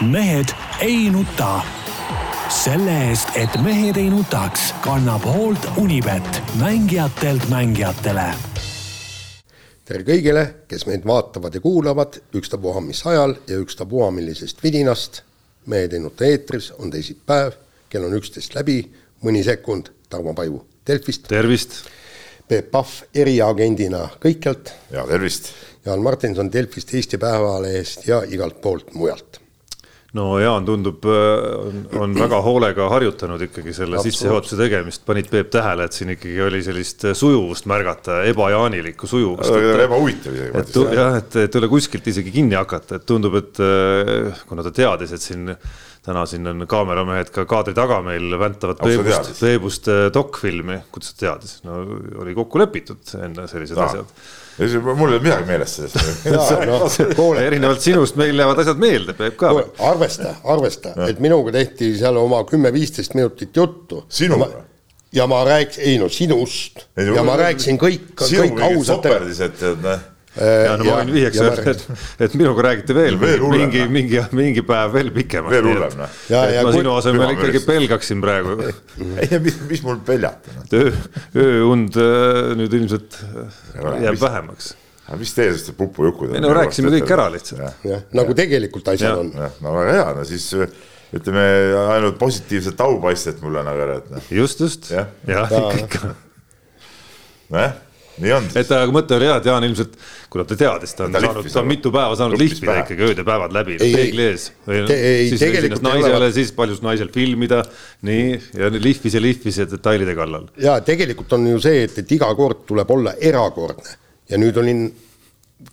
mehed ei nuta. selle eest, et mehed ei nutaks, kannab hoolt Unibet, mängijatelt mängijatele. tere kõigile, kes meid vaatavad ja kuulavad, ükstapuha mis ajal ja ükstapuha millisest vidinast. mehed ei nuta eetris, on teisipäev, kell on üksteist läbi, mõni sekund, Tarmo Paju Delfist. tervist. Peep Pahv eriagendina kõikjalt. ja tervist. Jaan Martinson Delfist, Eesti Päevalehest ja igalt poolt mujalt no Jaan tundub, on, on väga hoolega harjutanud ikkagi selle sissejuhatuse tegemist, panid Peep tähele, et siin ikkagi oli sellist sujuvust märgata, ebajaanilikku sujuvust. ebahuvitav isegi. et jah, et, et ei ole kuskilt isegi kinni hakata, et tundub, et kuna ta teadis, et siin täna siin on kaameramehed ka kaadri taga meil väntavad Peebust, Peebust dokfilmi, kuidas ta teadis, no oli kokku lepitud enne sellised Aa. asjad mul ei olnud midagi meeles sellest no, erinevalt sinust meil jäävad asjad meelde, Peep ka. arvesta, arvesta no., et minuga tehti seal oma kümme-viisteist minutit juttu. sinuga? ja ma rääkisin, ei no sinust. ja ma rääkisin kõik, kõik ausalt. soperdised, tead noh ja no ma võin vihjeks öelda, et, et minuga räägite veel, veel mingi, mingi, mingi päev veel pikemalt. veel hullem noh. ma sinu asemel ikkagi pelgaksin praegu. ei, mis, mis mul peljata no.. öö, ööund äh, nüüd ilmselt jääb mis, vähemaks. mis teie sellest pupujukud. ei no rääkisime kõik ära lihtsalt. nagu tegelikult asjad on. no väga hea, no siis ütleme ainult positiivset aupaistet mulle nagu ära, et noh. just, just, jah, ikka. nojah on siis. Et aga mõte oli hea, et Jaan ilmselt, kuna ta teadis, ta on ta saanud, ta on mitu päeva saanud lihvida ikkagi ööd ja päevad läbi, peegli ees. siis ennast naisele, siis paljus naisel filmida, nii, ja lihvis ja lihvis ja detailide kallal. ja tegelikult on ju see, et, et iga kord tuleb olla erakordne ja nüüd olin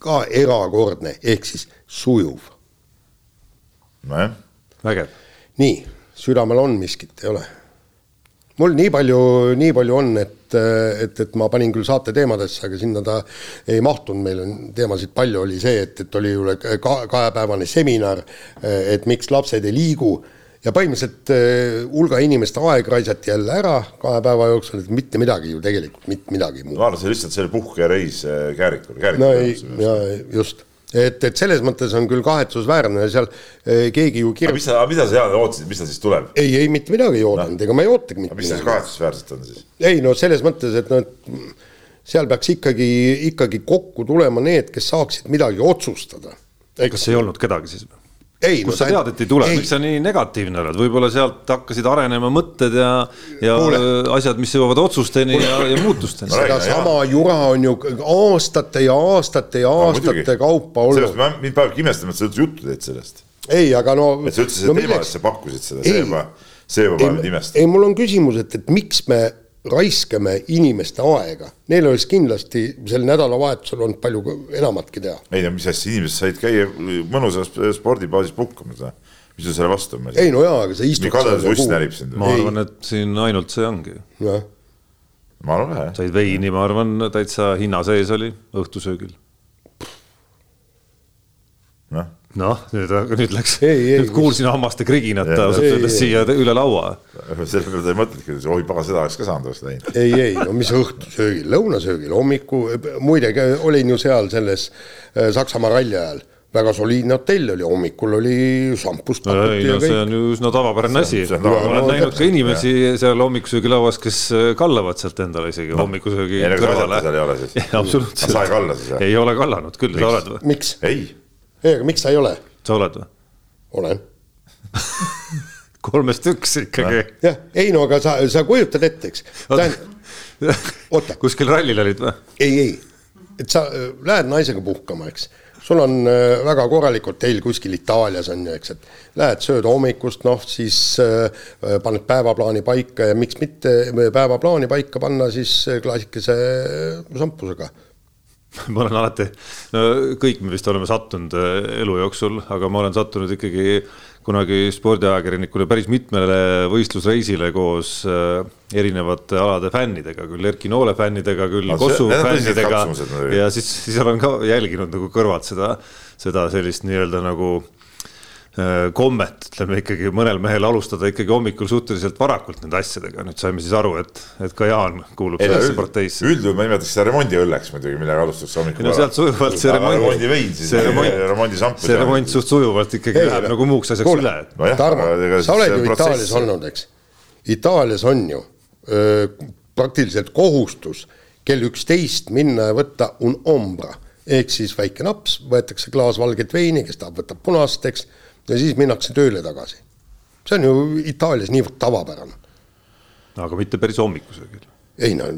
ka erakordne, ehk siis sujuv. nojah. vägev. nii, südamel on miskit, ei ole? Mul nii palju, nii palju on, et et, et, ma panin küll saate teemadesse, aga sinna ta ei mahtunud, meil on teemasid palju, oli see, et, et oli ju ka kahepäevane seminar, et miks lapsed ei liigu ja põhimõtteliselt eh, hulga inimeste aeg raisati jälle ära kahe päeva jooksul, et mitte midagi ju tegelikult, mitte midagi muud. arvan, see oli lihtsalt selle puhkereis eh, Käärikule. no ei, ja just et, et selles mõttes on küll kahetsusväärne, seal eh, keegi ju kirjutab. mis sa, mida sa Jaan ootasid, mis ta siis tuleb? ei, ei mitte midagi ei oodanud no., ega ma ei ootagi mitte midagi. mis seal kahetsusväärset on siis? ei no selles mõttes, et noh, et seal peaks ikkagi, ikkagi kokku tulema need, kes saaksid midagi otsustada. kas ei olnud kedagi siis või? Kust no, sa tead, et ei tule, miks sa nii negatiivne oled, võib-olla sealt hakkasid arenema mõtted ja, ja Kuule. asjad, mis jõuavad otsusteni Kuule. ja, ja muutusteni. sedasama jura on ju aastate ja aastate ja aastate no, kaupa olnud. sellest mind panebki imestama, et sa üldse juttu teed sellest. ei, aga no. et sa üldse seda no, teemat, et sa pakkusid seda, see juba, see juba paneb mind imestama. ei, mul on küsimus, et, et miks me raiskame inimeste aega, neil oleks kindlasti sel nädalavahetusel olnud palju enamatki teha. ei no mis asja, inimesed said käia mõnusas spordibaasis puhkamas, mis sul selle vastu on? ei no jaa, aga sa istud. kadedus uss närib sind. ma arvan, et siin ainult see ongi. ma arvan ka jah. said veini, ma arvan, täitsa hinna sees oli õhtusöögil. noh noh, nüüd, nüüd läks, nüüd kuulsin hammaste kriginat ausalt öeldes siia üle laua. selle peale ta ei mõtlenudki, oi pagan, seda oleks ka saanud oleks läinud. ei, ei, no mis õhtusöögil, lõunasöögil, hommiku, muide olin ju seal selles äh, Saksamaa ralli ajal väga soliidne hotell oli, hommikul oli šampust ei no see on ju üsna tavapärane asi. ma olen näinud ka inimesi ja. seal hommikusöögilauas, kes äh, kallavad sealt endale isegi no, hommikusöögi kõrvale. seal ei ole siis? absoluutselt. sa ei kalla siis või? ei ole kallanud küll, sa oled või? miks? ei ei, aga miks sa ei ole? sa oled või? olen kolmest üks ikkagi. jah, ei no aga sa, sa kujutad ette, eks. oota. kuskil rallil olid või? ei, ei, et sa äh, lähed naisega puhkama, eks. sul on äh, väga korralik hotell kuskil Itaalias on ju, eks, et lähed sööd hommikust, noh siis äh, paned päevaplaani paika ja miks mitte päevaplaani paika panna siis klaasikese šampusega ma olen alati, no kõik me vist oleme sattunud äh, elu jooksul, aga ma olen sattunud ikkagi kunagi spordiajakirjanikuna päris mitmele võistlusreisile koos äh, erinevate alade fännidega, küll Erki Noole fännidega, küll no, Kossu fännidega. ja siis, siis olen ka jälginud nagu kõrvalt seda, seda sellist nii-öelda nagu kommet, ütleme ikkagi mõnel mehel alustada ikkagi hommikul suhteliselt varakult nende asjadega, nüüd saime siis aru, et, et ka Jaan kuulub sellesse parteisse. üldjuhul ma nimetaks seda remondiõlleks muidugi, millega alustatakse hommikul. no sealt sujuvalt see remont. remondivein siis, remondisamp. see remont suht sujuvalt ikkagi läheb nagu muuks asjaks üle. no Tarmo, sa oled ju Itaalias olnud, eks? Itaalias on ju öö, praktiliselt kohustus kell üksteist minna ja võtta un ombra ehk siis väike naps, võetakse klaas valget veini, kes tahab, võtab punast, eks, ja siis minnakse tööle tagasi. see on ju Itaalias niivõrd tavapärane. aga mitte päris hommikusel küll. ei no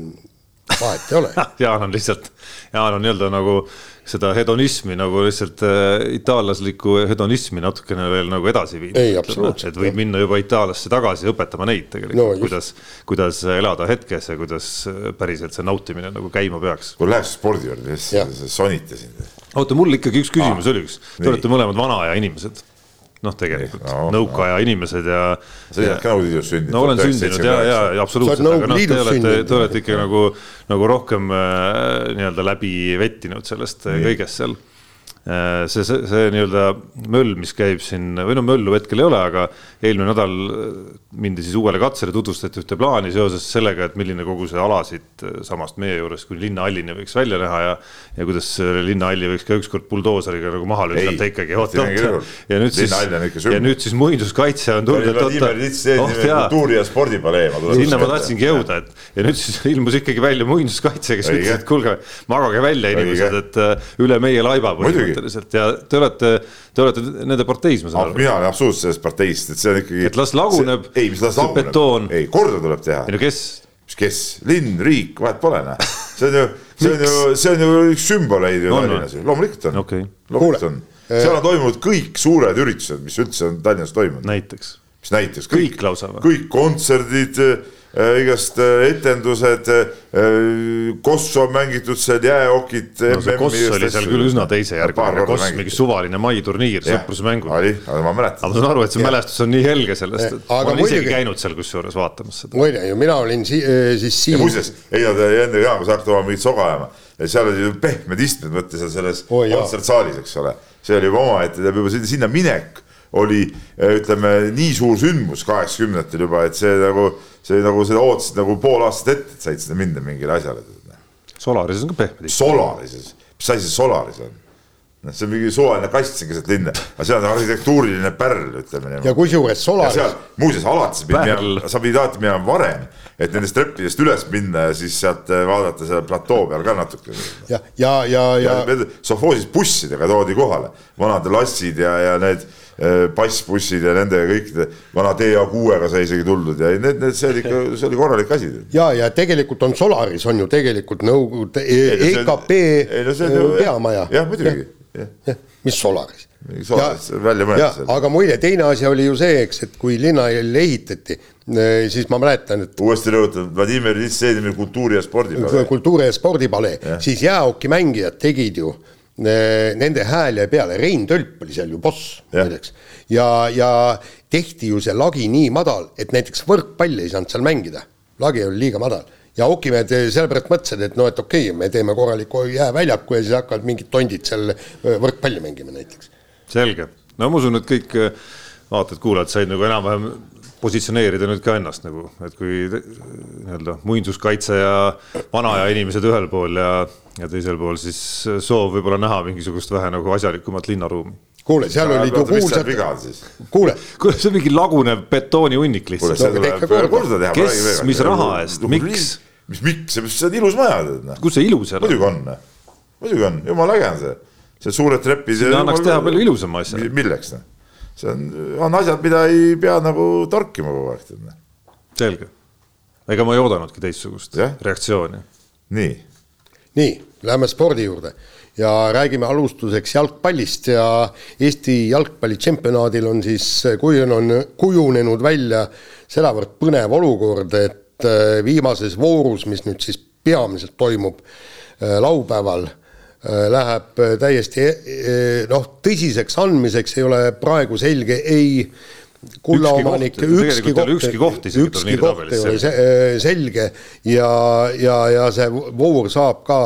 vahet ei ole Jaan on lihtsalt, Jaan on nii-öelda nagu seda hedonismi nagu lihtsalt äh, itaallaslikku hedonismi natukene veel nagu edasi viinud. ei, absoluutselt. et võib minna juba Itaaliasse tagasi õpetama neid tegelikult no,, kuidas, kuidas elada hetkes ja kuidas äh, päriselt see nautimine nagu käima peaks. kui läheks spordi juurde, siis sonitasin. oota, mul ikkagi üks küsimus ah, oli üks, te olete mõlemad vana aja inimesed noh, tegelikult no, nõukaaja no. inimesed ja. sa oled ka Nõukogude Liidus sündinud. no olen sündinud ja, ja, ja absoluutselt, aga noh, te olete, te olete ikka nagu, nagu rohkem äh, nii-öelda läbi vettinud sellest Nii. kõigest seal Äh, see, see, see nii-öelda möll, mis käib siin või no möllu hetkel ei ole, aga eelmine nädal äh, mindi siis uuele katsele, tutvustati ühte plaani seoses sellega, et milline kogu see ala siit äh, samast meie juures kuni linnahallini võiks välja näha ja ja kuidas linnahalli võiks ka ükskord buldooseriga nagu maha lükata ikkagi, ja nüüd siis, ja nüüd siis muinsuskaitse on tulnud, et oota. kultuuri- ja spordipalee. sinna ma tahtsingi jõuda, et ja nüüd siis ilmus ikkagi välja muinsuskaitse, kes ütles, et kuulge, magage välja inimesed, et üle meie laiba põhimõtteliselt põhimõtteliselt ja te olete, te olete nende parteis, ma saan aru. mina olen absoluutselt sellest parteist, et see on ikkagi. et las laguneb. ei, mis las laguneb, ei korda tuleb teha. ei no kes? mis kes, linn, riik, vahet pole noh, see on ju, see on ju, see on ju üks sümboleid ju Tallinnas ju, loomulikult on okay., loomulikult on. seal on toimunud kõik suured üritused, mis üldse on Tallinnas toimunud. näiteks. mis näiteks? kõik, kõik lausa või? kõik kontserdid Äh, igast äh, etendused, äh, Kossu on mängitud seal, jääokid. no see Koss oli seal küll üsna teisejärguline, Koss mingi suvaline maiturniir, sõprusmängud. oli, aga ma mäletan. aga ma saan aru, et see ja. mälestus on nii helge sellest, et ma olen isegi käinud seal kusjuures vaatamas seda. muide ju, mina olin si siis siin. muuseas, eile te enne ka, kui sa hakkad oma mingit soga ajama, seal olid ju pehmed istmed, mõtle seal selles oh, kontsertsaalis, eks ole. see oli juba omaette, juba sinna minek oli ütleme nii suur sündmus kaheksakümnendatel juba, et see nagu see nagu seda ootasid nagu pool aastat ette, et said sinna minna mingile asjale. Solarises on ka pehmed. Solarises, mis asi see Solaris on? noh, see on mingi suvaline kast siin keset linna, aga see on arhitektuuriline pärl, ütleme niimoodi. ja kusjuures Solaris. muuseas, alati sa pidid minema, sa pidid alati minema varem, et nendest treppidest üles minna ja siis sealt eh, vaadata seal platoo peal ka natuke. ja, ja, ja, ja, ja. sovhoosis bussidega toodi kohale vanad lassid ja, ja need Äh, passbussid ja nende kõikide vana TA6-ga sai isegi tuldud ja need, need, see oli ikka, see oli korralik asi. ja, ja tegelikult on Solaris on ju tegelikult Nõukogude EKP e no, peamaja. jah, muidugi. mis Solaris? Solaris välja mõeldud. aga muide, teine asi oli ju see, eks, et kui linnahall ehitati, eh, siis ma mäletan, et. uuesti rõhutan, Vladimir Iljitš Lenini kultuuri- ja spordipalee. kultuuri- ja spordipalee, siis jäähoki mängijad tegid ju nende hääl jäi peale, Rein Tölp oli seal ju boss muideks. ja, ja tehti ju see lagi nii madal, et näiteks võrkpalli ei saanud seal mängida. lagi oli liiga madal ja hokimehed sellepärast mõtlesid, et no et okei okay,, me teeme korraliku jääväljaku ja siis hakkavad mingid tondid seal võrkpalli mängima näiteks. selge, no ma usun, et kõik vaatajad-kuulajad said nagu enam-vähem positsioneerida nüüd ka ennast nagu, et kui nii-öelda muinsuskaitse ja vana aja inimesed ühel pool ja, ja teisel pool siis soov võib-olla näha mingisugust vähe nagu asjalikumat linnaruumi. kuule, seal ja, olid ju kuulsad, kuule. kuule, see on mingi lagunev betoonihunnik lihtsalt. kes, mis raha eest, miks? mis miks, see on ilus maja, noh. kus see ilus on? muidugi on, muidugi on, jumala äge on see, see suured trepid. sinna annaks teha palju ilusama asja. milleks noh see on, on asjad, mida ei pea nagu torkima kogu aeg. selge, ega ma ei oodanudki teistsugust ja? reaktsiooni. nii. nii, lähme spordi juurde ja räägime alustuseks jalgpallist ja Eesti jalgpallitsempionaadil on siis kujunenud, kujunenud välja sedavõrd põnev olukord, et äh, viimases voorus, mis nüüd siis peamiselt toimub äh, laupäeval läheb äh, täiesti äh, noh, tõsiseks andmiseks ei ole praegu selge ei kullaomanik, ükski koht, ükski koht, ükski koht ei ole äh, selge ja, ja, ja see voor saab ka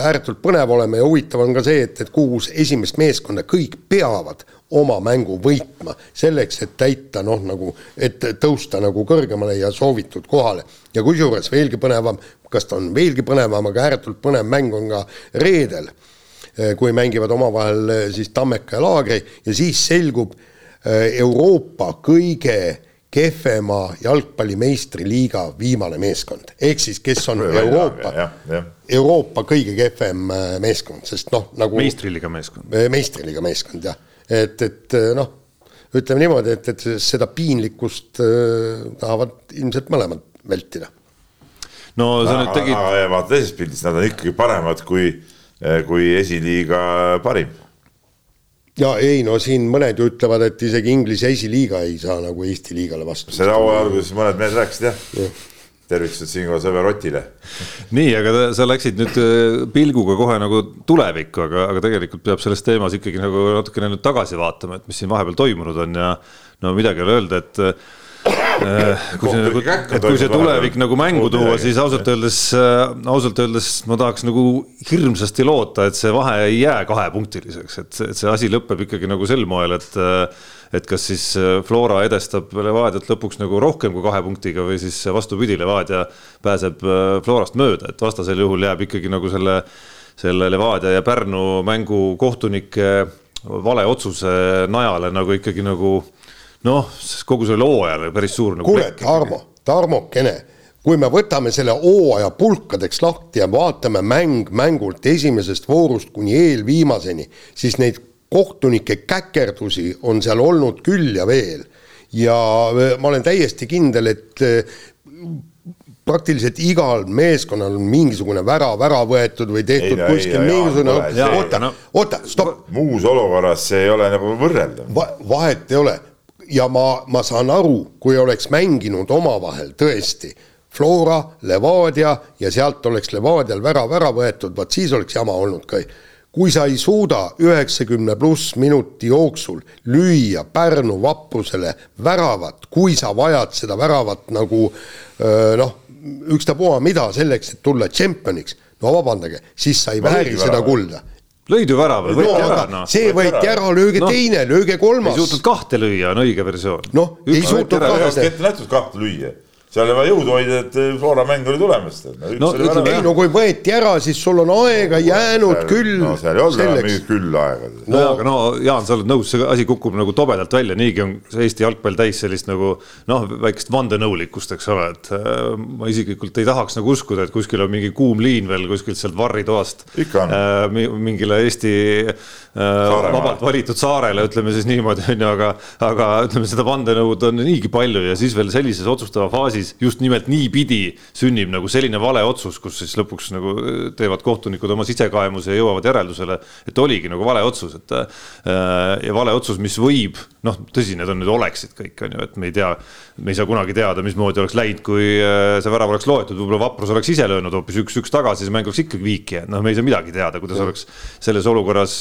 ääretult põnev olema ja huvitav on ka see, et, et kuus esimest meeskonda kõik peavad oma mängu võitma selleks, et täita noh, nagu, et tõusta nagu kõrgemale ja soovitud kohale. ja kusjuures veelgi põnevam, kas ta on veelgi põnevam, aga ääretult põnev mäng on ka reedel, äh, kui mängivad omavahel äh, siis Tammeka ja Laagri ja siis selgub Äh, Euroopa kõige kehvema jalgpallimeistriliiga viimane meeskond, ehk siis kes on Euroopa, Euroopa kõige kehvem meeskond, sest noh, nagu meistriliiga meeskond. Meistriliiga meeskond jah, et, et noh, ütleme niimoodi, et, et seda piinlikkust äh, tahavad ilmselt mõlemad vältida. No sa nüüd tegid. vaata teisest pildist, nad on ikkagi paremad kui, kui esiliiga parim ja ei no siin mõned ju ütlevad, et isegi Inglise esiliiga ei saa nagu Eesti liigale vastu. selle hooaja alguses mõned mehed rääkisid jah ja. tervitused siinkohal sõber Otile. nii, aga sa läksid nüüd äh, pilguga kohe nagu tulevikku, aga, aga tegelikult peab selles teemas ikkagi nagu natukene nüüd tagasi vaatama, et mis siin vahepeal toimunud on ja no midagi ei ole öelda, et Äh, kui see nagu, kui see tulevik nagu mängu tuua, siis ausalt öeldes, äh, ausalt öeldes ma tahaks nagu hirmsasti loota, et see vahe ei jää kahepunktiliseks, et, et see asi lõpeb ikkagi nagu sel moel, et äh, et kas siis Flora edestab Levadiat lõpuks nagu rohkem kui kahe punktiga või siis vastupidi, Levadia pääseb Florast mööda, et vastasel juhul jääb ikkagi nagu selle, selle Levadia ja Pärnu mängu kohtunike vale otsuse najale nagu ikkagi nagu noh, kogu sellele hooajale päris suur nagu. kuule, Tarmo, Tarmokene, kui me võtame selle hooaja pulkadeks lahti ja vaatame mäng mängult esimesest voorust kuni eelviimaseni, siis neid kohtunike käkerdusi on seal olnud küll ja veel. ja äh, ma olen täiesti kindel, et äh, praktiliselt igal meeskonnal on mingisugune värav ära võetud või tehtud ei, kuskil ei, mingisugune, oota, oota, stopp. muus olukorras see ei ole nagu võrreldav Va. vahet ei ole ja ma, ma saan aru, kui oleks mänginud omavahel tõesti Flora, Levadia ja sealt oleks Levadial värav ära võetud, vot siis oleks jama olnud ka. kui sa ei suuda üheksakümne pluss minuti jooksul lüüa Pärnu vaprusele väravat, kui sa vajad seda väravat nagu noh, ükstapuha mida selleks, et tulla tšempioniks, no vabandage, siis sa ei vääri seda kulda lõid ju värava, võeti no, ära, noh. see võeti ära, lööge no, teine, lööge kolmas. ei suutnud kahte lüüa, on õige versioon. noh, ei suutnud kahte. kahte lüüa seal oli vaja jõudu hoida, et Flora mäng oli tulemas. no ütleme, ei no kui võeti ära, siis sul on aega jäänud seal, küll. no seal ei olnud enam mingit küll aega. no, no aga no Jaan, sa oled nõus, see asi kukub nagu tobedalt välja, niigi on see Eesti jalgpall täis sellist nagu noh, väikest vandenõulikkust, eks ole, et äh, ma isiklikult ei tahaks nagu uskuda, et kuskil on mingi kuum liin veel kuskilt sealt varritoast äh, mingile Eesti äh, vabalt valitud saarele, ütleme siis niimoodi, on ju, aga, aga ütleme, seda vandenõud on niigi palju ja siis veel sellises otsustava faasis siis just nimelt niipidi sünnib nagu selline vale otsus, kus siis lõpuks nagu äh, teevad kohtunikud oma sisekaemuse ja jõuavad järeldusele, et oligi nagu vale otsus, et äh, ja vale otsus, mis võib, noh, tõsi, need on nüüd oleksid kõik, on ju, et me ei tea, me ei saa kunagi teada, mismoodi oleks läinud, kui äh, see värav oleks loetud, võib-olla Vaprus oleks ise löönud hoopis üks-üks tagasi, see mäng oleks ikkagi viiki jäänud, noh, me ei saa midagi teada, kuidas ja. oleks selles olukorras,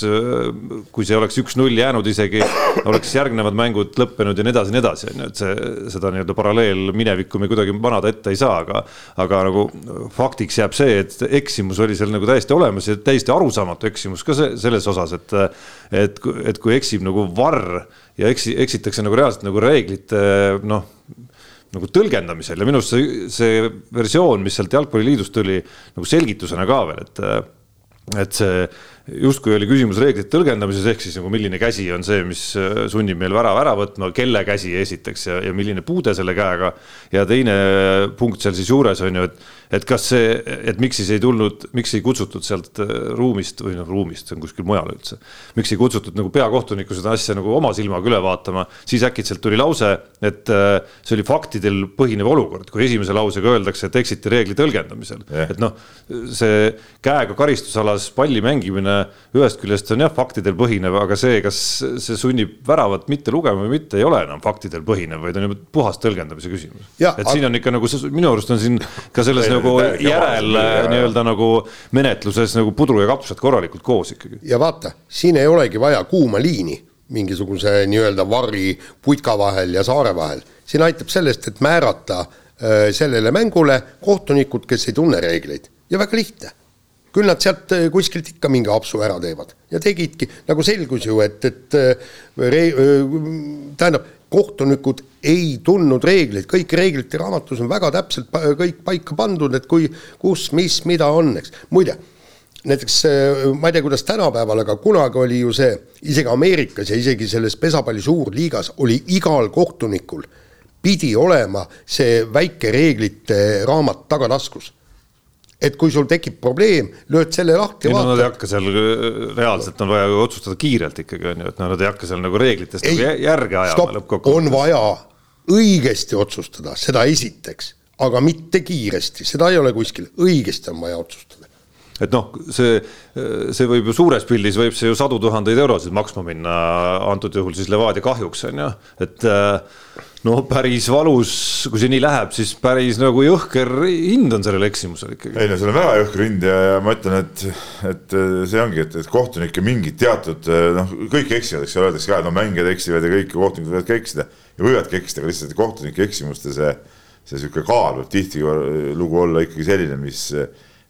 kui see oleks üks-null jäänud isegi, oleks järgnevad mängud lõppenud ja nii edasi, nii edasi, on ju, et see, seda nii-öelda paralleelminevikku me kuidagi manada ette ei saa, aga, aga nagu faktiks jääb see, et eksimus oli seal nagu täiesti olemas ja täiesti arusaamatu eksimus ka see, selles osas, et, et, et kui eksib nagu varr ja eksi, eksitakse nagu reaalselt nagu reeglite noh nagu tõlgendamisel ja minu arust see, see versioon, mis sealt Jalgpalliliidust tuli nagu selgitusena ka veel, et, et see justkui oli küsimus reeglite tõlgendamises, ehk siis nagu milline käsi on see, mis äh, sunnib meil värava ära võtma, kelle käsi esiteks ja, ja milline puude selle käega. ja teine punkt seal siis juures on ju, et, et kas see, et miks siis ei tulnud, miks ei kutsutud sealt äh, ruumist või noh, ruumist, see on kuskil mujal üldse. miks ei kutsutud nagu peakohtunikku seda asja nagu oma silmaga üle vaatama, siis äkitselt tuli lause, et äh, see oli faktidel põhinev olukord, kui esimese lausega öeldakse, et eksiti reegli tõlgendamisel yeah., et noh, see käega karistusalas palli mängimine ühest küljest on jah, faktidel põhinev, aga see, kas see sunnib väravat mitte lugema või mitte, ei ole enam faktidel põhinev, vaid on juba puhas tõlgendamise küsimus. et siin on ikka nagu, minu arust on siin ka selles nagu järel nii-öelda nagu menetluses nagu pudru ja kapsad korralikult koos ikkagi. ja vaata, siin ei olegi vaja kuuma liini mingisuguse nii-öelda varri putka vahel ja saare vahel. siin aitab sellest, et määrata äh, sellele mängule kohtunikud, kes ei tunne reegleid ja väga lihtne küll nad sealt äh, kuskilt ikka mingi apsu ära teevad ja tegidki, nagu selgus ju, et, et äh, re-, äh, tähendab, kohtunikud ei tundnud reegleid, kõik reeglite raamatus on väga täpselt kõik paika pandud, et kui, kus, mis, mida on, eks. muide, näiteks ma ei tea, kuidas tänapäeval, aga kunagi oli ju see, isegi Ameerikas ja isegi selles pesapalli suurliigas oli igal kohtunikul pidi olema see väike reeglite raamat tagataskus et kui sul tekib probleem, lööd selle lahti. ei no nad ei hakka seal, reaalselt on vaja otsustada kiirelt ikkagi on ju, et no nad ei hakka seal nagu reeglitest ei, nagu järge ajama lõppkokkuvõttes. on vaja õigesti otsustada, seda esiteks, aga mitte kiiresti, seda ei ole kuskil, õigesti on vaja otsustada. Et noh, see, see võib ju suures pildis võib see ju sadu tuhandeid eurosid maksma minna, antud juhul siis Levadia kahjuks on ju, et no päris valus, kui see nii läheb, siis päris nagu jõhker hind on sellel eksimusel ikkagi. ei no see on väga jõhker hind ja, ja ma ütlen, et, et see ongi, et, et kohtunikke mingid teatud noh, kõik eksivad, eks ju, öeldakse ka, et no mängijad eksivad ja kõik kohtunikud võivad ka eksida ja võivadki eksida, aga lihtsalt kohtunike eksimuste see, see sihuke kaal võib tihtilugu olla ikkagi selline, mis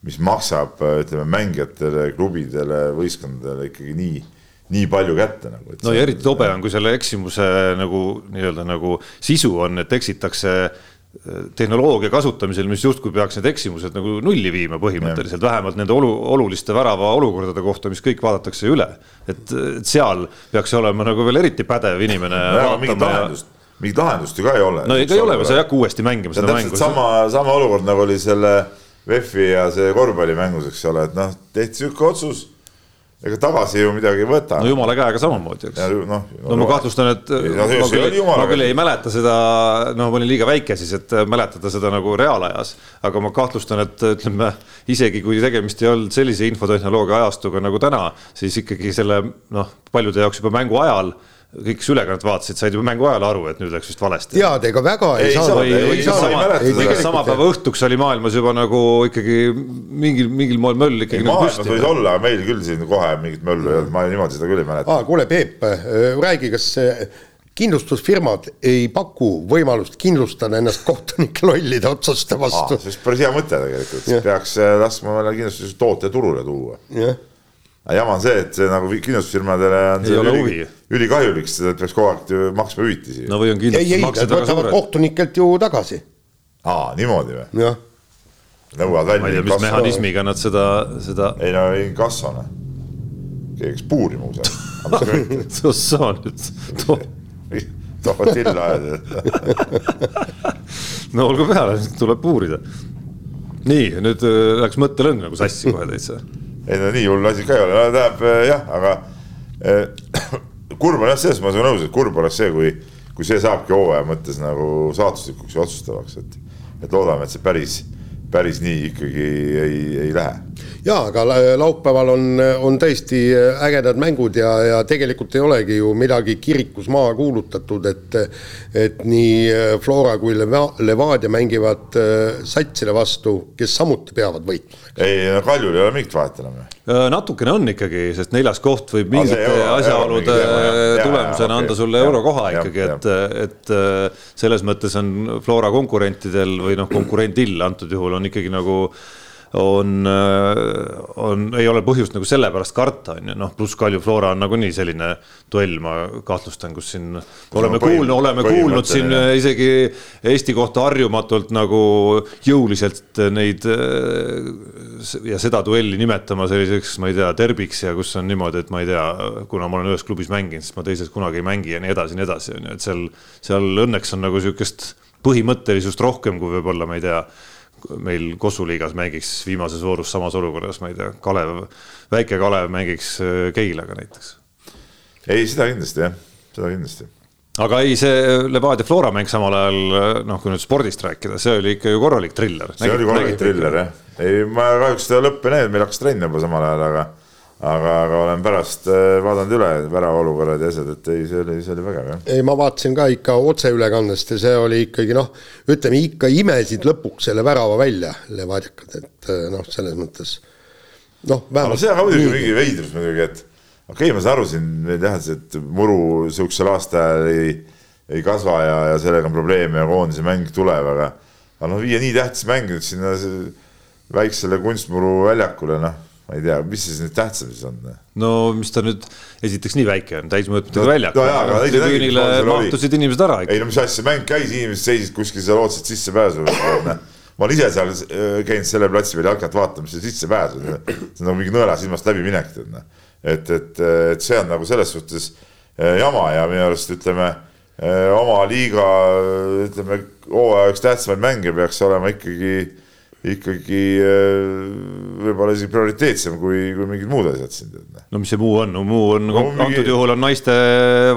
mis maksab, ütleme mängijatele, klubidele, võistkondadele ikkagi nii, nii palju kätte nagu. no ja eriti tobe on, kui selle eksimuse nagu nii-öelda nagu sisu on, et eksitakse äh, tehnoloogia kasutamisel, mis justkui peaks need eksimused nagu nulli viima põhimõtteliselt, vähemalt nende olu, oluliste värava olukordade kohta, mis kõik vaadatakse üle. et, seal peaks olema nagu veel eriti pädev inimene no,. mingit lahendust, mingit lahendust ju ka ei ole. no ega ei ole, sa ei hakka uuesti mängima seda mängu. sama, sama olukord nagu oli selle VEF-i ja see korvpallimängus, eks ole, et noh, tehti sihuke otsus ega tagasi ju midagi ei võta. no jumala käega samamoodi, eks. noh, no ma kahtlustan, et no, ma, küll, ma küll ei mäleta seda, noh, ma olin liiga väike siis, et mäletada seda nagu reaalajas, aga ma kahtlustan, et ütleme isegi kui tegemist ei olnud sellise infotehnoloogia ajastuga nagu täna, siis ikkagi selle noh, paljude jaoks juba mängu ajal kõik, kes ülekannet vaatasid, said juba mängu ajal aru, et nüüd läks vist valesti. jaa, ega väga ei, ei saanud. sama päeva õhtuks oli maailmas juba nagu ikkagi mingil, mingil moel möll ikkagi. Nagu maailmas võis olla, meil küll siin kohe mingit möllu ei olnud, ma niimoodi seda küll ei mäleta. aa, kuule, Peep, räägi, kas kindlustusfirmad ei paku võimalust kindlustada ennast kohtunike lollide otsuste vastu. see oleks päris hea mõte tegelikult, peaks laskma meile kindlustustoote turule tuua. jah aga jama on see, et see nagu kindlustusfirmadele on see üli, ülikahjulik, sest peaks kogu aeg maksma hüvitisi. no või on kindlustusmaksed väga suured. kohtunikelt ju tagasi. aa, niimoodi või? jah. nõuavad välja. ma ei tea, mis mehhanismiga nad seda, seda. ei no inkassona. keegi hakkas puurima kusagil. sa nüüd to... toovad tilla ajada. no olgu peale, tuleb puurida. nii, nüüd äh, läks mõttelõng nagu sassi kohe täitsa ei no nii hull asi ka ei ole, no tähendab eh, jah, aga eh, kurb on jah, selles mõttes olen nõus, et kurb oleks see, kui, kui see saabki hooaja mõttes nagu saatuslikuks ja otsustavaks, et, et loodame, et see päris, päris nii ikkagi ei, ei lähe jaa, aga laupäeval on, on tõesti ägedad mängud ja, ja tegelikult ei olegi ju midagi kirikus maha kuulutatud, et et nii Flora kui Leva-, Levadia mängivad äh, satsile vastu, kes samuti peavad võitma. ei, Kaljul ei ole mingit vahet enam ju äh, natukene on ikkagi, sest neljas koht võib mingite asjaolude tulemusena anda sulle eurokoha ikkagi, et, et äh, selles mõttes on Flora konkurentidel või noh, konkurendil antud juhul on ikkagi nagu on, on, ei ole põhjust nagu selle pärast karta, on ju, noh, pluss Kalju Flora on nagunii selline duell, ma kahtlustan, kus siin kus oleme kuulnud, oleme kuulnud siin isegi Eesti kohta harjumatult nagu jõuliselt neid ja seda duelli nimetama selliseks, ma ei tea, derbiks ja kus on niimoodi, et ma ei tea, kuna ma olen ühes klubis mänginud, siis ma teises kunagi ei mängi ja nii edasi, nii edasi, on ju, et seal, seal õnneks on nagu sihukest põhimõttelisust rohkem kui võib-olla, ma ei tea meil Kossu liigas mängiks viimases voorus samas olukorras, ma ei tea, Kalev, väike Kalev mängiks äh, Keilaga näiteks. ei, seda kindlasti jah, seda kindlasti. aga ei, see Levadia Flora mäng samal ajal, äh, noh, kui nüüd spordist rääkida, see oli ikka ju korralik triller. see oli korralik triller jah, ei, ma kahjuks seda lõppu ei näinud, meil hakkas trenn juba samal ajal, aga aga, aga olen pärast äh, vaadanud üle väravaolukorrad ja asjad, et ei, see oli, see oli vägev jah. ei, ma vaatasin ka ikka otseülekandest ja see oli ikkagi noh, ütleme ikka imesid lõpuks selle värava välja, Levadiakad, et äh, noh, selles mõttes noh, vähemalt. see on ka muidugi mingi veidrus muidugi, et okei okay,, ma saan aru siin jah, et muru sihukesel aastaajal ei, ei kasva ja, ja sellega on probleeme ja koondise mäng tuleb, aga aga noh, viia nii tähtis mäng nüüd sinna väiksele kunstmuru väljakule, noh, ma ei tea, mis siis nüüd tähtsam siis on? no mis ta nüüd esiteks nii väike on, täismõõtmetega no, väljak no,. tribüünile mahtusid inimesed ära ikka. ei no mis asja, mäng käis, inimesed seisid kuskil seal, ootasid sissepääsu ma olen ise seal äh, käinud selle platsi peal jalkat vaatamas ja sissepääsu, see on nagu mingi nõela silmast läbiminek, tead noh. et, et, et see on nagu selles suhtes äh, jama ja minu arust ütleme äh, oma liiga ütleme, hooaja üks tähtsamaid mänge peaks olema ikkagi ikkagi äh, võib-olla isegi prioriteetsem kui, kui mingid muud asjad siin. Noh. no mis see muu on, no muu on no,, mingi... antud juhul on naiste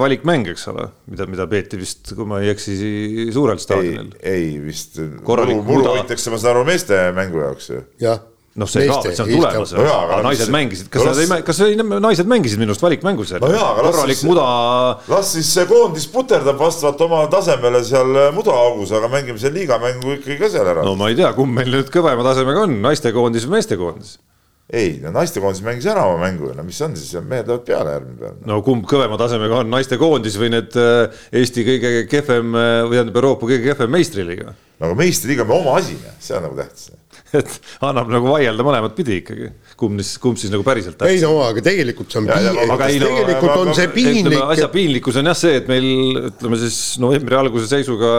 valikmäng, eks ole, mida, mida peeti vist, kui ma ei eksi, suurel staadionil. ei vist, muru, muru hoitakse, ma saan aru, meeste mängu jaoks ju. jah noh, see ka, see on tulemas no, aga naised mis... mängisid, kas nad ei, kas ei, naised mängisid minu arust valikmängu seal no? korralik siis, muda. las siis see koondis puterdab vastavalt oma tasemele seal mudaaugus, aga mängime seal liigamängu ikkagi ka seal ära. no ma ei tea, kumb meil nüüd kõvema tasemega on, naistekoondis või meestekoondis? ei, no naistekoondis mängis ära oma mängu, no mis on siis, mehed lähevad peale järgmine päev. no kumb kõvema tasemega on, naistekoondis või need äh, Eesti kõige kehvem äh, või tähendab Euroopa kõige kehvem meistriliiga? no aga meistriliiga on oma asi, see on nagu tähtis et annab nagu vaielda mõlemat pidi ikkagi, kumb siis, kumb siis nagu päriselt tähtsam. ei no aga tegelikult see on piinlik, tegelikult no, on see piinlik. asja piinlikkus on jah see, et meil ütleme siis novembri alguse seisuga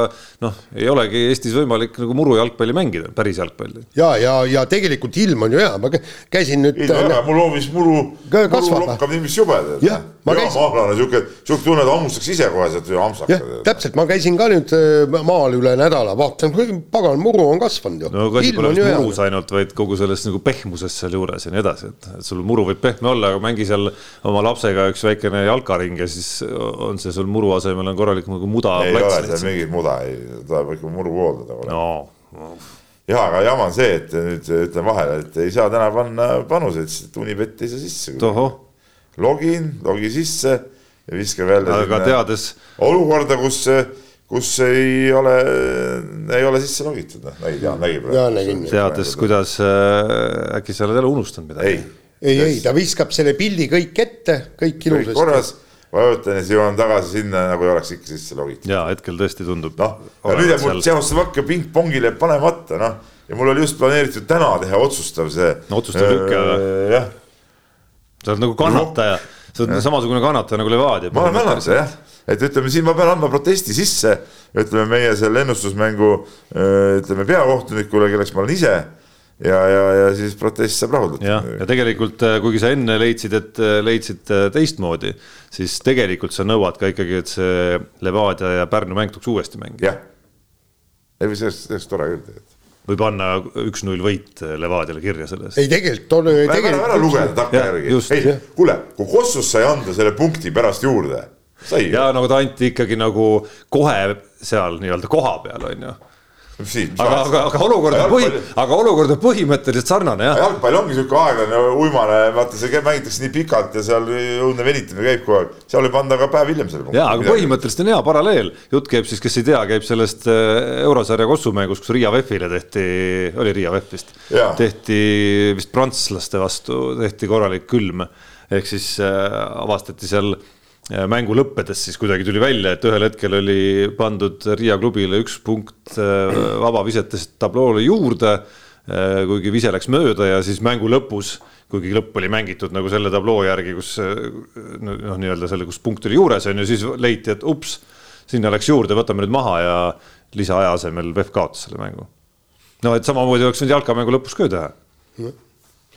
noh, ei olegi Eestis võimalik nagu murujalgpalli mängida, päris jalgpalli. ja, ja, ja tegelikult ilm on ju hea, ma käisin nüüd. ilm on hea, mul hoovis muru, muru lokkab nii mis jube. jah, ma käisin. mahlane sihuke, sihuke tunne, et hammustaks ise kohe sealt ampsaka. täpselt, ma käisin ka nüüd äh, maal üle nädala, vaatan, pagan, muru on kasvanud ju. no aga asi pole vist murus ainult, vaid kogu selles nagu pehmuses sealjuures ja nii edasi, et, et sul muru võib pehme olla, aga mängi seal oma lapsega üks väikene jalkaring ja siis on see sul muru asemel on korralik nagu muda. ei ole seal mingit muda, ei, tuleb ikka muru hooldada. no ja, aga jama on see, et nüüd ütlen vahele, et ei saa täna panna panuseid, sest Unibet ei saa sisse. login, logi sisse ja viska välja. aga teades. olukorda, kus, kus ei ole, ei ole sisse logitud, noh, nägid, Jaan nägi praegu. teades, kuidas äh, äkki sa oled jälle unustanud midagi? ei, ei, ei, ta viskab selle pildi kõik ette, kõik ilusasti. korras vajutan ja siis jõuan tagasi sinna, nagu ei oleks ikka sisse logitud. ja hetkel tõesti tundub. noh, ja nüüd jääb mul Tšehhoslovakkia pingpongile panemata, noh ja mul oli just planeeritud täna teha otsustav see. otsustav lüke või? jah. sa oled nagu kannataja, sa oled ja. samasugune kannataja nagu Levadia. ma olen kannataja jah, et ütleme siin ma pean andma protesti sisse, ütleme meie selle ennustusmängu ütleme peakohtunikule, kelleks ma olen ise ja, ja, ja siis protest saab rahuldatud. jah, ja tegelikult äh, kuigi sa enne leidsid, et äh, leidsid äh, teistmoodi, siis tegelikult sa nõuad ka ikkagi, et see Levadia ja Pärnu mäng tuleks uuesti mängida. jah, ei või sellest, sellest tore küll tegelikult või panna üks-null võit Levadiale kirja selles. ei tegelikult on. ära, ära lugeda takkajärgi, ei kuule, kui Kossus sai anda selle punkti pärast juurde. Ja nagu ta anti ikkagi nagu kohe seal nii-öelda koha peal on ju aga, aga, aga olukord on põhi, aga olukord on põhimõtteliselt sarnane jah. jalgpall ongi sihuke aeglane, uimane, vaata see mängitakse nii pikalt ja seal õudne venitamine käib kogu aeg, seal võib anda ka päev hiljem selle ja, aga põhimõtteliselt on hea paralleel, jutt käib siis, kes ei tea, käib sellest äh, eurosarja kossumängust, kus Riia VEF-ile tehti, oli Riia VEF vist, tehti vist prantslaste vastu, tehti korralik külm. Ehk siis äh, avastati seal mängu lõppedes siis kuidagi tuli välja, et ühel hetkel oli pandud Riia klubile üks punkt äh, vabavisetest tabloole juurde. Äh, kuigi vise läks mööda ja siis mängu lõpus, kuigi lõpp oli mängitud nagu selle tabloo järgi, kus äh, noh, nii-öelda selle, kus punkt oli juures on ju, siis leiti, et ups, sinna läks juurde, võtame nüüd maha ja lisaaja asemel VEF kaotas selle mängu. no et samamoodi oleks võinud jalkamängu lõpus ka ju teha.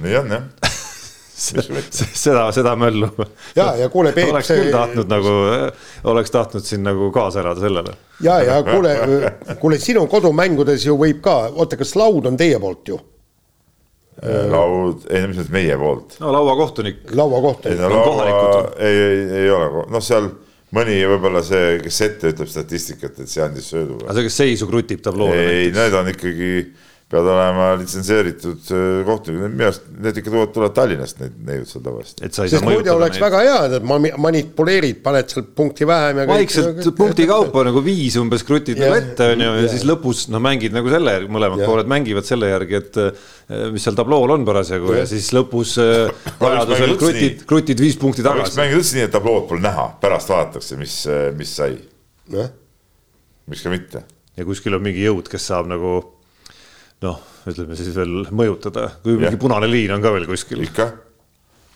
nii on jah seda, seda möllu. ja, ja kuule, Peep. oleks küll tahtnud nagu, oleks tahtnud siin nagu kaasa elada sellele. ja, ja kuule, kuule sinu kodumängudes ju võib ka, oota, kas laud on teie poolt ju? Äh, laud, ei no mis nüüd meie poolt. no lauakohtunik. lauakohtunik. ei no laua, ei, ei, ei ole, noh, seal mõni võib-olla see, kes ette ütleb statistikat, et see andis söödu. aga see, kes seisu krutib tabloole. ei, need on ikkagi peavad olema litsenseeritud äh, kohtunikud, minu arust need ikka tulevad, tulevad Tallinnast, need neiud seal tavaliselt. sest muidu oleks neid. väga hea, et ma manipuleerid, paned sealt punkti vähem ja vaikselt kõik, punkti kõik, kaupa nagu viis umbes krutid nagu ette, on ju, ja siis lõpus noh, mängid nagu selle järgi, mõlemad ja. pooled mängivad selle järgi, et äh, mis seal tablool on parasjagu ja. ja siis lõpus äh, vajadusel krutid, krutid viis punkti tagasi. mängida üldse nii, et tablood pole näha, pärast vaadatakse, mis, mis sai. miks ka mitte. ja kuskil on mingi jõud, kes saab nagu noh, ütleme siis veel mõjutada, kui ja. mingi punane liin on ka veel kuskil. ikka,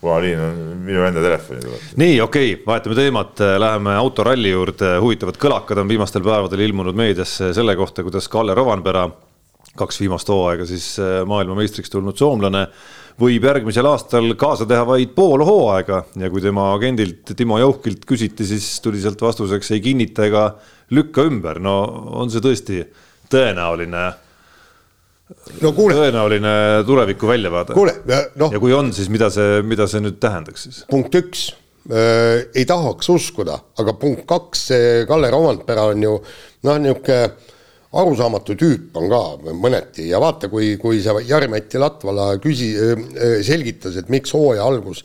punane liin on minu enda telefoni tuleb. nii, okei okay,, vahetame teemat, läheme autoralli juurde, huvitavad kõlakad on viimastel päevadel ilmunud meediasse selle kohta, kuidas Kalle Rovanpera, kaks viimast hooaega siis äh, maailmameistriks tulnud soomlane, võib järgmisel aastal kaasa teha vaid pool hooaega ja kui tema agendilt Timo Jauhkilt küsiti, siis tuli sealt vastuseks ei kinnita ega lükka ümber, no on see tõesti tõenäoline no kuule. tõenäoline tuleviku väljavaade. kuule, noh. ja kui on, siis mida see, mida see nüüd tähendaks siis? punkt üks äh,, ei tahaks uskuda, aga punkt kaks, see Kalle Romantpera on ju noh, niisugune arusaamatu tüüp on ka mõneti. Ja vaata, kui, kui see Jari-Mati Latvala küsi-, selgitas, et miks hooaja algus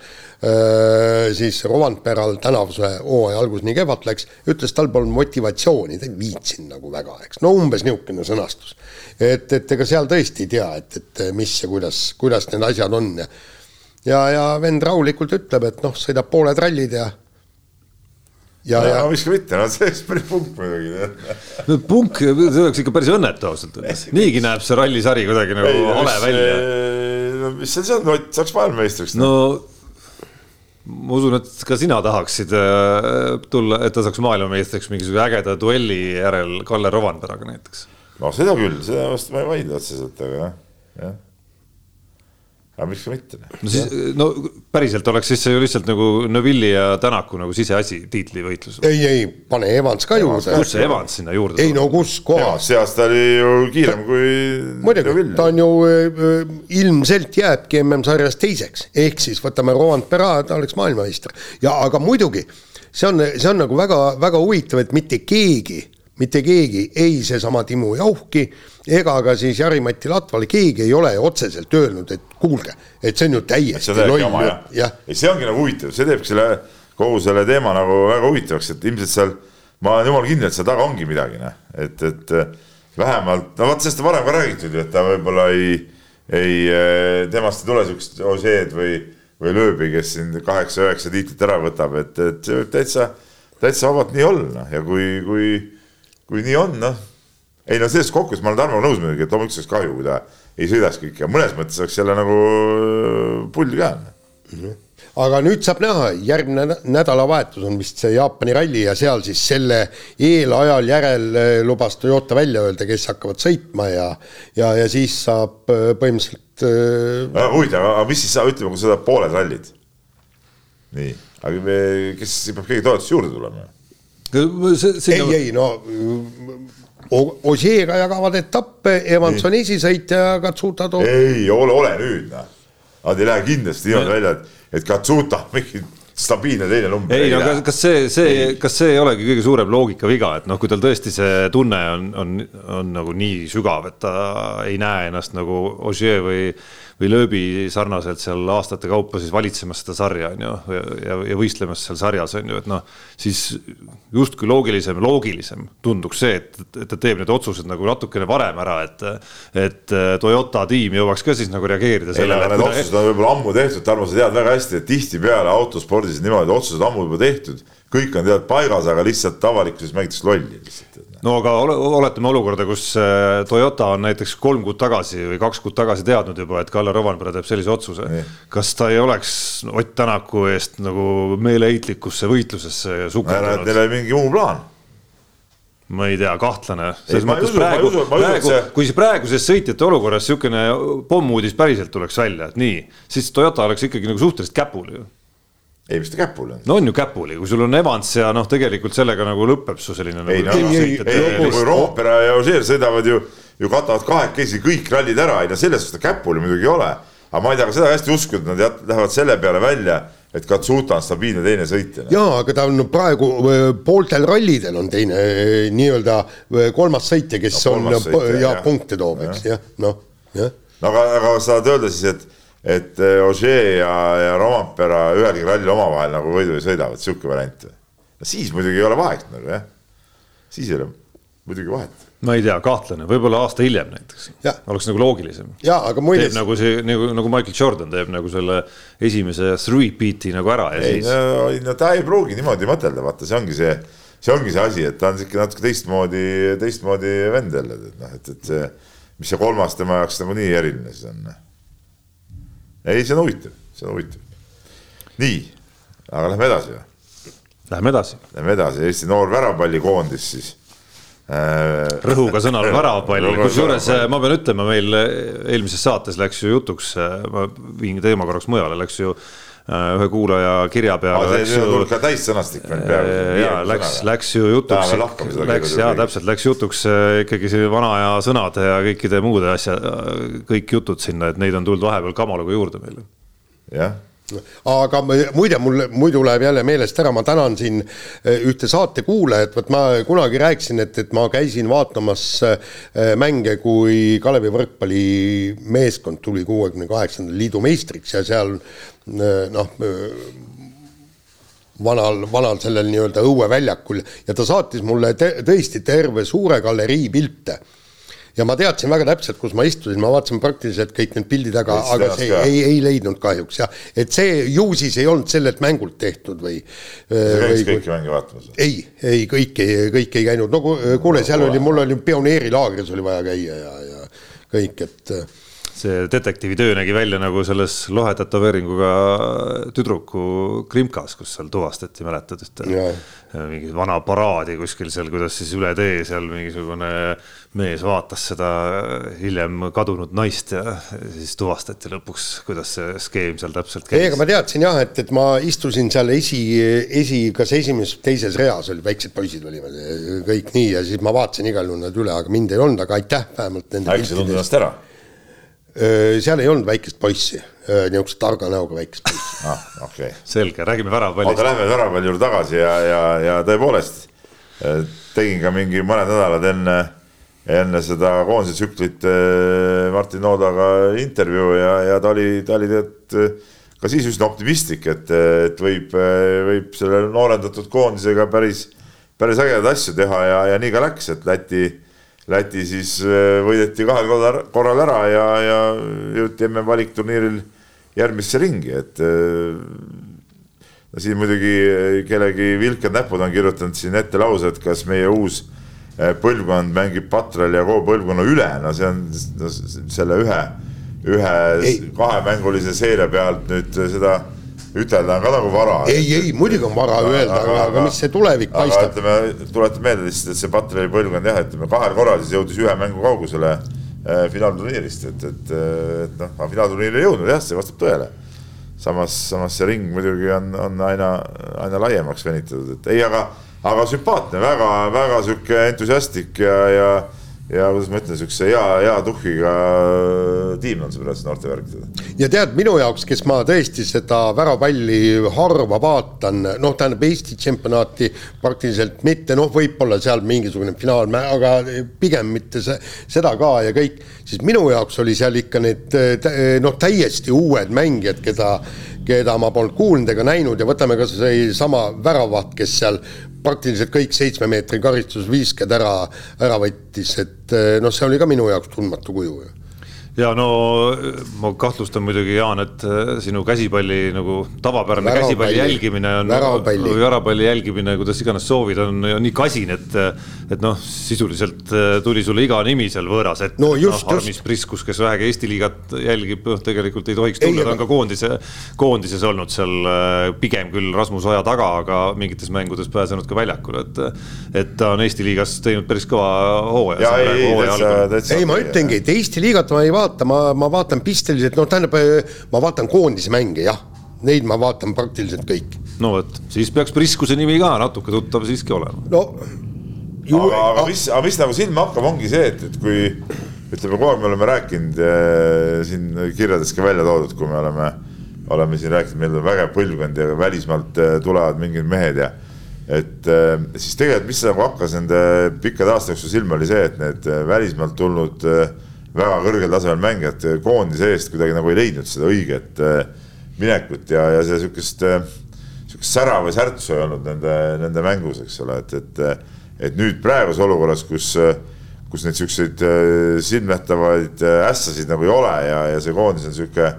siis Rovanperal tänavuse hooaja algus nii kehvalt läks, ütles, tal polnud motivatsiooni, ta ei viitsinud nagu väga, eks, no umbes niisugune sõnastus. et, et ega seal tõesti ei tea, et, et mis ja kuidas, kuidas need asjad on. Ja ja, ja vend rahulikult ütleb, et noh, sõidab pooled rallid ja ja, ja, ja miks ka mitte, no see oleks päris punk muidugi. no punk, see oleks ikka päris õnnetu ausalt öeldes, niigi näeb see rallisari kuidagi nagu ei, hale välja. no mis seal siis on, Ott saaks maailmameistriks. no ma usun, et ka sina tahaksid äh, tulla, et ta saaks maailmameistriks mingisuguse ägeda duelli järel Kalle Rovanperaga näiteks. no seda küll, seda vast ma ei vaidle otseselt, aga jah, jah aga miks ka mitte? no siis, no päriselt oleks siis see ju lihtsalt nagu Neville'i ja Tänaku nagu siseasi tiitlivõitlus. ei, ei, pane Evans ka juurde. kus see Evans sinna juurde ei no kus kohas? see aasta oli ju kiirem kui muidugi, ta on ju äh, ilmselt jääbki MM-sarjas teiseks, ehk siis võtame Roland Perra, ta oleks maailmameister. ja aga muidugi, see on, see on nagu väga-väga huvitav, et mitte keegi, mitte keegi, ei seesama Timo Jauhki ega ka siis Jari-Mati Latval, keegi ei ole otseselt öelnud, et kuulge, et see on ju täiesti loll jutt, jah. ei, see ongi nagu huvitav, see teebki selle, kogu selle teema nagu väga huvitavaks, et ilmselt seal, ma olen jumala kindel, et seal taga ongi midagi, noh, et, et vähemalt, no vot sellest on varem ka räägitud ju, et ta võib-olla ei, ei, temast ei tule siukest Ožeed või, või lööbi, kes siin kaheksa-üheksa tiitlit ära võtab, et, et see võib täitsa, täitsa vabalt nii olla, noh, ja kui, kui, kui nii on, noh ei no selles kokkuvõttes ma olen Tarmoga nõus muidugi, et loomulikult oleks kahju, kui ta ei sõidaks kõike ja mõnes mõttes oleks jälle nagu äh, pull ka mm. -hmm. aga nüüd saab näha, järgmine nädalavahetus on vist see Jaapani ralli ja seal siis selle eelajal järel äh, lubas Toyota välja öelda, kes hakkavad sõitma ja ja, ja siis saab äh, põhimõtteliselt äh.... huvitav, aga mis siis saab, ütleme, kui sõidab pooled rallid. nii, aga me, kes peab keegi toetust juurde tulema? Ei, ei no Ožeega jagavad etappe, Evans on esisõitja ja Katsuta toob. ei ole, ole nüüd noh. Nad ei lähe kindlasti niimoodi välja, et, et Katsuta mingi stabiilne teine number. ei no kas, kas see, see, kas see ei olegi kõige suurem loogikaviga, et noh, kui tal tõesti see tunne on, on, on nagu nii sügav, et ta ei näe ennast nagu Ožee või või lööbi sarnaselt seal aastate kaupa siis valitsemas seda sarja, on ju, ja, ja võistlemas seal sarjas, on ju, et noh, siis justkui loogilisem, loogilisem tunduks see, et, et ta teeb need otsused nagu natukene varem ära, et et Toyota tiim jõuaks ka siis nagu reageerida sellele. Need otsused on võib-olla ammu tehtud, Tarmo, sa tead väga hästi, et tihtipeale autospordis niimoodi, otsused ammu juba tehtud, kõik on tead paigas, aga lihtsalt avalikkuses mängitakse lolli lihtsalt no aga ole, oletame olukorda, kus äh, Toyota on näiteks kolm kuud tagasi või kaks kuud tagasi teadnud juba, et Kalle Rovanpera teeb sellise otsuse. kas ta ei oleks Ott Tänaku eest nagu meeleheitlikusse võitlusesse sukeldunud? Neil oli mingi muu plaan ma ei tea, kahtlane. kui praeguses sõitjate olukorras niisugune pommuudis päriselt tuleks välja, et nii, siis Toyota oleks ikkagi nagu suhteliselt käpul ju ei, mis ta käpuli on? no on ju käpuli, kui sul on Evans ja noh, tegelikult sellega nagu lõpeb su selline ei nagu,, no, ei, ei, ei, kui Roompere ja Ožeer sõidavad ju, ju katavad kahekesi kõik rallid ära, ei no selles suhtes ta käpuli muidugi ei ole. aga ma ei tea, ka seda hästi uskuda, et nad lähevad selle peale välja, et Katsuta on stabiilne teine sõitja. jaa, aga ta on praegu pooltel rallidel on teine nii-öelda kolmas sõitja, kes no, on sõitja, ja jah. punkte toob, eks jah, noh no aga, aga sa tahad öelda siis, et, et Ožee ja, ja Rompera ühelgi rallil omavahel nagu võidu ei sõida, vot sihuke variant no siis muidugi ei ole vahet nagu jah, siis ei ole muidugi vahet ma ei tea, kahtlane, võib-olla aasta hiljem näiteks, oleks nagu loogilisem. teeb nagu see nagu, nagu Michael Jordan teeb nagu selle esimese three beat'i nagu ära ja ei, siis. no, no ta ei pruugi niimoodi mõtelda, vaata, see ongi see, see ongi see asi, et ta on sihuke natuke teistmoodi, teistmoodi vend jälle, et noh, et, et see, mis see kolmas tema jaoks nagunii eriline siis on. Ei, see on huvitav, see on huvitav. nii, aga lähme edasi või? Läheme edasi. Lähme edasi, Eesti noor väravapallikoondis siis Äh, rõhuga sõnal väravapall, kusjuures äh, ma pean ütlema, meil äh, eelmises saates läks ju jutuks, ma viin teema korraks mujale, läks ju ühe kuulaja kirja peale. see on ka täissõnastik veel peaaegu. ja läks, läks ju jutuks, läks ja täpselt läks jutuks ikkagi see vana aja sõnad ja kõikide muude asja, kõik jutud sinna, et neid on tulnud vahepeal kamaluga juurde meile. jah aga muide, mul muidu läheb jälle meelest ära, ma tänan siin ühte saatekuulajat, vot ma kunagi rääkisin, et, et ma käisin vaatamas mänge, kui Kalevi võrkpallimeeskond tuli kuuekümne kaheksandal liidu meistriks ja seal noh, vanal, vanal sellel nii-öelda õueväljakul ja ta saatis mulle te, tõesti terve suure galerii pilte ja ma teadsin väga täpselt, kus ma istusin, ma vaatasin praktiliselt kõik need pildid, aga, aga see ka. ei, ei leidnud kahjuks jah, et see ju siis ei olnud sellelt mängult tehtud või. sa käisid kõiki mänge vaatamas? ei, ei kõiki, kõik ei käinud, no kuule, seal oli, mul oli pioneerilaagris oli vaja käia ja, ja kõik, et see detektiivitöö nägi välja nagu selles lohe tätoveeringuga tüdruku krimkas, kus seal tuvastati, mäletad ühte mingi vana paraadi kuskil seal, kuidas siis üle tee seal mingisugune mees vaatas seda hiljem kadunud naist ja siis tuvastati lõpuks, kuidas see skeem seal täpselt käis. ei, aga ma teadsin jah, et, et ma istusin seal esi, esi, kas esimeses, teises reas olid väiksed poisid olime kõik nii ja siis ma vaatasin igal juhul nad üle, aga mind ei olnud, aga aitäh vähemalt nende. äkki sa tundsid ennast ära? Seal ei olnud väikest poissi, niisugust targa näoga väikest poissi ah,. okei okay., selge, räägime väravapallist. oota, lähme väravapalli juurde tagasi ja, ja, ja tõepoolest tegin ka mingi mõned nädalad enne, enne seda koondise tsüklit Martin Noodaga intervjuu ja, ja ta oli, ta oli tead ka siis üsna optimistlik, et, et võib, võib selle noorendatud koondisega päris, päris ägedaid asju teha ja, ja nii ka läks, et Läti Läti siis äh, võideti kahel korral ära ja, ja jõuti MM valikturniiril järgmisse ringi, et äh, no siin muidugi kellegi vilkad näpud on kirjutanud siin ette lause, et kas meie uus äh, põlvkond mängib Patral ja kogu põlvkonna üle, no see on no, selle ühe, ühe kahemängulise seeria pealt nüüd seda ütelda on ka nagu vara. ei, ei muidugi on vara öelda, aga, aga mis see tulevik paistab. ütleme, tuletan meelde lihtsalt, et see Patreli põlvkond jah, ütleme kahel korral siis jõudis ühe mängu kaugusele äh, finaalturniirist, et, et, et noh, finaalturniiri ei jõudnud jah, see vastab tõele. samas, samas see ring muidugi on, on aina, aina laiemaks venitatud, et ei, aga, aga sümpaatne väga,, väga-väga sihuke entusiastlik ja, ja ja kuidas ma ütlen, siukse hea, hea tuhhiga tiim on see praegu noortevärkidel. ja tead, minu jaoks, kes ma tõesti seda väravapalli harva vaatan, noh, tähendab Eesti tšempionaati praktiliselt mitte, noh, võib-olla seal mingisugune finaal, aga pigem mitte see, seda ka ja kõik, siis minu jaoks oli seal ikka need noh, täiesti uued mängijad, keda keda ma polnud kuulnud ega näinud ja võtame kas või sama väravaht, kes seal praktiliselt kõik seitsme meetri karistusvisked ära, ära võttis, et eh, noh, see oli ka minu jaoks tundmatu kuju ju ja no ma kahtlustan muidugi, Jaan, et äh, sinu käsipalli nagu tavapärane Väravapalli. käsipalli jälgimine on, või väravapalli jälgimine, kuidas iganes soovid, on nii kasin, et, et noh, sisuliselt äh, tuli sulle iga nimi seal võõras ette no,. noh, Armis Priskus, kes vähegi Eesti liigat jälgib, noh, tegelikult ei tohiks tulla, ta on ka koondise, koondises olnud seal äh, pigem küll Rasmus Oja taga, aga mingites mängudes pääsenud ka väljakule, et, et ta on Eesti liigas teinud päris kõva hooaja. ei, ei, ma ütlengi, et Eesti liigat ma ei vaata vaata, ma, ma vaatan pisteliselt, noh, tähendab, ma vaatan koondise mänge, jah. Neid ma vaatan praktiliselt kõik. no vot, siis peaks Priskuse nimi ka natuke tuttav siiski olema. no ju.... aga, aga mis, aga mis nagu silma hakkab, ongi see, et, et kui ütleme, kogu aeg me oleme rääkinud äh, siin kirjades ka välja toodud, kui me oleme, oleme siin rääkinud, meil on vägev põlvkond ja välismaalt äh, tulevad mingid mehed ja et äh, siis tegelikult, mis nagu hakkas nende pikkade aasta jooksul silma, oli see, et need välismaalt tulnud äh, väga kõrgel tasemel mängijad koondise eest kuidagi nagu ei leidnud seda õiget minekut ja, ja seda sihukest, sihukest sära või särtsu ei olnud nende, nende mängus, eks ole, et, et, et nüüd praeguses olukorras, kus, kus neid siukseid silmnähtavaid ässasid nagu ei ole ja, ja see koondis on sihuke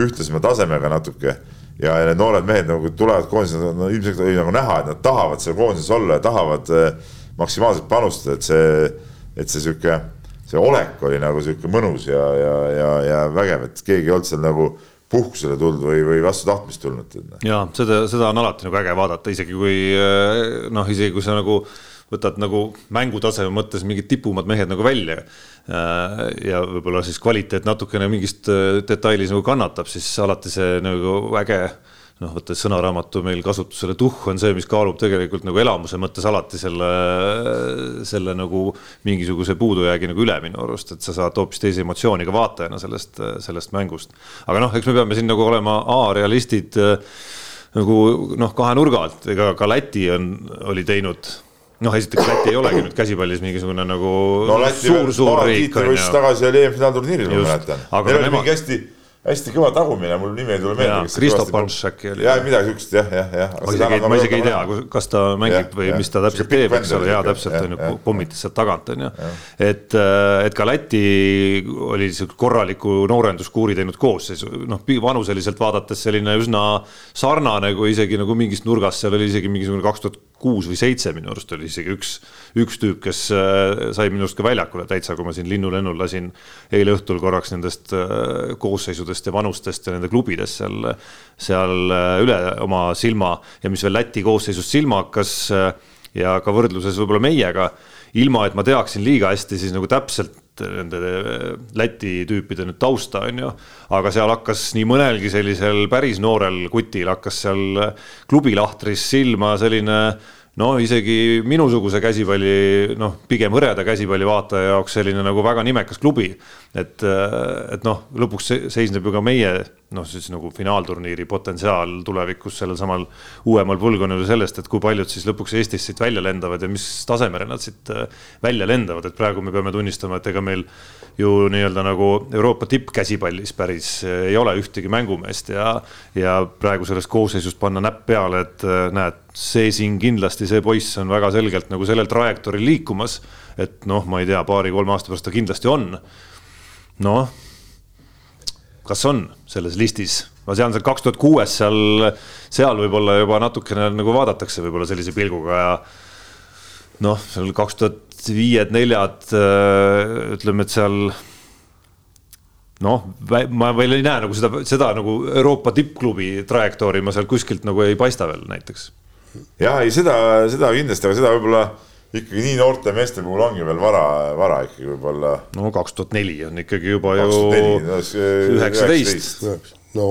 ühtlasema tasemega natuke ja, need noored mehed nagu tulevad koondise, no ilmselt oli nagu näha, et nad tahavad seal koondises olla ja tahavad maksimaalselt panustada, et see, et see sihuke, see olek oli nagu sihuke mõnus ja, ja, ja, ja vägev, et keegi ei olnud seal nagu puhkusele tulnud või, või vastu tahtmist tulnud. ja seda, seda on alati nagu äge vaadata, isegi kui äh, noh, isegi kui sa nagu võtad nagu mängutaseme mõttes mingid tipumad mehed nagu välja. Äh, ja võib-olla siis kvaliteet natukene mingist äh, detailis nagu kannatab, siis alati see nagu äge noh, võttes sõnaraamatu meil kasutusele, tuhh on see, mis kaalub tegelikult nagu elamuse mõttes alati selle, selle nagu mingisuguse puudujäägi nagu üle minu arust, et sa saad hoopis teise emotsiooniga vaatajana sellest, sellest mängust. aga noh, eks me peame siin nagu olema A-realistid nagu noh, kahe nurga alt, ega ka Läti on, oli teinud noh, esiteks Läti ei olegi nüüd käsipallis mingisugune nagu no, suur, suur riik. tagasi oli EM-finaalturniiril, ma mäletan. Neil oli mingi hästi hästi kõva tagumine, mul nimi ei tule meelde. Kristo Panš äkki oli. ja midagi siukest jah, jah, jah. ma isegi, ma isegi ei tea, kas ta mängib või mis ta täpselt teeb, eks ole, ja täpselt on ju, pommitas sealt tagant on ju. et, äh, et ka Läti oli sihuke korraliku noorenduskuuri teinud koosseisu, noh vanuseliselt vaadates selline üsna sarnane, kui isegi nagu mingist nurgast, seal oli isegi mingisugune kaks tuhat kuus või seitse minu arust oli isegi üks, üks tüüp, kes äh, sai minu arust ka väljakule täitsa, kui ma siin linnulennul lasin eile õhtul korraks nendest äh, koosseisudest ja vanustest ja nende klubidest seal, seal äh, üle oma silma ja mis veel Läti koosseisust silma hakkas ja ka võrdluses võib-olla meiega, ilma et ma teaksin liiga hästi siis nagu täpselt nende Läti tüüpide nüüd tausta, on ju. aga seal hakkas nii mõnelgi sellisel päris noorel kutil hakkas seal klubilahtris silma selline no isegi minusuguse käsipalli, noh, pigem hõreda käsipalli vaataja jaoks selline nagu väga nimekas klubi. et, et noh, lõpuks seisneb ju ka meie noh, siis nagu finaalturniiri potentsiaal tulevikus sellel samal uuemal põlvkonnal sellest, et kui paljud siis lõpuks Eestist siit välja lendavad ja mis tasemele nad siit äh, välja lendavad, et praegu me peame tunnistama, et ega meil ju nii-öelda nagu Euroopa tippkäsipallis päris äh, ei ole ühtegi mängumeest ja, ja praegu sellest koosseisust panna näpp peale, et äh, näed, see siin kindlasti, see poiss on väga selgelt nagu sellel trajektooril liikumas. et noh, ma ei tea, paari-kolme aasta pärast ta kindlasti on. noh kas on selles listis? ma tean, seal kaks tuhat kuues seal, seal võib-olla juba natukene nagu vaadatakse võib-olla sellise pilguga ja noh, seal kaks tuhat viied-neljad äh, ütleme, et seal noh, ma veel ei näe nagu seda, seda nagu Euroopa tippklubi trajektoori ma seal kuskilt nagu ei paista veel näiteks. Ja ei, seda, seda kindlasti, aga seda võib-olla ikkagi nii noorte meeste puhul ongi veel vara, vara ikkagi võib-olla. no kaks tuhat neli on ikkagi juba ju üheksateist. no.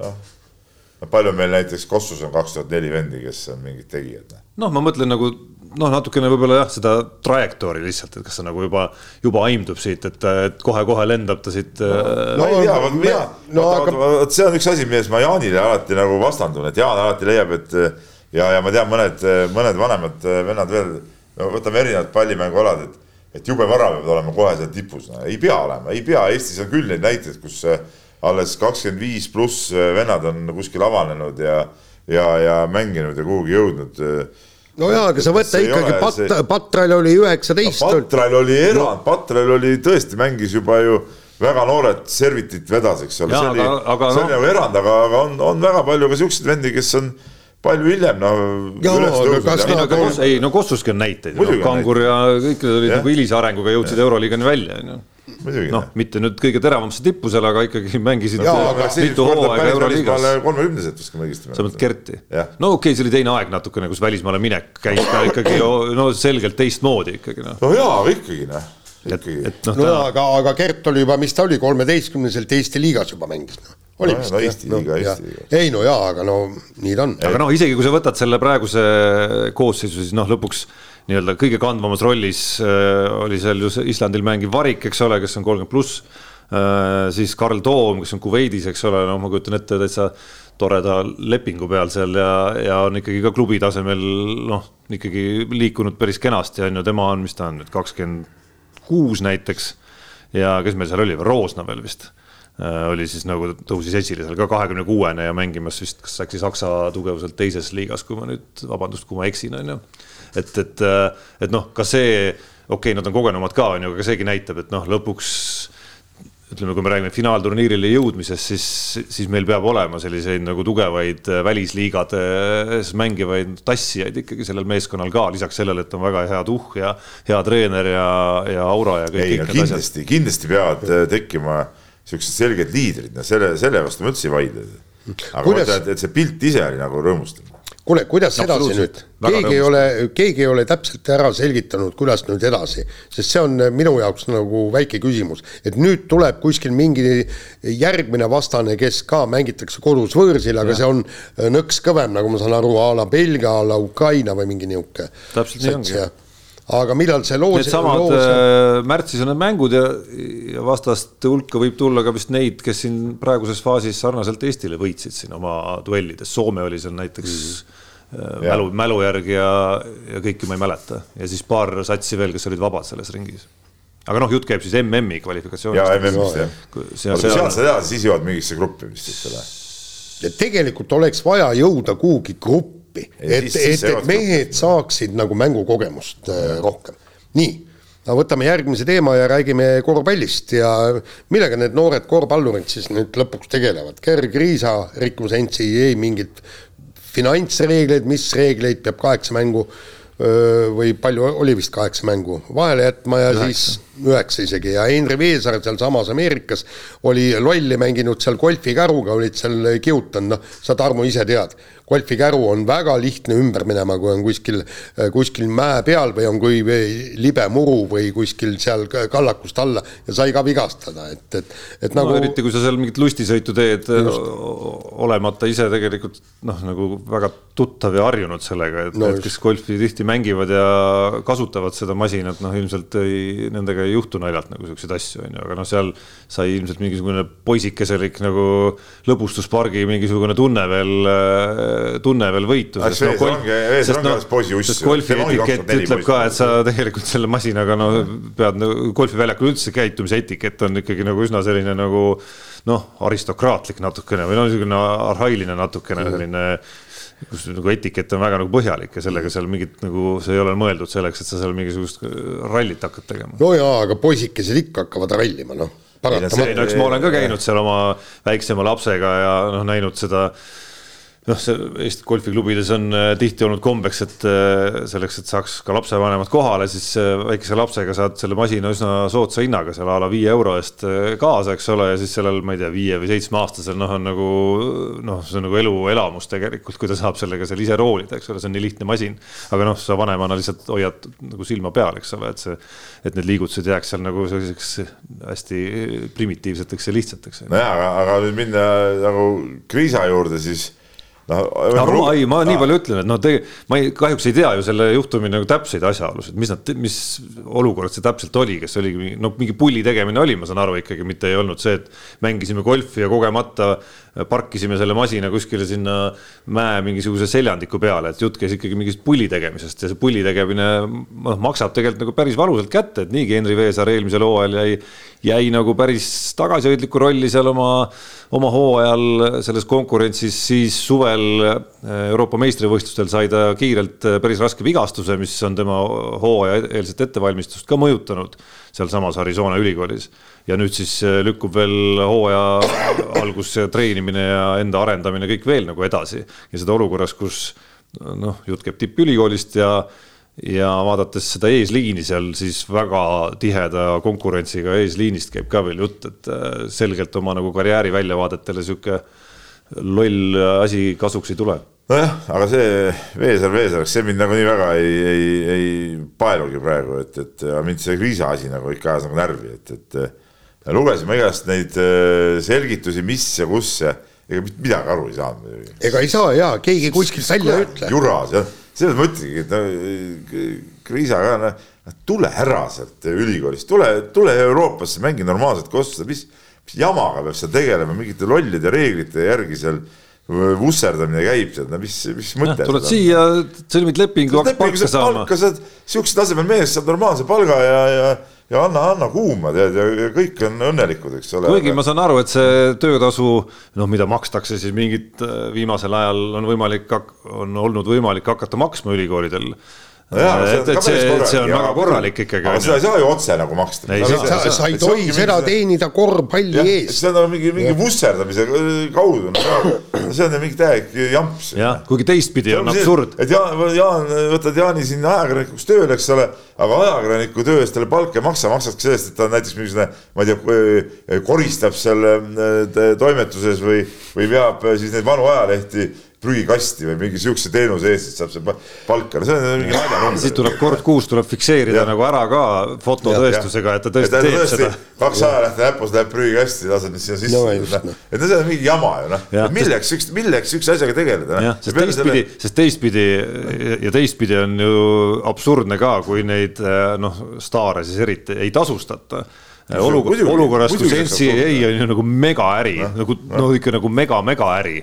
noh, palju meil näiteks Kossus on kaks tuhat neli vendi, kes on mingid tegijad? noh, ma mõtlen nagu noh, natukene võib-olla jah, seda trajektoori lihtsalt, et kas see nagu juba, juba aimdub siit, et, et kohe-kohe lendab ta siit no,. Äh, ei tea, vot mina, no, aga... vot see on üks asi, milles ma Jaanile alati nagu vastandun, et Jaan alati leiab, et ja, ja ma tean, mõned, mõned vanemad vennad veel, no võtame erinevad pallimängualad, et, et jube vara peab olema kohe seal tipus no,. ei pea olema, ei pea, Eestis on küll neid näiteid, kus äh, alles kakskümmend viis pluss äh, vennad on kuskil avanenud ja, ja, ja mänginud ja kuhugi jõudnud no jaa, aga sa võta ikkagi, Pat-, see... Patral oli üheksateist no,. Patral oli erand no., Patral oli tõesti, mängis juba ju väga noored servitit vedas, eks ole, see oli, see oli nagu erand, aga, aga on, on väga palju ka siukseid vendi, kes on palju hiljem, no. ei no Kossuski on näiteid, no, Kangur ja kõik need olid nagu hilise arenguga jõudsid Euroliigani välja, on ju noh, mitte nüüd kõige teravasse tippu seal, aga ikkagi mängisid no, mitu hooaega Euroliigas. kolmekümneselt vist, kui ma õigesti mäletan. sa mõtled Kerti? no okei okay,, see oli teine aeg natukene, kus välismaale minek käis ka ikkagi no selgelt teistmoodi ikkagi noh. no jaa, aga ikkagi noh. et, et noh. no ta... aga, aga Kert oli juba, mis ta oli, kolmeteistkümneselt Eesti liigas juba mängis noh oli vist no,? Eesti liiga no,, Eesti liiga. ei no jaa, aga no nii ta on. aga noh, isegi kui sa võtad selle praeguse koosseisu, siis noh, lõpuks nii-öelda kõige kandvamas rollis äh, oli seal ju Islandil mängiv Varik, eks ole, kes on kolmkümmend pluss äh,. siis Karl Toom, kes on Kuveidis, eks ole, no ma kujutan ette täitsa toreda lepingu peal seal ja, ja on ikkagi ka klubi tasemel noh, ikkagi liikunud päris kenasti, on ju, tema on, mis ta on nüüd kakskümmend kuus näiteks ja kes meil seal oli, Roosna veel vist äh, oli siis nagu tõusis esile seal ka kahekümne kuuene ja mängimas vist kas äkki Saksa tugevuselt teises liigas, kui ma nüüd, vabandust, kui ma eksin, on ju. Et, et, äh, et noh, ka see, okei okay,, nad on kogenumad ka, on ju, aga seegi näitab, et noh, lõpuks ütleme, kui me räägime finaalturniirile jõudmisest, siis, siis meil peab olema selliseid nagu tugevaid äh, välisliigades mängivaid tassijaid ikkagi sellel meeskonnal ka, lisaks sellele, et on väga hea tuhh ja hea treener ja, ja aura ja kõik. ei, kindlasti, kindlasti peavad äh, tekkima siuksed selged liidrid, no selle, selle vastu ma üldse ei vaidle. aga mõtlen, et, et see pilt ise oli nagu rõõmustav kuule, kuidas edasi nüüd? keegi ei ole, keegi ei ole täpselt ära selgitanud, kuidas nüüd edasi, sest see on minu jaoks nagu väike küsimus, et nüüd tuleb kuskil mingi järgmine vastane, kes ka mängitakse kodus võõrsil, aga ja. see on nõks kõvem, nagu ma saan aru, a la Belgia, a la Ukraina või mingi niisugune. täpselt nii ongi aga millal see loos. Needsamad loos... Äh, märtsis on need mängud ja, ja vastaste hulka võib tulla ka vist neid, kes siin praeguses faasis sarnaselt Eestile võitsid siin oma duellides, Soome oli seal näiteks mm Äh, mälu, mälu järgi ja, ja kõiki ma ei mäleta ja siis paar satsi veel, kes olid vabad selles ringis. aga noh, jutt käib siis MM-i kvalifikatsioonist. ja MM-ist jah. sealt sa edasi, siis jõuad mingisse gruppi vist, eks ole. tegelikult oleks vaja jõuda kuhugi gruppi, et, et, et mehed saaksid nagu mängukogemust äh, rohkem. nii no võtame järgmise teema ja räägime korvpallist ja millega need noored korvpallurid siis nüüd lõpuks tegelevad. Gerg Riisa rikkus NCAA mingit finantsreegleid, mis reegleid peab kaheksa mängu või palju oli vist kaheksa mängu vahele jätma ja üheksa. siis üheksa isegi. Ja Henri Veesaar sealsamas Ameerikas oli lolli mänginud seal golfikäruga, olid seal kihutanud, noh, sa Tarmo ise tead golfikäru on väga lihtne ümber minema, kui on kuskil, kuskil mäe peal või on kui libe muru või kuskil seal kallakust alla ja sai ka vigastada, et, et, et nagu no,. eriti kui sa seal mingit lustisõitu teed, olemata ise tegelikult noh, nagu väga tuttav ja harjunud sellega, et no, need, kes golfi tihti mängivad ja kasutavad seda masinat, noh ilmselt ei, nendega ei juhtu naljalt nagu siukseid asju, on ju, aga noh, seal sai ilmselt mingisugune poisikeselik nagu lõbustuspargi mingisugune tunne veel tunne veel võitu. no, golf, no, sest golfi etikett ütleb ka, et sa tegelikult selle masinaga no pead nagu golfiväljakul üldse käitumise etikett on ikkagi nagu üsna selline nagu noh, aristokraatlik natukene või no niisugune arhailine natukene selline kus nagu etikett on väga nagu põhjalik ja sellega seal mingit nagu, see ei ole mõeldud selleks, et sa seal mingisugust rallit hakkad tegema. no jaa, aga poisikesed ikka hakkavad rallima, noh. no eks ma olen ka käinud seal oma väiksema lapsega ja noh, näinud seda noh, see Eesti golfiklubides on äh, tihti olnud kombeks, et äh, selleks, et saaks ka lapsevanemad kohale, siis äh, väikese lapsega saad selle masina üsna soodsa hinnaga seal a la viie euro eest kaasa, eks ole, ja siis sellel, ma ei tea, viie või seitsmeaastasel noh, on nagu noh, see on nagu eluelamus tegelikult, kui ta saab sellega seal ise roolida, eks ole, see on nii lihtne masin. aga noh, sa vanemana lihtsalt hoiad nagu silma peal, eks ole, et see, et need liigutused jääks seal nagu selliseks hästi primitiivseteks ja lihtsateks. nojah, aga, aga nüüd minna nagu Kriisa juurde, siis no, ei, ma nii palju ütlen, et noh, ma ei, kahjuks ei tea ju selle juhtumi nagu täpseid asjaolusid, mis nad, mis olukord see täpselt oli, kas oligi no mingi pulli tegemine oli, ma saan aru ikkagi, mitte ei olnud see, et mängisime golfi ja kogemata parkisime selle masina kuskile sinna mäe mingisuguse seljandiku peale, et jutt käis ikkagi mingist pulli tegemisest ja see pulli tegemine noh, maksab tegelikult nagu päris valusalt kätte, et niigi Henri Veesaar eelmisel hooajal jäi, jäi nagu päris tagasihoidlikku rolli seal oma, oma hooajal selles konkurentsis, siis suvel eh, Euroopa meistrivõistlustel sai ta kiirelt eh, päris raske vigastuse, mis on tema hooaja eelset ettevalmistust ka mõjutanud sealsamas Arizona ülikoolis. Ja nüüd siis äh, lükkub veel hooaja algus treenimine ja enda arendamine kõik veel nagu edasi. Ja seda olukorras, kus noh, jutt käib tippülikoolist ja ja vaadates seda eesliini seal, siis väga tiheda konkurentsiga eesliinist käib ka veel jutt, et äh, selgelt oma nagu karjääri väljavaadetele sihuke loll asi kasuks ei tule nojah, aga see Veesaar Veesaareks, see mind nagu nii väga ei, ei, ei paelugi praegu, et, et mind see Kriisa asi nagu ikka ajas nagu närvi, et, et lugesime igast neid äh, selgitusi, mis ja kus ja ega mitte midagi aru ei saanud muidugi. ega ei saa ja keegi kuskilt välja ei ütle. juras jah, selles ma ütlengi, et no Kriisa ka noh, tule ära sealt ülikoolist, tule, tule Euroopasse, mängi normaalset kossu, mis, mis jamaga peab seal tegelema, mingite lollide reeglite järgi seal vusserdamine käib seal, no mis, mis mõte. tuled siia, sõlmid lepingu, hakkad palka saama. palka saad, sihukese tasemel mees saab normaalse palga ja, ja ja anna, anna kuuma tead ja kõik on õnnelikud, eks ole. kuigi ma saan aru, et see töötasu, noh, mida makstakse siis mingit viimasel ajal on võimalik, on olnud võimalik hakata maksma ülikoolidel Jaa, et, et see, see on väga korralik ikkagi. aga seda ei saa ju otse nagu maksta. sa, sa ei tohi seda teenida korvpalli eest. see on mingi, mingi vusserdamise kaudu see on mingi täielik jamps. jah, kuigi teistpidi on absurd. et Jaan, Jaan, võtad Jaani sinna ajakirjanikuks tööle, eks ole, aga ajakirjaniku töö eest talle palka ei maksa, maksakski sellest, et ta näiteks mingisugune, ma ei tea, koristab seal toimetuses või, või veab siis neid vanu ajalehti prügikasti või mingi siukse teenuse eest, siis saab see palka, no see on mingi naljanumber. siis tuleb kord kuus tuleb fikseerida ja. nagu ära ka fototõestusega, et ta tõesti et, teeb tõesti, seda. kaks ajalehte näpus läheb prügikasti, lased need sinna sisse no,, noh. et no see on mingi jama ju noh, milleks üks, milleks üks asjaga tegeleda. jah, sest teistpidi selle..., sest teistpidi ja teistpidi on ju absurdne ka, kui neid noh, staare siis eriti ei tasustata olukord, olukorras, kus NCAA on ju nagu megaäri, nagu no ikka nagu mega-megaäri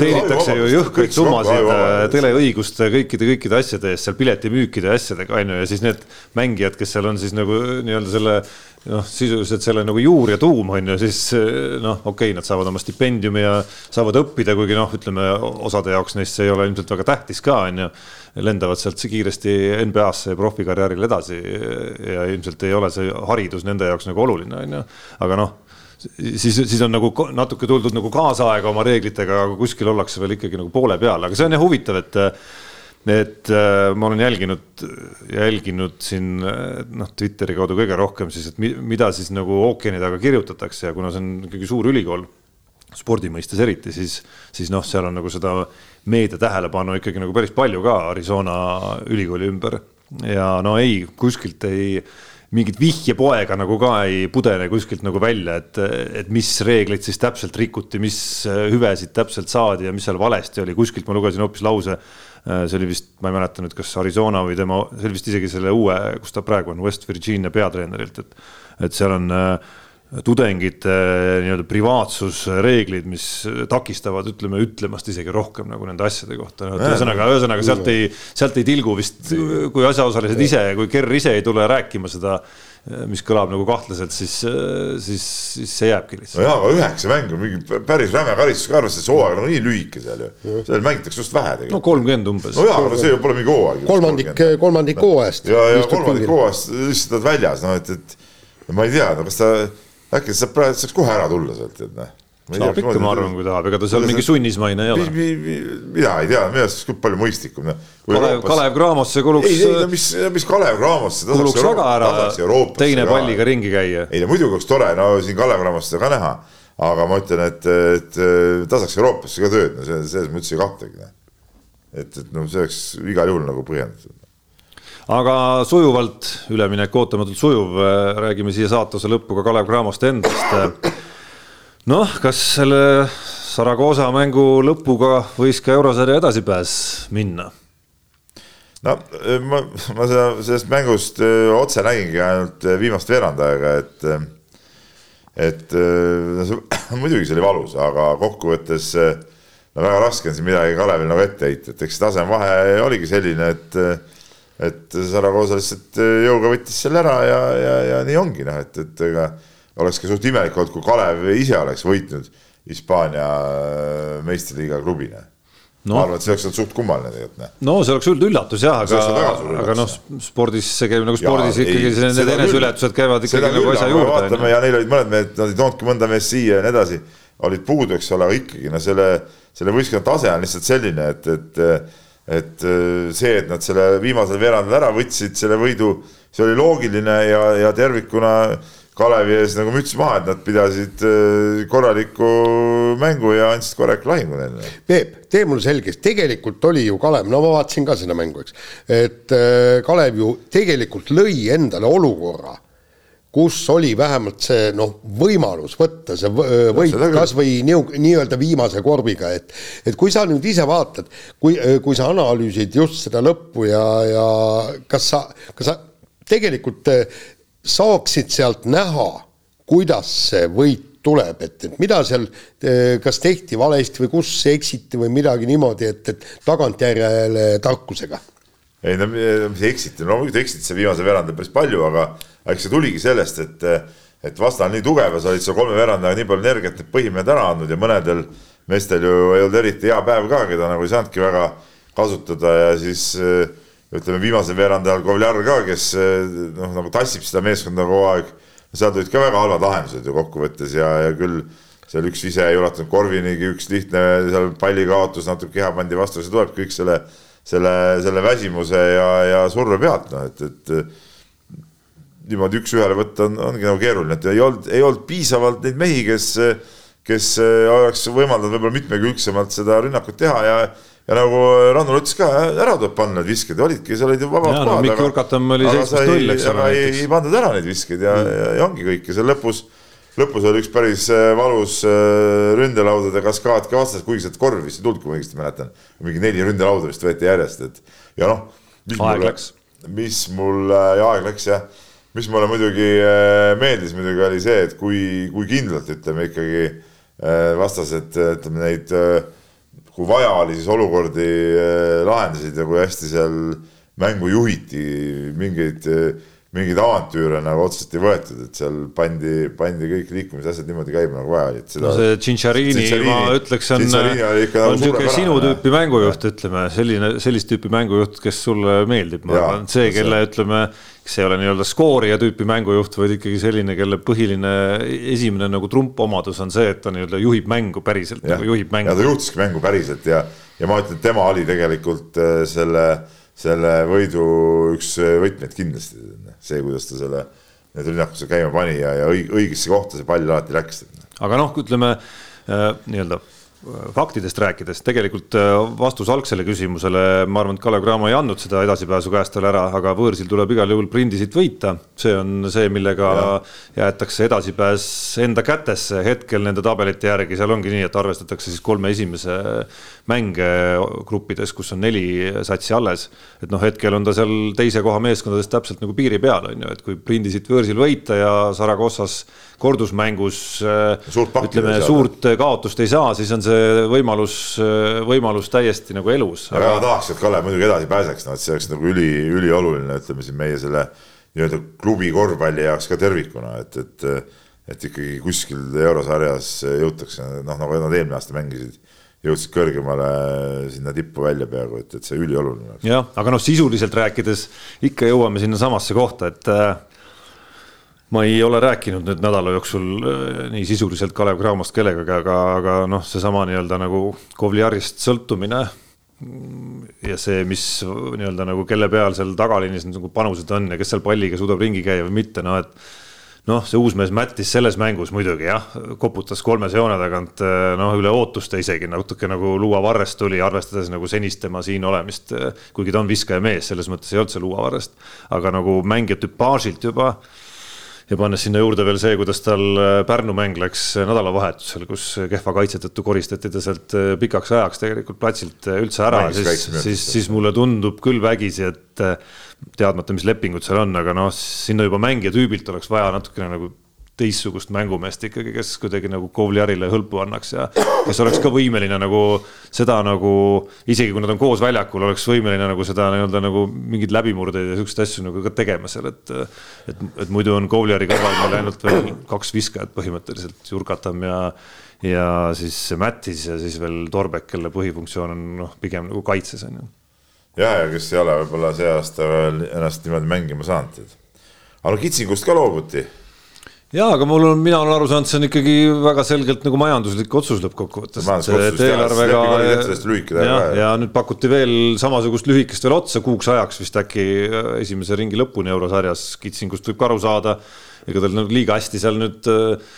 teenitakse ju jõhkraid summasid äh, teleõiguste kõikide, kõikide asjade eest seal piletimüükide ja asjadega on ju, ja siis need mängijad, kes seal on siis nagu nii-öelda selle noh, sisuliselt selle nagu juur ja tuum on ju, siis äh, noh, okei okay,, nad saavad oma stipendiumi ja saavad õppida, kuigi noh, ütleme osade jaoks neist see ei ole ilmselt väga tähtis ka on ju. lendavad sealt kiiresti NBA-sse ja profikarjääril edasi ja ilmselt ei ole see haridus nende jaoks nagu oluline on ju, aga noh siis, siis on nagu natuke tuldud nagu kaasaega oma reeglitega, aga kuskil ollakse veel ikkagi nagu poole peal, aga see on jah huvitav, et et äh, ma olen jälginud, jälginud siin noh, Twitteri kaudu kõige rohkem siis, et mida siis nagu ookeani taga kirjutatakse. Ja kuna see on ikkagi suur ülikool, spordi mõistes eriti, siis, siis noh, seal on nagu seda meedia tähelepanu ikkagi nagu päris palju ka Arizona ülikooli ümber. Ja no ei, kuskilt ei mingit vihjepoega nagu ka ei pudene kuskilt nagu välja, et, et mis reegleid siis täpselt rikuti, mis hüvesid täpselt saadi ja mis seal valesti oli, kuskilt ma lugesin hoopis lause. see oli vist, ma ei mäleta nüüd, kas Arizona või tema, see oli vist isegi selle uue, kus ta praegu on, West Virginia peatreenerilt, et, et seal on äh, tudengite nii-öelda privaatsusreeglid, mis takistavad, ütleme, ütlemast isegi rohkem nagu nende asjade kohta no,. ühesõnaga, ühesõnaga sealt ei, sealt ei tilgu vist, kui asjaosalised ise, kui Kerr ise ei tule rääkima seda, mis kõlab nagu kahtlaselt, siis, siis, siis see jääbki lihtsalt. nojah, aga üheksa mängu, mingi päris räme karistus ka arvestades, hooaeg on nii lühike seal ju. seal mängitakse just vähe tegelikult. no kolmkümmend umbes. nojah, aga see pole mingi hooaeg. kolmandik, kolmandik hooajast. ja, ja kolmandik hooajast lihtsalt oled väljas, noh et, et ma ei tea, no kas ta äkki saab praegu, saaks kohe ära tulla sealt, et noh. saab ikka, ma arvan, kui tahab, ega ta seal mingi sunnismaine ei ole. mina ei tea, minu arust palju mõistlikum. Kalev, Kalev Cramosse kuluks. ei, ei no mis, mis Kalev Cramosse. kuluks väga ära teine palliga ringi käia. ei no muidugi oleks tore, no siin Kalev Cramosse ka näha, aga ma ütlen, et, et ta saaks Euroopasse ka tööd, no selles mõttes ei kahtlegi. et, et noh, see oleks igal juhul nagu põhjendatud aga sujuvalt, üleminek ootamatult sujuv, räägime siia saatuse lõppu ka Kalev Cramost endast. noh, kas selle Saragosa mängu lõpuga võis ka eurosarja edasipääs minna? no ma, ma seda, sellest mängust öö, otse nägingi ainult viimast veerand aega, et et see, muidugi see oli valus, aga kokkuvõttes no väga raske on siin midagi Kalevil nagu ette heita, et eks see tasemevahe oligi selline, et et Saragosa lihtsalt äh, jõuga võttis selle ära ja, ja, ja nii ongi noh, et, et ega oleks ka suht imelik olnud, kui Kalev ise oleks võitnud Hispaania äh, meistriliiga klubina no.. ma arvan, et see oleks olnud suht kummaline tegelikult. Noh. no see oleks olnud üllatus jah, aga, aga noh, spordis see käib nagu spordis ja, ikkagi, need eneseületused käivad ikkagi nagu asja juurde. vaatame ja neil olid mõned mehed, nad ei toonudki mõnda meest siia ja nii edasi, olid puudu, eks ole, aga ikkagi no selle, selle võistkonna tase on lihtsalt selline, et, et et äh, see, et nad selle viimasel veerandil ära võtsid, selle võidu, see oli loogiline ja, ja tervikuna Kalevi ees nagu müts maha, et nad pidasid äh, korralikku mängu ja andsid korraliku lahingu neile. Peep, tee mulle selgeks, tegelikult oli ju Kalev, no ma vaatasin ka seda mängu, eks, et äh, Kalev ju tegelikult lõi endale olukorra kus oli vähemalt see noh, võimalus võtta see võit kasvõi nii, nii-öelda viimase korviga, et et kui sa nüüd ise vaatad, kui, kui sa analüüsid just seda lõppu ja, ja kas sa, kas sa tegelikult eh, saaksid sealt näha, kuidas see võit tuleb, et, et mida seal, kas tehti valesti või kus eksiti või midagi niimoodi, et, et tagantjärele tarkusega? Ei no mis eksiti, no loomulikult eksiti see viimase veerandi päris palju, aga eks see tuligi sellest, et, et vastane nii tugev ja sa olid seal kolme veerandajaga nii palju energiat, et põhimehed ära andnud ja mõnedel meestel ju ei olnud eriti hea päev ka, keda nagu ei saanudki väga kasutada ja siis ütleme, viimasel veerandajal Kovjar ka, kes noh, nagu tassib seda meeskonda kogu aeg. seal tulid ka väga halvad lahendused ju kokkuvõttes ja, ja küll seal üks vise ei ulatunud korvinigi, üks lihtne seal palli kaotus, natuke keha pandi vastu, see tuleb kõik selle selle, selle väsimuse ja, ja surve pealt, noh et, et niimoodi üks-ühele võtta on, ongi nagu keeruline, et ei olnud, ei olnud piisavalt neid mehi, kes, kes oleks võimaldanud võib-olla mitmekülgsemalt seda rünnakut teha ja ja nagu Rannul ütles ka, ära tuleb panna need visked, olidki, seal olid ju vabad kohad no,. Mikk Urkatam oli seitsmest null, eks ole. ei, ei pandud ära neid viskeid ja, ja, ja ongi kõik ja seal lõpus lõpus oli üks päris äh, valus äh, ründelaudade kaskaad ka vastas, kuigi sealt korvi vist ei tulnud, kui ma õigesti mäletan. mingi neli ründelauda vist võeti järjest, et ja noh. aeg läks. mis mul, ja aeg läks jah, mis mulle muidugi äh, meeldis muidugi oli see, et kui, kui kindlalt ütleme ikkagi vastased, ütleme neid, kui vaja oli, siis olukordi lahendasid ja kui hästi seal mängu juhiti mingeid mingeid avantüüre nagu otseselt ei võetud, et seal pandi, pandi kõik liikumisasjad niimoodi käima nagu vaja oli. no see Tšintšarini, ma ütleks, on, on nagu niisugune sinu tüüpi mängujuht, ütleme selline, sellist tüüpi mängujuht, kes sulle meeldib, ma arvan, see, kelle ütleme, kes ei ole nii-öelda skoorija tüüpi mängujuht, vaid ikkagi selline, kelle põhiline esimene nagu trumpomadus on see, et ta nii-öelda juhib mängu päriselt, nagu juhib mängu. ja ta juhtiski mängu päriselt ja, ja ma ütlen, et tema oli tegelikult äh, selle, selle võidu üks võtmeid kindlasti see, kuidas ta selle, need rünnakud käima pani ja, ja õigesse kohta see pall alati läks. aga noh, ütleme äh, nii-öelda faktidest rääkides, tegelikult äh, vastus algsele küsimusele, ma arvan, et Kalev Cramo ei andnud seda edasipääsu käest veel ära, aga võõrsil tuleb igal juhul Prindisit võita. see on see, millega ja. jäetakse edasipääs enda kätesse hetkel nende tabelite järgi, seal ongi nii, et arvestatakse siis kolme esimese mänge gruppides, kus on neli satsi alles. et noh, hetkel on ta seal teise koha meeskondades täpselt nagu piiri peal, on ju, et kui Prindisit võõrsil võita ja Saragossas kordusmängus suurt ütleme, suurt kaotust ei saa, siis on see võimalus, võimalus täiesti nagu elus. aga väga tahaks, et Kalev muidugi edasi pääseks, noh, et see oleks nagu üli, ülioluline, ütleme siin meie selle nii-öelda klubi korvpalli jaoks ka tervikuna, et, et et ikkagi kuskil eurosarjas jõutakse, noh, nagu nad eelmine aasta mängisid, jõudsid kõrgemale sinna tippu välja peaaegu, et, et see ülioluline. jah, aga noh, sisuliselt rääkides ikka jõuame sinnasamasse kohta, et ma ei ole rääkinud nüüd nädala jooksul äh, nii sisuliselt Kalev Cramost kellegagi, aga, aga noh, seesama nii-öelda nagu Kovliarist sõltumine ja see, mis nii-öelda nagu kelle peal seal tagaliinis nagu panused on ja kes seal palliga suudab ringi käia või mitte, noh et noh, see uus mees Mattis selles mängus muidugi jah, koputas kolmese joone tagant äh, noh, üle ootuste isegi natuke nagu Luua Varrest tuli, arvestades nagu senist tema siin olemist. Äh, kuigi ta on viskaja mees, selles mõttes ei olnud see Luua Varrest, aga nagu mängija tüpaažilt juba ja pannes sinna juurde veel see, kuidas tal äh, Pärnu mäng läks äh, nädalavahetusel, kus kehva kaitse tõttu koristati ta sealt äh, pikaks ajaks tegelikult platsilt üldse ära, siis, siis, siis mulle tundub küll vägisi, et teadmata, mis lepingud seal on, aga noh, sinna juba mängija tüübilt oleks vaja natukene nagu teistsugust mängumeest ikkagi, kes kuidagi nagu Kovliarile hõlpu annaks ja kes oleks ka võimeline nagu seda nagu, isegi kui nad on koos väljakul, oleks võimeline nagu seda nii-öelda nagu mingeid läbimurdeid ja siukseid asju nagu ka tegema seal, et et, et muidu on Kovliari kõrval meil ainult veel kaks viskajat põhimõtteliselt, Jurkatam ja ja siis Mattis ja siis veel Torbek, kelle põhifunktsioon on noh, pigem nagu kaitses on ju. ja, ja kes ei ole võib-olla see aasta veel ennast niimoodi mängima saanud, et aga no Kitsingust ka loobuti ja, aga mul on, mina olen aru saanud, see on ikkagi väga selgelt nagu majanduslik otsus lõppkokkuvõttes. eelarvega ja, ja nüüd pakuti veel samasugust lühikest veel otsa kuuks ajaks vist äkki äh, esimese ringi lõpuni eurosarjas, Kitsingust võib ka aru saada. ega tal nagu liiga hästi seal nüüd äh,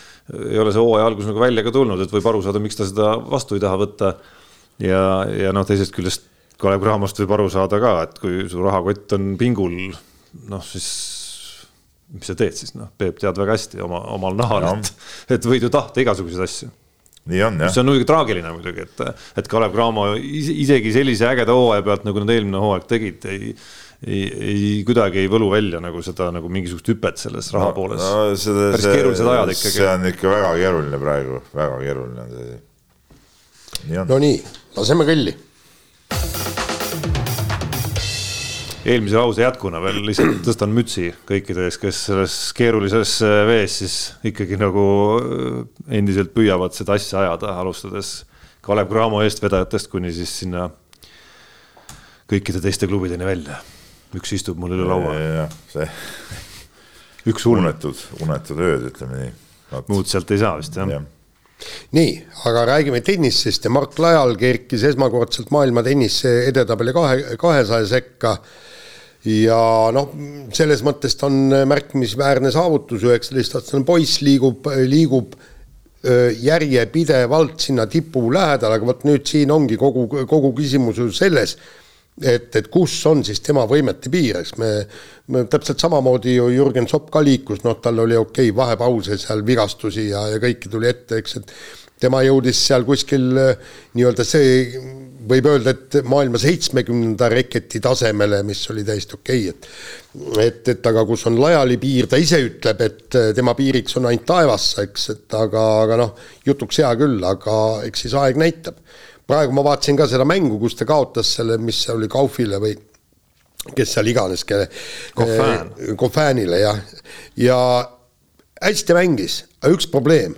ei ole see hooaja algus nagu välja ka tulnud, et võib aru saada, miks ta seda vastu ei taha võtta. ja, ja noh, teisest küljest Kalev Cramost võib aru saada ka, et kui su rahakott on pingul, noh siis mis sa teed siis, noh, Peep tead väga hästi oma, omal nahal, et, et võid ju tahta igasuguseid asju. nii on jah. see on muidugi traagiline muidugi, et, et Kalev Cramo isegi sellise ägeda hooaja pealt, nagu nad eelmine hooaeg tegid, ei ei, ei kuidagi ei võlu välja nagu seda nagu mingisugust hüpet selles raha no, pooles no,. päris keerulised ajad ikkagi. see on ikka väga keeruline praegu, väga keeruline on see. nii on. no nii, laseme kõlli eelmise lause jätkuna veel lihtsalt tõstan mütsi kõikide ees, kes selles keerulises vees siis ikkagi nagu endiselt püüavad seda asja ajada, alustades Kalev Cramo eestvedajatest kuni siis sinna kõikide teiste klubideni välja. üks istub mul üle laua. see üks hull. unetud, unetud ööd, ütleme nii. muud sealt ei saa vist jah ja. nii, aga räägime tennisest ja Mark Lajal kerkis esmakordselt maailma tennise edetabeli kahe, kahesaja sekka. Ja noh, selles mõttes ta on märkimisväärne saavutus, üheksateistaastane poiss liigub, liigub järjepidevalt sinna tipu lähedal, aga vot nüüd siin ongi kogu, kogu küsimus ju selles et, et kus on siis tema võimete piir, eks me, me täpselt samamoodi ju Jürgen Sopp ka liikus, noh, tal oli okei okay, vahepause seal, vigastusi ja, ja kõike tuli ette, eks, et tema jõudis seal kuskil nii-öelda see, võib öelda, et maailma seitsmekümnenda reketi tasemele, mis oli täiesti okei okay,, et et, et aga kus on laiali piir, ta ise ütleb, et tema piiriks on ainult taevasse, eks, et aga, aga noh, jutuks hea küll, aga eks siis aeg näitab. Praegu ma vaatasin ka seda mängu, kus ta kaotas selle, mis see oli, Kaufile või kes seal iganes, kelle Kofään. eh,, Kofäänile jah, ja hästi mängis, aga üks probleem,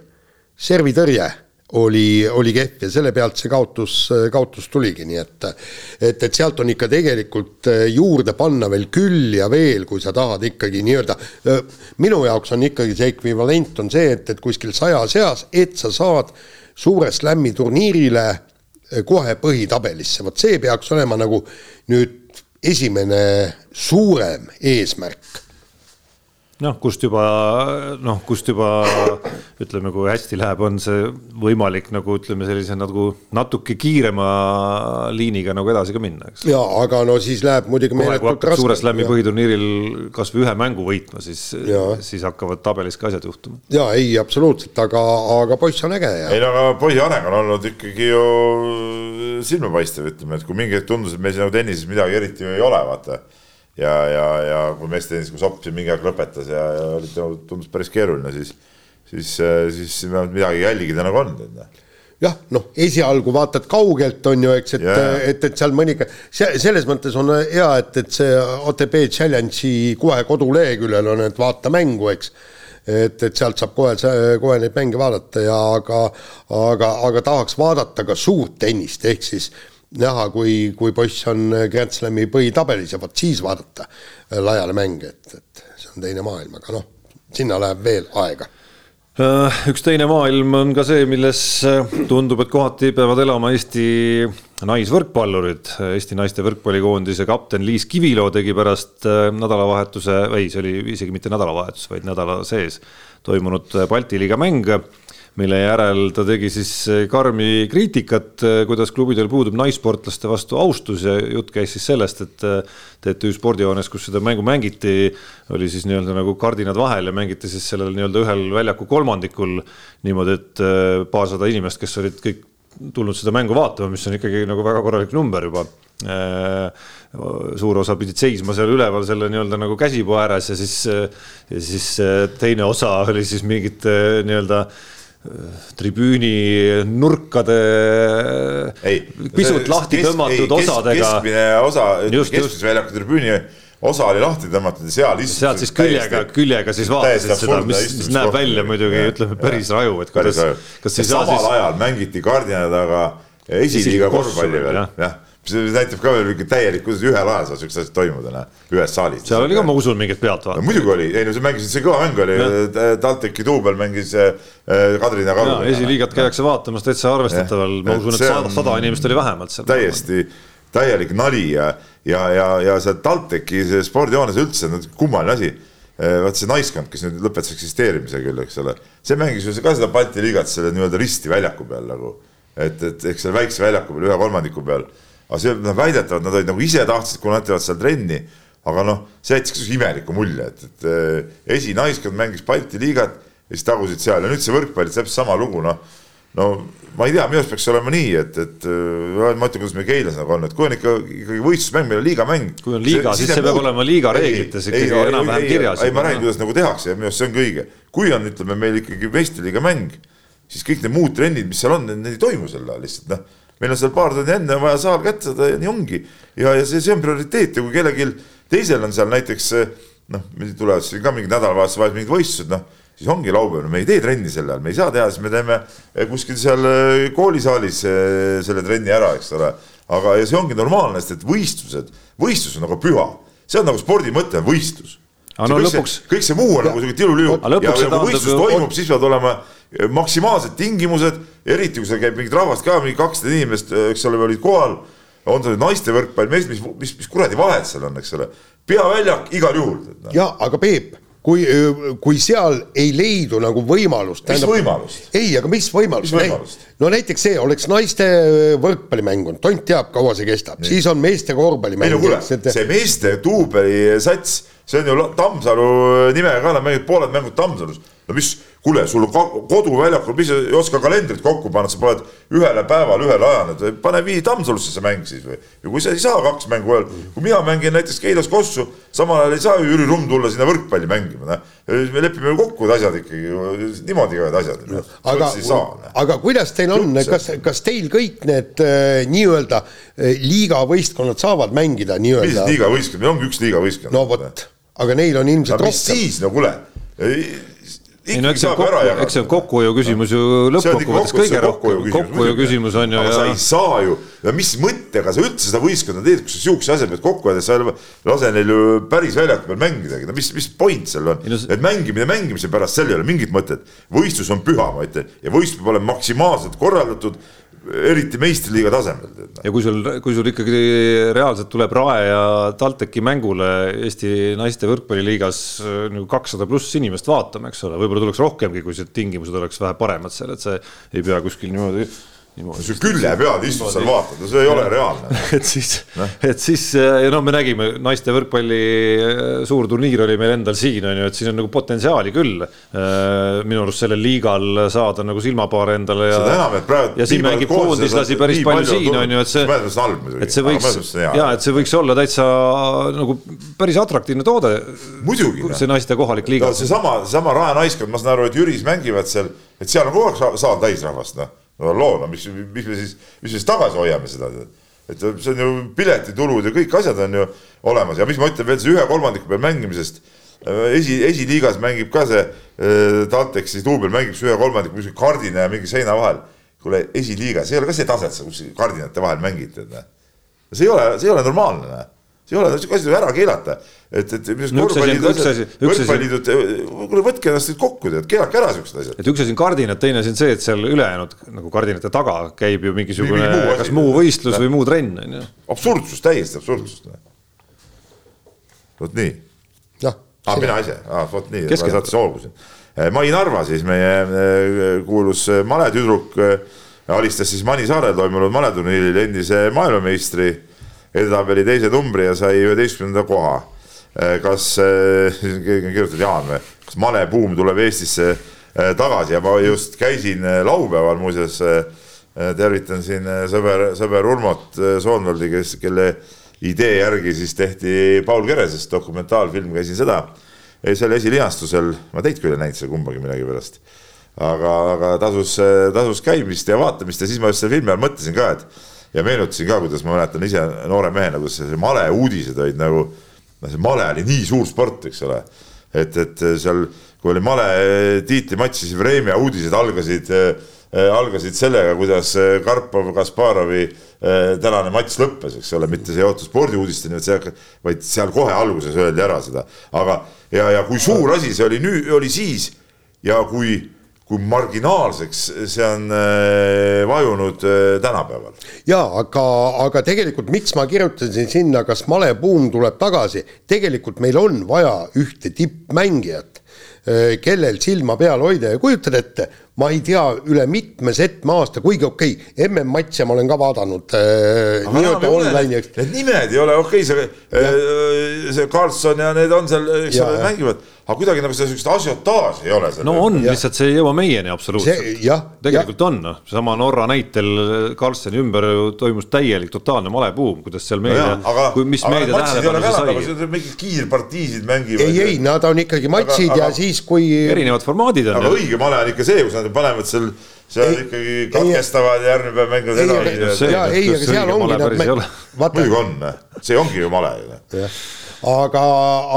servitõrje oli, oli kehv ja selle pealt see kaotus, kaotus tuligi, nii et et, et sealt on ikka tegelikult juurde panna veel küll ja veel, kui sa tahad ikkagi nii-öelda, minu jaoks on ikkagi see ekvivalent on see, et, et kuskil saja seas, et sa saad suure slam'i turniirile kohe põhitabelisse, vot see peaks olema nagu nüüd esimene suurem eesmärk noh, kust juba noh, kust juba ütleme, kui hästi läheb, on see võimalik nagu ütleme, sellise nagu natuke kiirema liiniga nagu edasi ka minna, eks. ja aga no siis läheb muidugi. kohe, kui hakkad suure slam'i põhiturniiril kasvõi ühe mängu võitma, siis, siis hakkavad tabelis ka asjad juhtuma. ja ei, absoluutselt, aga, aga poiss on äge ja. ei no aga poisi areng on olnud ikkagi ju silmapaistev, ütleme, et kui mingi hetk tundus, et meil siin nagu tennises midagi eriti ei ole, vaata ja, ja, ja kui meestetennis, kui Sopp siin mingi aeg lõpetas ja, ja oli, tundus päris keeruline, siis, siis, siis midagi jälgida nagu on. jah, noh, esialgu vaatad kaugelt, on ju, eks, et et, et seal mõnika, selles mõttes on hea, et, et see OTP Challenge'i kohe koduleheküljel on, et vaata mängu, eks et, et sealt saab kohe, kohe neid mänge vaadata ja aga, aga, aga tahaks vaadata ka suurt tennist, ehk siis äh, näha, kui, kui poiss on Grand Slami põhitabelis ja vot siis vaadata äh, laiale mänge, et, et see on teine maailm, aga noh, sinna läheb veel aega äh, üks teine maailm on ka see, milles äh, tundub, et kohati peavad elama Eesti naisvõrkpallurid. Eesti naiste võrkpallikoondise kapten Liis Kiviloo tegi pärast nädalavahetuse, ei, see oli isegi mitte nädalavahetus, vaid nädala sees toimunud Balti liiga mäng mille järel ta tegi siis eh, karmi kriitikat, eh, kuidas klubidel puudub naissportlaste vastu austus ja jutt käis siis sellest, et eh, TTÜ spordihoones, kus seda mängu mängiti, oli siis nii-öelda nagu kardinad vahel ja mängiti siis sellel nii-öelda ühel väljaku kolmandikul niimoodi, et paarsada inimest, kes olid kõik tulnud seda mängu vaatama, mis on ikkagi nagu väga korralik number juba. Suur osa pidid seisma seal üleval selle nii-öelda nagu käsipuu ääres ja siis, ja siis teine osa oli siis mingite nii-öelda tribüüni nurkade ei, pisut lahti kes, tõmmatud ei, osadega. keskmine osa, keskmise väljaku tribüüni osa oli lahti tõmmatud ja seal istusid. sealt siis küljega, küljega siis vaatasid seda, mis, mis näeb välja muidugi, ütleme päris raju, et kuidas, saa siis. samal ajal mängiti kardina taga esiliiga korvpalli veel, jah see näitab ka veel mingi täielik, kuidas ühel ajal saab siuksed asjad toimuda, noh, ühes saalis. seal oli ka, ma usun, mingit pealtvaatajat no,. muidugi oli, ei no see mängisid, see kõva mäng oli, TalTechi duubel mängis äh, Kadrina Karu. esiliigat käiakse vaatamas täitsa arvestataval, ma usun, et sada, sada inimest oli vähemalt seal. täiesti täielik nali ja, ja, ja, ja see TalTechi see spordihoones üldse, kummaline asi äh, vaat see naiskond, kes nüüd lõpetas eksisteerimise küll, eks ole, see mängis ju ka seda Balti liigat selle nii-öelda risti väljaku peal nagu. et, et eks selle väikse väljaku peal, ühe kolmandiku peal aga see, nad väidetavalt, nad olid nagu ise tahtsid, kuna nad teevad seal trenni, aga noh, see jättis ka imeliku mulje, et, et äh, esinaiskond mängis Balti liigat ja siis tagusid seal ja nüüd see võrkpall, täpselt sama lugu, noh. no ma ei tea, minu arust peaks olema nii, et, et äh, ma ütlen, kuidas meil Keilas nagu on, et kui on ikka ikkagi võistlusmäng, meil on liigamäng. kui on liiga, siis see peab olema liiga reeglites ikkagi enam-vähem kirjas. ei, ma räägin, kuidas nagu tehakse ja minu arust see on ka õige. kui on, ütleme meil ikkagi meistriliiga mäng, siis kõik need muud trennid, mis seal on, need ei toimu sel ajal lihtsalt noh meil on seal paar tundi enne vaja saal kätte saada ja nii ongi. ja, ja see, see on prioriteet ja kui kellelgi teisel on seal näiteks noh, tulevad siin ka mingid nädalavahetused vahel mingid võistlused, noh siis ongi laupäev, me ei tee trenni sel ajal, me ei saa teha, siis me teeme kuskil seal koolisaalis selle trenni ära, eks ole. aga, ja see ongi normaalne, sest et võistlused, võistlus on nagu püha, see on nagu spordi mõte, võistlus aga no kõik lõpuks. kõik see muu on nagu sihuke tiluliu ja, kui võistlus toimub, siis peavad olema maksimaalsed tingimused, eriti kui seal käib mingit rahvast ka, mingi kakssada inimest, eks ole, olid kohal. on see naiste võrkpall, mees, mis, mis, mis kuradi vahet seal on, eks ole, peaväljak igal juhul. Noh. ja, aga Peep kui, kui seal ei leidu nagu võimalust. mis tähendab, võimalust? ei, aga mis võimalust? võimalust? no näiteks see oleks naiste võrkpallimäng on, tont teab, kaua see kestab, siis on meeste korvpallimäng. ei no kuule, see meeste duubeli-sats see on ju Tammsalu nimega ka, nad mängivad pooled mängud Tammsalus. no mis, kuule, sul on koduväljakul, mis ei oska kalendrit kokku panna, sa paned ühele päevale, ühele ajale, pane vii Tammsalusse see mäng siis või. ja kui sa ei saa kaks mängu ühel, kui mina mängin näiteks Keilas Kossu, samal ajal ei saa ju Jüri Rumm tulla sinna võrkpalli mängima, noh. me lepime ju kokku need asjad ikkagi, niimoodi käivad asjad no,. aga, aga kuidas teil on, kas, kas teil kõik need äh, nii-öelda äh, liigavõistkonnad saavad mängida nii-öelda? mis liigavõistkond, meil ongi üks liigavõistkond. no vot aga neil on ilmselt rohkem. siis, no kuule ei no eks see on kokku, eks see on kokkuhoiu küsimus ju lõppkokkuvõttes kõige rohkem, kokkuhoiu küsimus on ju. aga ja... sa ei saa ju, ja mis mõttega sa üldse seda võistkonda teed, kui sa siukse asja pead kokku ajada, sa ei lase neil ju päris väljaku peal mängidagi, no mis, mis point seal on no,, et mängimine mängimise pärast, seal ei ole mingit mõtet. võistlus on püha, ma ütlen, ja võistlus peab olema maksimaalselt korraldatud eriti meistriliiga tasemel. Noh. ja kui sul, kui sul ikkagi reaalselt tuleb Rae ja TalTechi mängule Eesti naiste võrkpalliliigas äh, nagu kakssada pluss inimest vaatama, eks ole, võib-olla tuleks rohkemgi, kui see tingimused oleks vähe paremad seal, et see ei pea kuskil niimoodi see külje peal istud seal vaatad ja see ei ole reaalne. et siis, et siis ja noh, me nägime naiste võrkpalli äh, suur turniir oli meil endal siin on ju, et siin on nagu potentsiaali küll. Äh, minu arust sellel liigal saada nagu silmapaare endale ja. seda enam, et praegu. ja siin mängib koondislasi päris palju siin on ju, et see. et see võiks, ja et see võiks olla täitsa nagu päris atraktiivne toode. muidugi. see naiste kohalik liiga. seesama, seesama Rae naiskond, ma saan aru, et Jüris mängivad seal, et seal on kogu aeg saal täisrahvast noh no loo, no mis, mis me siis, mis me siis tagasi hoiame seda, et see on ju piletitulud ja kõik asjad on ju olemas ja mis ma ütlen veel see ühe kolmandiku peal mängimisest. esi, esiliigas mängib ka see äh, TalTech siis duubel mängib ühe kolmandiku kuskil kardina ja mingi seina vahel. kuule, esiliigas, ei ole ka see tase, et sa kuskil kardinate vahel mängid, tead näe. see ei ole, see ei ole normaalne, näe see ei ole, niisugune asi tuleb ära keelata. et, et mis no, korvpalliliidud, võrkpalliliidud, kuule võtke ennast nüüd kokku, tead, keelake ära siuksed asjad. et üks asi on kardinad, teine asi on see, et seal ülejäänud nagu kardinate taga käib ju mingisugune muu kas muu võistlus ja. või muu trenn on ju. absurdsus, täiesti absurdsus. vot nii. jah. aa, mina ise, vot nii, ma saate solvusin. Eh, Mai Narva siis meie eh, kuulus eh, maletüdruk alistas siis Manisaarel toimunud maleturniiril endise maailmameistri edetabeli teise numbri ja sai üheteistkümnenda koha. Eh, kas, eh, keegi on kirjutanud, Jaan või, kas malebuum tuleb Eestisse eh, tagasi ja ma just käisin laupäeval muuseas, tervitan siin sõber, sõber Urmot Soonvaldi, kes, kelle idee järgi siis tehti Paul Keresest dokumentaalfilm, käisin seda seal esilinastusel, ma teid küll ei näinud seal kumbagi millegipärast. aga, aga tasus, tasus käimist ja vaatamist ja siis ma just selle filmi ajal mõtlesin ka, et ja meenutasin ka, kuidas ma mäletan ise noore mehena, kuidas see male uudised olid nagu, noh, see male oli nii suur sport, eks ole. et, et seal, kui oli male tiitlimatš, siis Vremja uudised algasid äh, algasid sellega, kuidas Karpov Kasparovi äh, tänane matš lõppes, eks ole, mitte see ei oota spordiuudisteni, vaid see, vaid seal kohe alguses öeldi ära seda, aga ja, ja kui suur asi see oli nüüd, oli siis ja kui kui marginaalseks see on äh, vajunud äh, tänapäeval. ja aga, aga tegelikult miks ma kirjutasin sinna, kas malebuum tuleb tagasi, tegelikult meil on vaja ühte tippmängijat, äh, kellel silma peal hoida ja kujutad ette, ma ei tea üle mitme setme aasta, kuigi okei okay,, MM-matše ma olen ka vaadanud äh, nii-öelda online'i. Need nimed ei ole okei okay,, see see Karlsson ja need on seal, eks ole, mängivad aga kuidagi nagu seda sihukest asiotaaži ei ole. no on, lihtsalt see ei jõua meieni absoluutselt. tegelikult ja. on, noh, seesama Norra näitel Karlssoni ümber ju toimus täielik totaalne malebuum, kuidas seal meedia no, mis meedia tähelepanu sai. mingid kiirpartiisid mängivad. ei, ei, nad on ikkagi matšid aga, ja aga, siis, kui. erinevad formaadid on. aga õige male on ikka see, kus nad panevad seal seal ei, ikkagi katkestavad ja järgmine päev mängivad edasi. ja ei, aga seal ongi nad. muidugi on, see ongi ju male aga,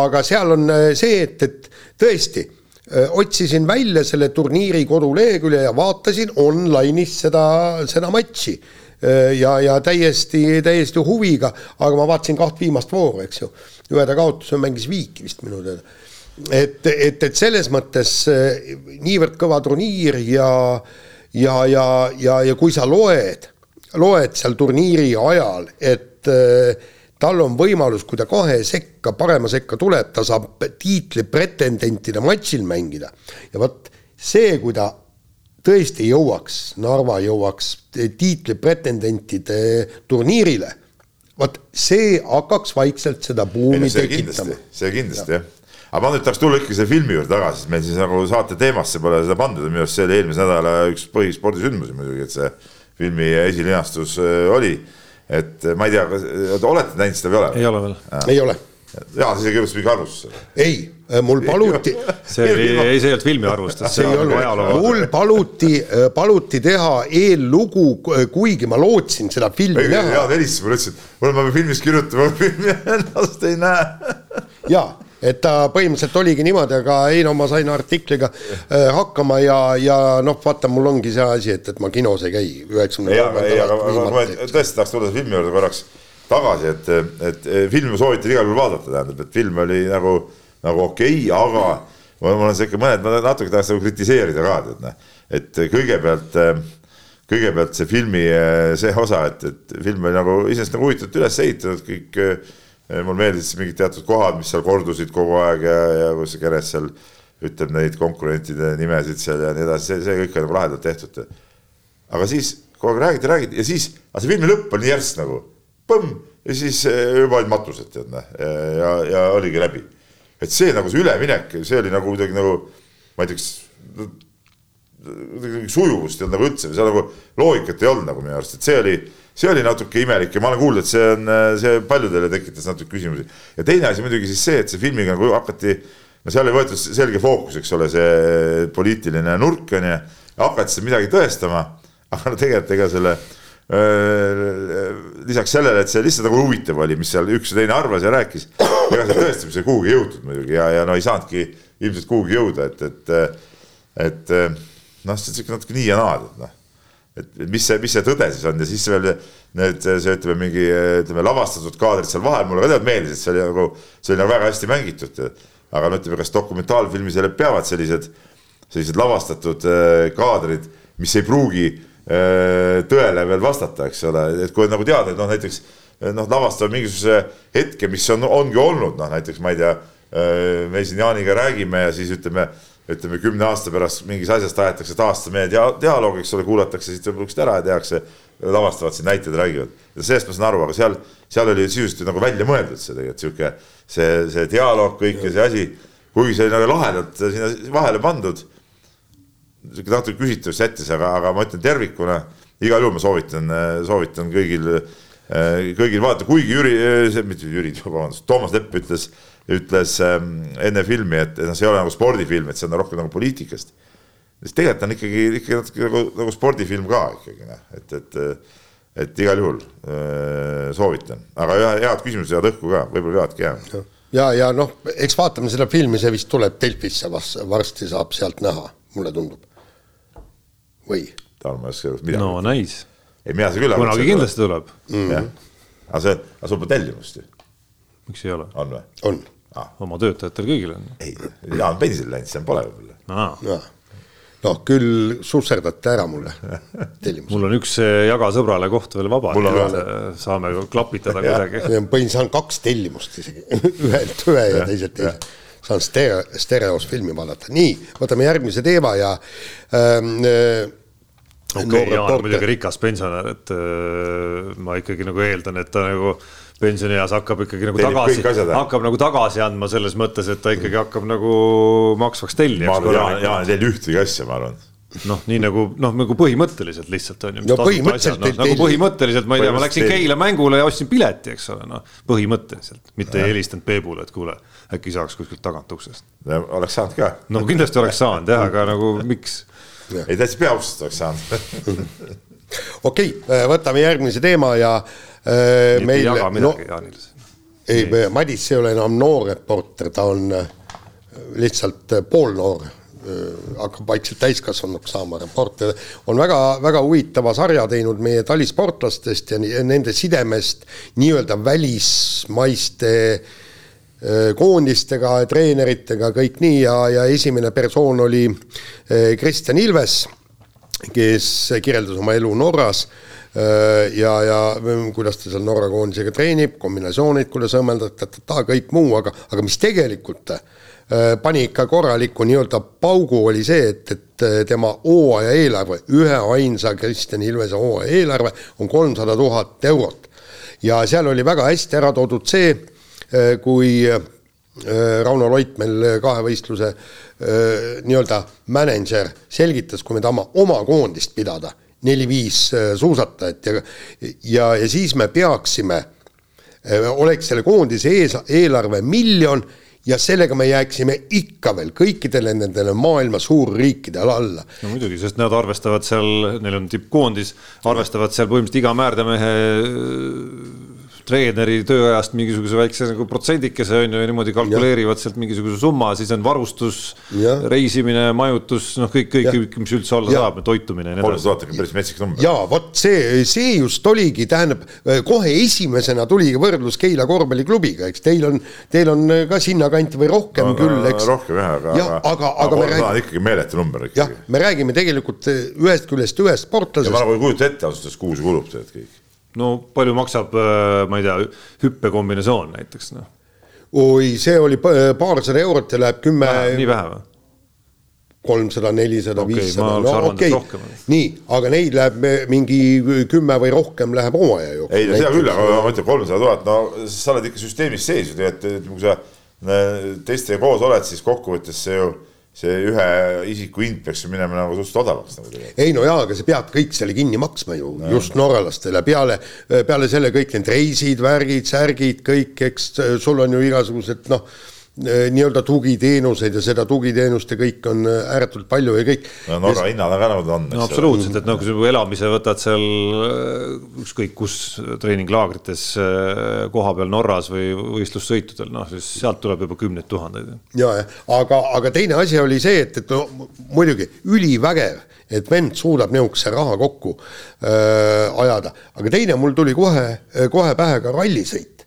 aga seal on see, et, et tõesti otsisin välja selle turniiri kodulehekülje ja vaatasin online'is seda, seda matši ja, ja täiesti, täiesti huviga, aga ma vaatasin kaht viimast vooru, eks ju. ühe ta kaotas, mängis viiki vist minu teada. et, et, et selles mõttes niivõrd kõva turniir ja, ja, ja, ja, ja kui sa loed, loed seal turniiri ajal, et äh, tal on võimalus, kui ta kahe sekka, parema sekka tuleb, ta saab tiitli pretendentide matšil mängida. ja vot see, kui ta tõesti jõuaks, Narva jõuaks tiitli pretendentide turniirile, vot see hakkaks vaikselt seda buumi see tekitama. see kindlasti jah aga ma nüüd tahaks tulla ikkagi selle filmi juurde tagasi, sest meil siis nagu saate teemasse pole seda pandud ja minu arust see oli eelmise nädala üks põhispordisündmusi muidugi, et see filmi esilinastus äh, oli et ma ei tea, kas olete näinud seda või ei ole? ei ole veel. ei ole. jaa, sa isegi jõudsid mingi arvustusele. ei, mul paluti. see oli, ei, see ei olnud filmi arvustus. see ei olnud, mul paluti, paluti teha eellugu, kuigi ma lootsin seda filmi ei, näha. Jaan helistas mulle, ütles, et kuule, ma pean filmis kirjutama, filmi ennast ei näe. jaa et ta põhimõtteliselt oligi niimoodi, aga ei no ma sain artikliga äh, hakkama ja, ja noh, vaata, mul ongi see asi, et, et ma kinos ei käi. üheksakümne ma tõesti tahaks tulla filmi juurde korraks tagasi, et, et filmi ma soovitan igal juhul vaadata, tähendab, et film oli nagu, nagu okei okay,, aga mul on sihuke mõned, ma natuke tahaks nagu kritiseerida ka, tead noh, et kõigepealt kõigepealt see filmi see osa, et, et film oli nagu iseenesest nagu huvitavalt üles ehitatud, kõik mulle meeldisid mingid teatud kohad, mis seal kordusid kogu aeg ja, ja kus see Keres seal ütleb neid konkurentide nimesid seal ja nii edasi, see, see kõik on nagu lahedalt tehtud. aga siis kogu aeg räägiti, räägiti ja siis, aga see filmi lõpp oli nii järsk nagu põmm ja siis eh, juba olid matused tead noh ja, ja, ja oligi läbi. et see nagu see üleminek, see oli nagu kuidagi nagu ma ei tea, kas sujuvust ei olnud nagu üldse, seal nagu loogikat ei olnud nagu minu arust, et see oli see oli natuke imelik ja ma olen kuulnud, et see on, see paljudele tekitas natuke küsimusi. ja teine asi muidugi siis see, et see filmiga nagu hakati, no seal ei võetud selge fookus, eks ole, see poliitiline nurk on ju, hakati seda midagi tõestama, aga no tegelikult ega selle lisaks sellele, et see lihtsalt nagu huvitav oli, mis seal üks ja teine arvas ja rääkis, ega see tõestamisega kuhugi jõutud muidugi ja, ja no ei saanudki ilmselt kuhugi jõuda, et, et, et noh, see on sihuke natuke nii ja naa, et noh et mis see, mis see tõde siis on? Ja siis veel need, see ütleme mingi ütleme lavastatud kaadrid seal vahel mulle ka tead meeldis, et see oli nagu, see oli nagu väga hästi mängitud. aga no ütleme, kas dokumentaalfilmis jälle peavad sellised, sellised lavastatud äh, kaadrid, mis ei pruugi äh, tõele veel vastata, eks ole, et kui on nagu teada, et noh, näiteks noh, lavastavad mingisuguse hetke, mis on, ongi olnud, noh näiteks ma ei tea, äh, me siin Jaaniga räägime ja siis ütleme ütleme kümne aasta pärast mingis asjast aetakse taas meie dia dialoog, eks ole, kuulatakse siit lõpuks ära ja tehakse, lavastavad siin näited, räägivad. sellest ma saan aru, aga seal, seal oli sisuliselt nagu välja mõeldud see tegelikult sihuke, see, see dialoog, kõik ja see asi, kuigi see oli nagu lahedalt sinna vahele pandud. sihuke natuke küsitavus jättis, aga, aga ma ütlen tervikuna, igal juhul ma soovitan, soovitan kõigil, kõigil vaadata, kuigi Jüri, mitte Jüri, vabandust, Toomas Lepp ütles ütles ähm, enne filmi, et noh, see ei ole nagu spordifilm, et see on rohkem nagu poliitikast. siis tegelikult on ikkagi, ikkagi natuke nagu, nagu spordifilm ka ikkagi noh, et, et, et igal juhul äh, soovitan, aga head küsimused jäävad õhku ka, võib-olla peavadki jääma. ja, ja noh, eks vaatame seda filmi, see vist tuleb Delfisse varsti saab sealt näha, mulle tundub. või? Tarmo ei oska midagi. no nice. ei, mina see küll. kunagi kindlasti tuleb. Mm. jah, aga see, aga sul pole tellimust ju. miks ei ole? on või? on ah.. oma töötajatel kõigil on. ei, Jaan pensionile läinud, see pole võib-olla. Ah.. noh, küll susserdate ära mulle tellimuse. mul on üks jaga sõbrale koht veel vaba, äh, saame klapitada kuidagi. põhimõtteliselt saan kaks tellimust isegi. Ühelt ühe ja teiselt teise. Saan stereo, stereos filmi vaadata, nii, võtame järgmise teema ja ähm, äh, okei okay,, Jaan on muidugi rikas pensionär, et äh, ma ikkagi nagu eeldan, et ta nagu pensionieas hakkab ikkagi nagu Teenib tagasi, hakkab nagu tagasi andma selles mõttes, et ta ikkagi hakkab nagu maksvaks arvan, Jaan, Jaan ei teinud ühtegi asja, ma arvan noh, nii nagu noh, nagu põhimõtteliselt lihtsalt on ju. no põhimõtteliselt. No, nagu põhimõtteliselt, ma ei tea, ma läksin Keila mängule ja ostsin pileti, eks ole, noh, põhimõtteliselt, mitte ei helistanud Peebule, et kuule, äkki saaks kuskilt tagant uksest. oleks saanud ka. no kindlasti oleks saanud jah, aga nagu miks? ei täitsa peauksest oleks saanud okei okay,, võtame järgmise teema ja Äh, meil, ei jaga midagi no, Jaanile. ei, Madis ei ole enam noor reporter, ta on äh, lihtsalt äh, poolnoor. Hakkab vaikselt täiskasvanuks saama, reporter. On väga-väga huvitava sarja teinud meie talisportlastest ja nende sidemest nii-öelda välismaiste koondistega, treeneritega, kõik nii. Ja, ja esimene persoon oli Kristjan Ilves, kes kirjeldas oma elu Norras. Äh, ja, ja kuidas ta seal Norra koondisega treenib, kombinatsioonid, kuidas õmmeldada, kõik muu, aga, aga mis tegelikult äh, pani ikka korraliku nii-öelda paugu, oli see, et, et äh, tema hooaja eelarve, üheainsa Kristjan Ilvese hooaja eelarve on kolmsada tuhat eurot. ja seal oli väga hästi ära toodud see, kui Rauno Loit meil kahevõistluse nii-öelda mänedžer selgitas, kui me tahame oma koondist pidada neli-viis äh, suusatajat ja, ja, ja siis me peaksime, äh, oleks selle koondise ees, eelarve miljon ja sellega me jääksime ikka veel kõikidele nendele maailma suurriikidele alla. no muidugi, sest nad arvestavad seal, neil on tippkoondis, arvestavad seal põhimõtteliselt iga määrdemehe treeneri tööajast mingisuguse väikse nagu protsendikese on ju ja niimoodi kalkuleerivad ja. sealt mingisuguse summa, siis on varustus, reisimine, majutus, noh, kõik, kõik, kõik, mis üldse olla ja. saab, toitumine. kolmsada tuhat on päris metsik number. ja vot see, see just oligi, tähendab kohe esimesena tuligi võrdlus Keila korvpalliklubiga, eks teil on, teil on ka sinnakanti või rohkem no, küll, eks. rohkem jah, aga, ja, aga, aga, aga me räägime. ikkagi meeletu number ikkagi. jah, me räägime tegelikult ühest küljest ühest sportlasest. ja ma nagu ei kujuta ette ausalt öeldes, kuhu see kulub tegelikult kõik no palju maksab, äh, ma ei tea, hüppekombinatsioon näiteks noh? oi, see oli paarsada eurot ja läheb kümme. nii vähe või? kolmsada, nelisada, viissada, no okei okay., nii, aga neid läheb mingi kümme või rohkem läheb hooaja jooksul. ei no seda küll, aga ma ütlen kolmsada tuhat, no sa oled ikka süsteemis sees ju tegelikult, kui sa äh, teistega koos oled, siis kokkuvõttes see ju see ühe isiku hind peaks ju minema nagu suhteliselt odavaks nagu tegelikult. ei no jaa, aga sa pead kõik selle kinni maksma ju no,, just norralastele, peale, peale selle kõik need reisid, värgid, särgid, kõik, eks sul on ju igasugused noh nii-öelda tugiteenuseid ja seda tugiteenust ja kõik on äh, ääretult palju ja kõik. no Norra hinnad on ka nagu ta on. no absoluutselt, et noh, kui sa elamise võtad seal äh, ükskõik kus treeninglaagrites kohapeal Norras või võistlussõitudel, noh siis sealt tuleb juba kümneid tuhandeid. ja, ja aga, aga teine asi oli see, et, et no muidugi ülivägev et vend suudab nihukese raha kokku äh, ajada, aga teine mul tuli kohe, kohe pähe ka rallisõit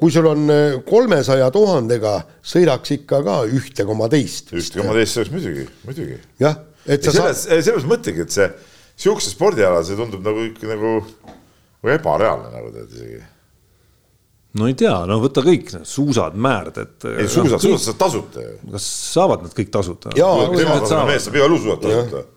kui sul on äh, kolmesaja tuhandega, sõidaks ikka ka ühte koma teist. ühte koma teist oleks muidugi, muidugi. jah, et sa selles, saad. selles mõttegi, et see sihukese spordiala, see tundub nagu ikka nagu, ebareaalne nagu tead isegi. no ei tea, no võta kõik suusad, määrd, et. ei suusad no,, suusad saad tasuta ju. kas saavad nad kõik tasuta? jaa, tema mees saab igal juhul suusad tasuta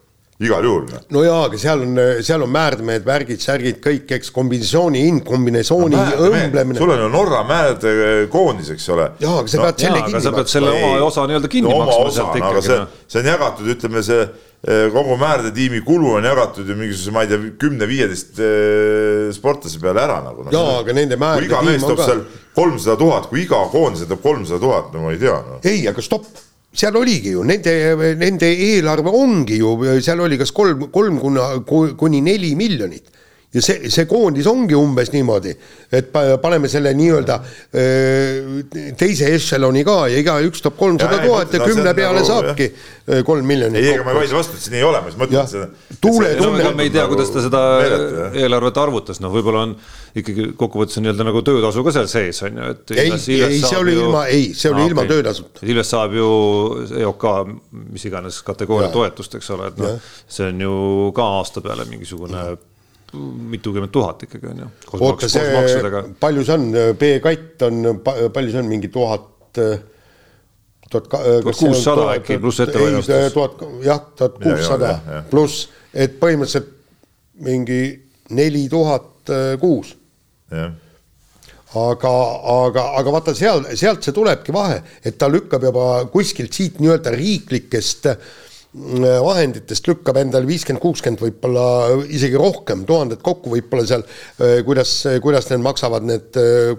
igal juhul. No jaa, aga seal on, seal on määrdemehed, värgid, särgid, kõik, eks kombinatsiooni hind, kombinatsiooni no, õmblemine. sul on ju Norra mäed koondis, eks ole. jaa, aga sa no, pead selle jaa, kinni maksma. sa pead selle oma osa nii-öelda kinni no, maksma sealt ikkagi. see, noh. see on jagatud, ütleme see eh, kogu määrdetiimi kulu on jagatud ju mingisuguse, ma ei tea, kümne-viieteist eh, sportlase peale ära nagu no,. jaa, aga nende määrde tiim on ka. kolmsada tuhat, kui iga koondise toob kolmsada tuhat, no ma ei tea no.. ei, aga stopp seal oligi ju nende, nende eelarve ongi ju, seal oli kas kolm, kolm kuna, kuni neli miljonit. Ja see, see koondis ongi umbes niimoodi, et paneme selle nii-öelda teise ešeloni ka ja igaüks toob kolmsada tuhat ja kümne peale nagu, saabki kolm miljonit. ei, ega ma ei vaidle vastu, et see nii ei ole, ma just mõtlen seda. tuule, tuule. me ei tea, kuidas ta seda eelarvet arvutas, noh, võib-olla on ikkagi kokkuvõttes on nii-öelda nagu töötasu ka seal sees on ju, et. ei, ei, see oli ju... ilma, ei, see oli ah, ilma okay. töötasuta. Ilves saab ju EOK mis iganes kategooria ja. toetust, eks ole, et noh, see on ju ka aasta peale mingisugune mitukümmend tuhat ikkagi on ju. oota, see, palju see on, B-katt on, palju see on, mingi tuhat tuhat kuussada äkki pluss ettevalmistus. tuhat, jah, tuhat kuussada. pluss, et põhimõtteliselt mingi neli tuhat kuus. Aga, aga, aga vaata seal, sealt see tulebki vahe, et ta lükkab juba kuskilt siit nii-öelda riiklikest mm, vahenditest lükkab endale viiskümmend, kuuskümmend, võib-olla isegi rohkem, tuhandet kokku võib-olla seal, äh, kuidas, kuidas need maksavad, need äh,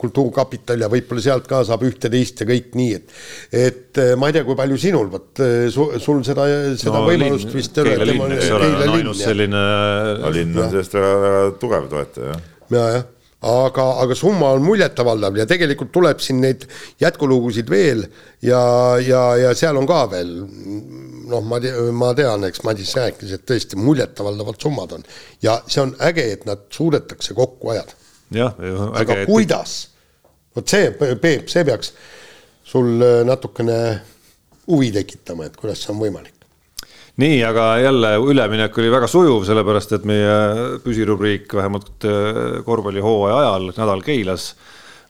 kultuurkapital ja võib-olla sealt ka saab ühte-teist ja kõik nii, et et äh, ma ei tea, kui palju sinul, vot sul seda, seda no, võimalust linn, vist ei ole. Keila linn, eks ole, on ainus selline. linn on sellest väga, väga tugev toetaja, ja, jah aga, aga summa on muljetavaldav ja tegelikult tuleb siin neid jätkulugusid veel ja, ja, ja seal on ka veel noh, ma ma tean, eks Madis rääkis, et tõesti muljetavaldavad summad on. ja see on äge, et nad suudetakse kokku ajada. jah, aga et... kuidas? vot see, Peep, see peaks sul natukene huvi tekitama, et kuidas see on võimalik nii, aga jälle üleminek oli väga sujuv, sellepärast et meie püsirubriik vähemalt äh, korvpallihooaja ajal Nädal Keilas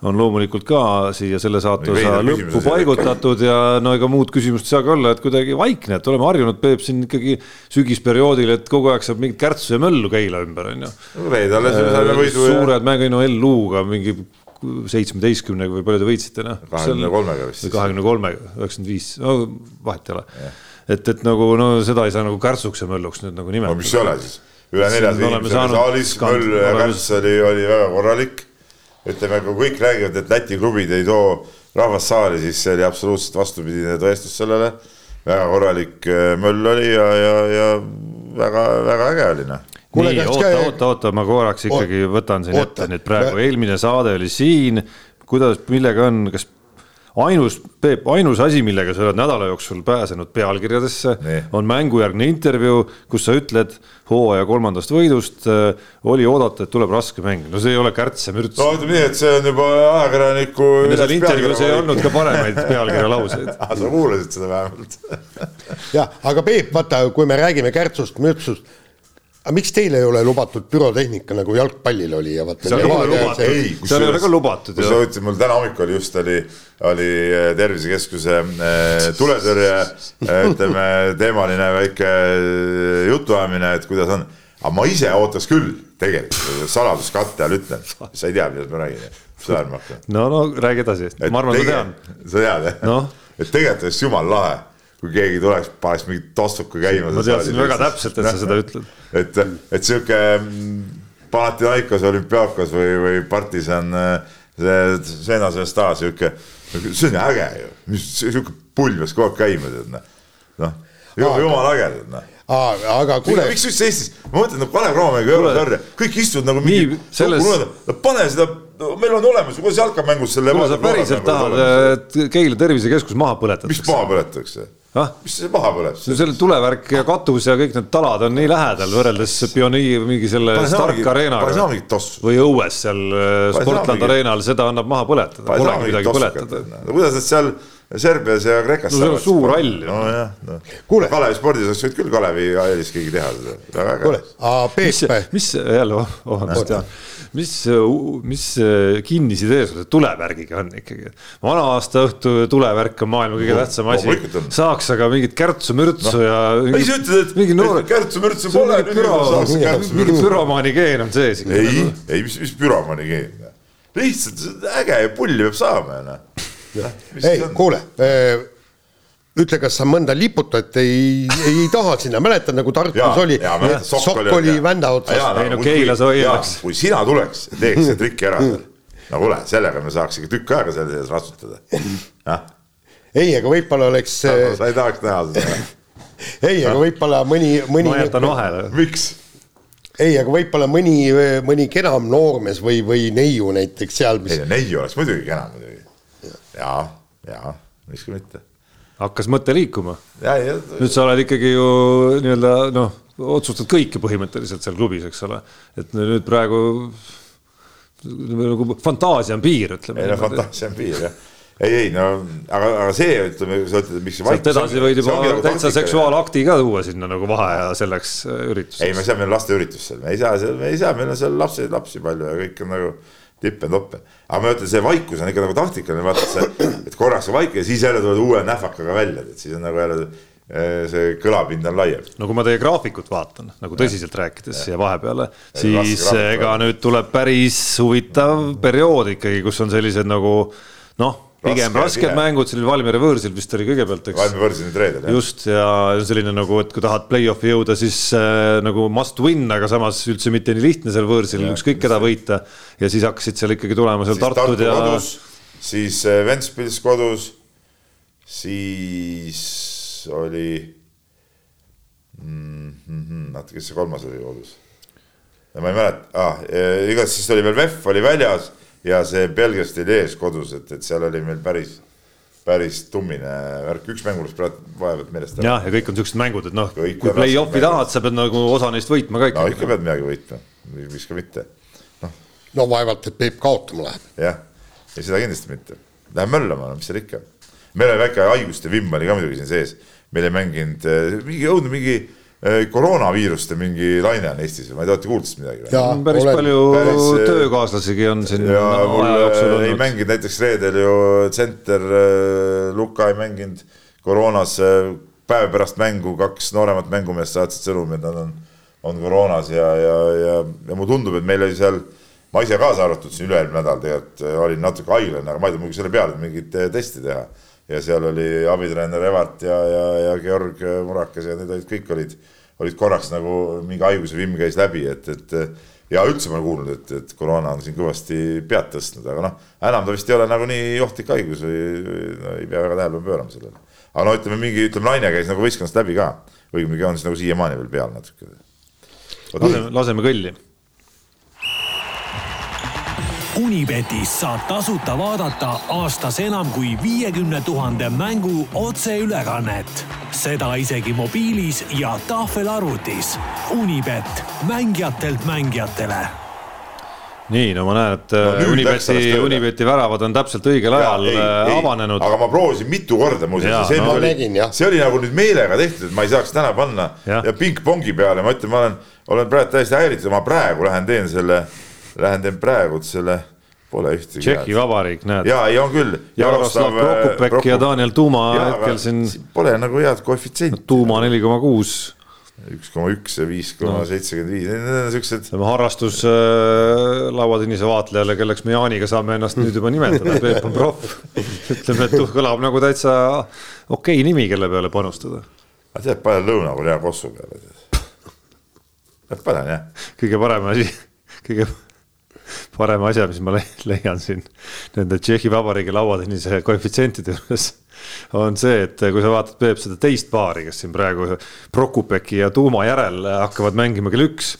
on loomulikult ka siia selle saateosa lõppu paigutatud ja no ega muud küsimust ei saagi olla, et kuidagi vaikne, et oleme harjunud, Peep, siin ikkagi sügisperioodil, et kogu aeg saab mingit kärtsu ja möllu Keila ümber, on ju. reedel saime võidu. suured mängu, no LU-ga mingi seitsmeteistkümnega või palju te võitsite, noh. kahekümne kolmega vist. kahekümne kolmega, üheksakümmend viis, no vahet ei ole et, et nagu no seda ei saa nagu kärtsuks ja mölluks nüüd nagu nimetada. no mis ei ole siis, üle neljasaja inimese oli saalis, möll ja kärts oli, oli väga korralik. ütleme, kui kõik räägivad, et Läti klubid ei too rahvast saali, siis see oli absoluutselt vastupidine tõestus sellele. väga korralik äh, möll oli ja, ja, ja väga-väga äge oli noh nii, oota, oota, oota, ma korraks ikkagi võtan siin oota, ette nüüd praegu, eelmine saade oli siin, kuidas, millega on, kas ainus, Peep, ainus asi, millega sa oled nädala jooksul pääsenud pealkirjadesse, on mängujärgne intervjuu, kus sa ütled hooaja kolmandast võidust äh, oli oodata, et tuleb raske mäng, no see ei ole kärts ja mürts. no ütleme nii, et see on juba ajakirjaniku. seal intervjuus ei olnud ka paremaid pealkirjalauseid ah, sa kuulasid seda vähemalt jah, aga Peep, vaata, kui me räägime kärtsust, mürtsust aga miks teil ei ole lubatud pürotehnika nagu jalgpallil oli ja vaata. seal ei ole lubatud, seal ei ole ka lubatud. kui sa ütlesid, mul täna hommikul just oli, oli äh, tervisekeskuse äh, tuletõrje äh, ütleme teemaline väike jutuajamine, et kuidas on. aga ma ise ootaks küll tegelikult, saladuskatte all ütlen, sa ei tea, millest ma räägin, mis ajal ma hakkan. no, no räägi edasi, ma arvan, ma tean. sa tead jah no.? et tegelikult oleks jumala lahe kui keegi tuleks, paneks mingi tossuka käima. ma teadsin väga täpselt, et sa seda ütled. et, et sihuke mm, Panathinaikos, olümpiaakos või, või partisan, see Sena Zvezda, sihuke, see on äge ju, mis sihuke pull peaks kogu aeg käima, tead noh. noh, jumala äge, tead noh aga kuule. miks üldse Eestis, ma mõtlen, no Kalev Cromega ei ole sarja, kõik istuvad nagu mingi. Selles... pane seda meil on olemas, kuidas jalkamängus selle. kuule, sa päriselt tahad, et Keila tervisekeskus maha põletatakse? mis maha põletatakse? Ah? mis see maha põleb? no selle tulevärk ja katus ja kõik need talad on nii lähedal võrreldes Pioniir mingi selle Stark Arenaga. või õues seal äh, Sportland Arenal, seda annab maha põletada, polegi midagi põletada. no kuidas nad seal Serbias ja Kreekas no on suur hall ju. nojah, noh. Kalevi spordis oleks võinud küll Kalevi hallis keegi teha seda, väga äge. kuule, Peep. mis, jälle, vabandust, jah mis, mis kinnisidee sul tulevärgiga on ikkagi? vana aasta õhtu tulevärk on maailma kõige tähtsam asi. saaks aga mingit kärtsu-mürtsu no. ja. ei, sa ütled, et noore... kärtsu-mürtsu pole. mingi püromaani geen on sees. ei, ei, mis, mis püromaani geen? lihtsalt äge ja pulli peab saama, noh. ei, kuule ütle, kas sa mõnda liputajat ei, ei taha sinna, mäletad nagu Tartus oli, sokk oli vända otsas. ei no Keilas hoiaks. kui sina tuleks teeks selle triki ära seal, no kuule, sellega me saaks ikka tükk aega selle sees ratsutada. ei, aga võib-olla oleks. sa ei tahaks näha seda ei, aga võib-olla mõni, mõni. ma jätan vahele. miks? ei, aga võib-olla mõni, mõni kenam noormees või, või neiu näiteks seal mis.... ei, neiu oleks muidugi kena muidugi. ja, ja, miks ka mitte hakkas mõte liikuma. nüüd sa oled ikkagi ju nii-öelda noh, otsustad kõike põhimõtteliselt seal klubis, eks ole. et nüüd praegu nagu fantaasia on piir, ütleme. ei no fantaasia on piir jah ei, ei no aga, aga see ütleme, sa ütled, miks. sealt edasi võid juba nagu täitsa seksuaalakti ka tuua sinna nagu vaheaja selleks äh, ürituseks. ei, me seal, meil on lasteüritus seal, me ei saa seal, me ei saa, meil on seal lapsi, lapsi palju ja kõik on nagu tippe-toppe. aga ma ütlen, see vaikus on ikka nagu taktikaline, vaata see, et korraks on vaik ja siis jälle tuled uue nähvakaga välja, et siis on nagu jälle eh, see kõlapind on laiem. no kui ma teie graafikut vaatan, nagu tõsiselt ja. rääkides siia vahepeale, siis ega nüüd tuleb päris huvitav periood ikkagi, kus on sellised nagu noh pigem rasked pigem. mängud, oli Valmiera võõrsil vist oli kõigepealt, eks. Valmiera võõrsil nüüd reedel, jah. just, ja selline nagu, et kui tahad play-off'i jõuda, siis äh, nagu must win, aga samas üldse mitte nii lihtne seal võõrsil, ükskõik keda võita. ja siis hakkasid seal ikkagi tulema seal Tartud Tartu ja. siis äh, Ventspils kodus, siis oli mm,, mm, mm, oota, kes see kolmas oli kodus? ma ei mäleta ah,, igatahes siis oli veel VEF oli väljas ja see Belgiast oli ees kodus, et, et seal oli meil päris, päris tummine värk, üks mäng mul praegu vaevalt meelest ära. jah, ja kõik on siuksed mängud, et noh, kui play-off'i tahad, sa pead nagu osa neist võitma ka ikkagi. no ikka pead midagi võitma, miks ka mitte. noh, no vaevalt, et Peep kaotama läheb. jah, ei seda kindlasti mitte. Läheb möllama, no mis seal ikka. meil oli väike haiguste vimm oli ka muidugi siin sees, meil ei mänginud eh, mingi õudne mingi Äh, koroonaviiruste mingi laine on Eestis, ma ei tea, olete kuulnud sellest midagi või? päris olen, palju päris, äh, töökaaslasigi on siin ja mul äh, ei mänginud näiteks reedel ju tsenter Luka ei mänginud koroonas päev pärast mängu kaks nooremat mängumeest saatsid sõnumi, et nad on, on koroonas ja, ja, ja, ja mulle tundub, et meil oli seal, ma ise kaasa arvatud siin üle-eelmine nädal tegelikult olin natuke haiglane, aga ma ei tea, muidugi selle peale mingit testi teha ja seal oli abitreener Evart ja, ja, ja Georg Murakas ja need olid, kõik olid, olid korraks nagu mingi haiguse vimm käis läbi, et, et ja üldse ma olen kuulnud, et, et koroona on siin kõvasti pead tõstnud, aga noh, enam ta vist ei ole nagu nii ohtlik haigus või, või no, ei pea väga tähelepanu pöörama sellele. aga no ütleme, mingi, ütleme naine käis nagu võistkonnast läbi ka, õigemini on siis nagu siiamaani veel peal natuke. laseme, laseme kõlli Unibetis saab tasuta vaadata aastas enam kui viiekümne tuhande mängu otseülekannet. seda isegi mobiilis ja tahvelarvutis. Unibet, mängijatelt mängijatele nii, no ma näen, et no, äh, Unibeti, Unibeti väravad on täpselt õigel ajal ja, ei, äh, ei, avanenud. aga ma proovisin mitu korda muuseas, see, no, oli, see oli nagu nüüd meelega tehtud, et ma ei saaks täna panna ja, ja pingpongi peale, ma ütlen, ma olen, olen praegu täiesti häiritud, ma praegu lähen teen selle lähen teen praegu selle, pole ühtegi. Tšehhi Vabariik, näed. ja, ei on küll. Jaroslav Prokopek Prokop... ja Daniel Tuuma hetkel siin. Pole nagu head koefitsienti. Tuuma neli koma kuus üks koma üks ja viis koma seitsekümmend viis, need on siuksed. harrastus äh, lauatennise vaatlejale, kelleks me Jaaniga saame ennast nüüd juba nimetada, Peep on proff. ütleme, et uh, kõlab nagu täitsa okei okay nimi, kelle peale panustada. tead, panen Lõuna-Korea kossu peale. panen jah. kõige parem asi, kõige parem asja, mis ma leian siin nende Tšehhi Vabariigi lauatennise koefitsientide juures on see, et kui sa vaatad, Peep, seda teist paari, kes siin praegu Prokupeki ja Tuuma järel hakkavad mängima kell üks,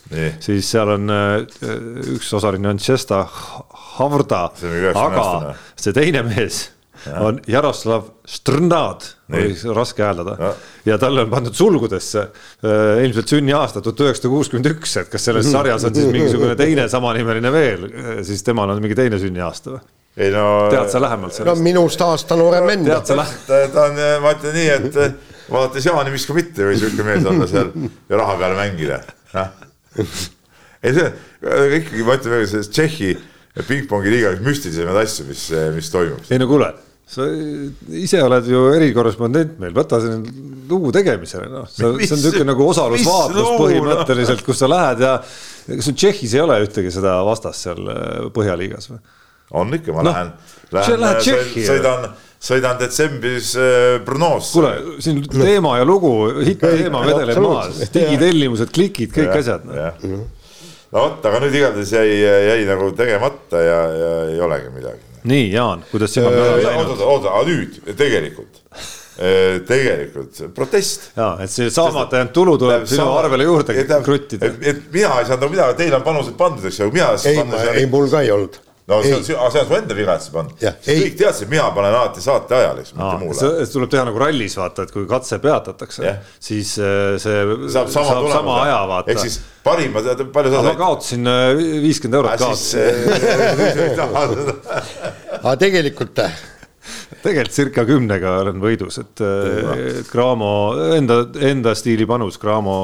siis seal on äh, üks osaline on Tšesta Havrda, aga see teine mees on Jaroslav Strnad, oli raske hääldada ja. talle on pandud sulgudesse äh, ilmselt sünniaasta tuhat üheksasada kuuskümmend üks, et kas selles sarjas on siis mingisugune teine samanimeline veel, äh, siis temal on mingi teine sünniaasta või? ei no. tead sa lähemalt sellest? no minust aasta noorem vend. ta on, ma ütlen nii, et äh, vaadates Jaani, miks ka mitte või sihuke mees olla seal ja raha peale mängida. ei see ikkagi ma ütlen veel, selles Tšehhi pingpongi liiga üks müstilisemaid asju, mis, mis toimub. ei no kuule sa ise oled ju erikorrespondent meil, võta see lugu tegemisele, noh, see on niisugune nagu osalusvaatlus põhimõtteliselt, kus sa lähed ja kas sul Tšehhis ei ole ühtegi seda vastast seal äh, Põhjaliigas või? on ikka, ma no, lähen, lähen, Tšehhi, sõidan, sõidan detsembris äh, Brnosse. kuule, siin teema ja lugu, hitt-teema vedeleb maas, digitellimused, klikid, kõik ja, asjad no.. no vot, aga nüüd igatahes jäi, jäi nagu tegemata ja, ja ei olegi midagi nii, Jaan, kuidas sina peale läinud? oota, oota, aga nüüd tegelikult äh, tegelikult protest. ja, et see saamata jäänud tulu tuleb sinu sama, arvele juurde kruttida. et, et mina ei saanud nagu midagi, teil on panused pandud, eks ju, mina. ei, ei mul ka ei olnud no see on, see on su enda viga, et sa pannud. kõik teadsid, et mina panen alati saate ajal, eks, mitte muul ajal. see tuleb teha nagu rallis, vaata, et kui katse peatatakse yeah., siis äh, see saab sama, saab sama aja, vaata. ehk siis parim, palju sa said? ma kaotasin äh, viiskümmend eurot kaotasin. aga tegelikult tegelikult circa kümnega olen võidus, et, et Cramo enda, enda stiili panus Cramo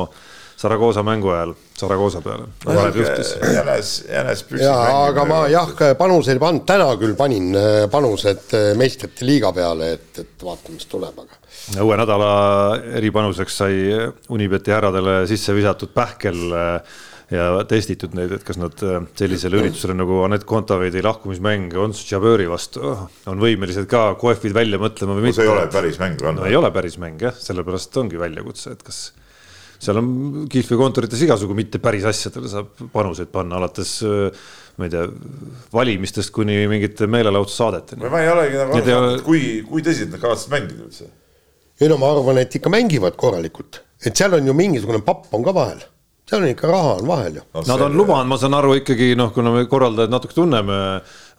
Saragosa mängu ajal Saragosa peale. jänes, jänes püsib. jaa, aga ma jah, panuseid ei pannud, täna küll panin äh, panused äh, meistrite liiga peale, et, et vaatame, mis tuleb, aga. uue nädala eripanuseks sai Unibeti härradele sisse visatud pähkel äh, ja testitud neid, et kas nad sellisele üritusele nagu Anett Kontaveidi lahkumismäng Ons Jabööri vastu oh, on võimelised ka kohvid välja mõtlema või mitte. see ei ole päris mäng, on no,? ei ole päris mäng jah, sellepärast ongi väljakutse, et kas seal on kihlveokontorites igasugu mitte päris asjadele saab panuseid panna, alates ma ei tea, valimistest kuni mingite meelelahutussaadeteni. ma ei olegi nagu aru saanud, et kui, kui tõsiselt nad kavatsevad mängida üldse? ei no ma arvan, et ikka mängivad korralikult, et seal on ju mingisugune papp on ka vahel seal on ikka raha on vahel ju no,. Nad on lubanud, ma saan aru ikkagi noh, kuna me korraldajad natuke tunneme,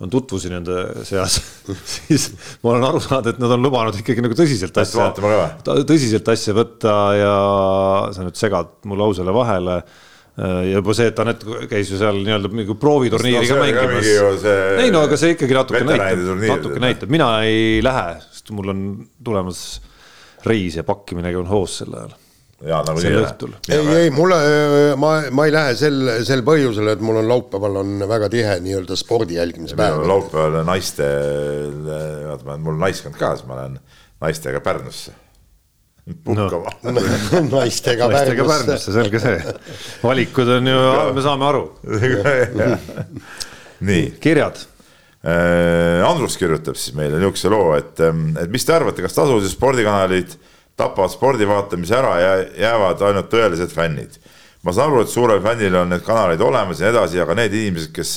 on tutvusi nende seas siis ma olen aru saanud, et nad on lubanud ikkagi nagu tõsiselt asja, tõsiselt asja võtta ja sa nüüd segad mu lausele vahele ja juba see, et Anett käis ju seal nii-öelda nagu prooviturniiri ka mängimas. ei no aga see ikkagi natuke näitab, natuke näitab, mina ei lähe, sest mul on tulemas reis ja pakkimine on hoos sel ajal jaa, nagunii ei lähe. ei, ei mulle, ma, ma ei lähe sel, sel põhjusel, et mul on laupäeval on väga tihe nii-öelda spordi jälgimise päev. laupäeval naiste, vaata, mul on naiskond ka, siis ma lähen naistega Pärnusse puhkama no. naistega Pärnusse, Pärnusse, selge see. valikud on ju, me saame aru nii. kirjad äh, Andrus kirjutab siis meile niisuguse loo, et, et mis te arvate, kas tasulised spordikanalid tapavad spordi vaatamise ära ja jäävad ainult tõelised fännid. ma saan aru, et suurel fännil on need kanalid olemas ja nii edasi, aga need inimesed, kes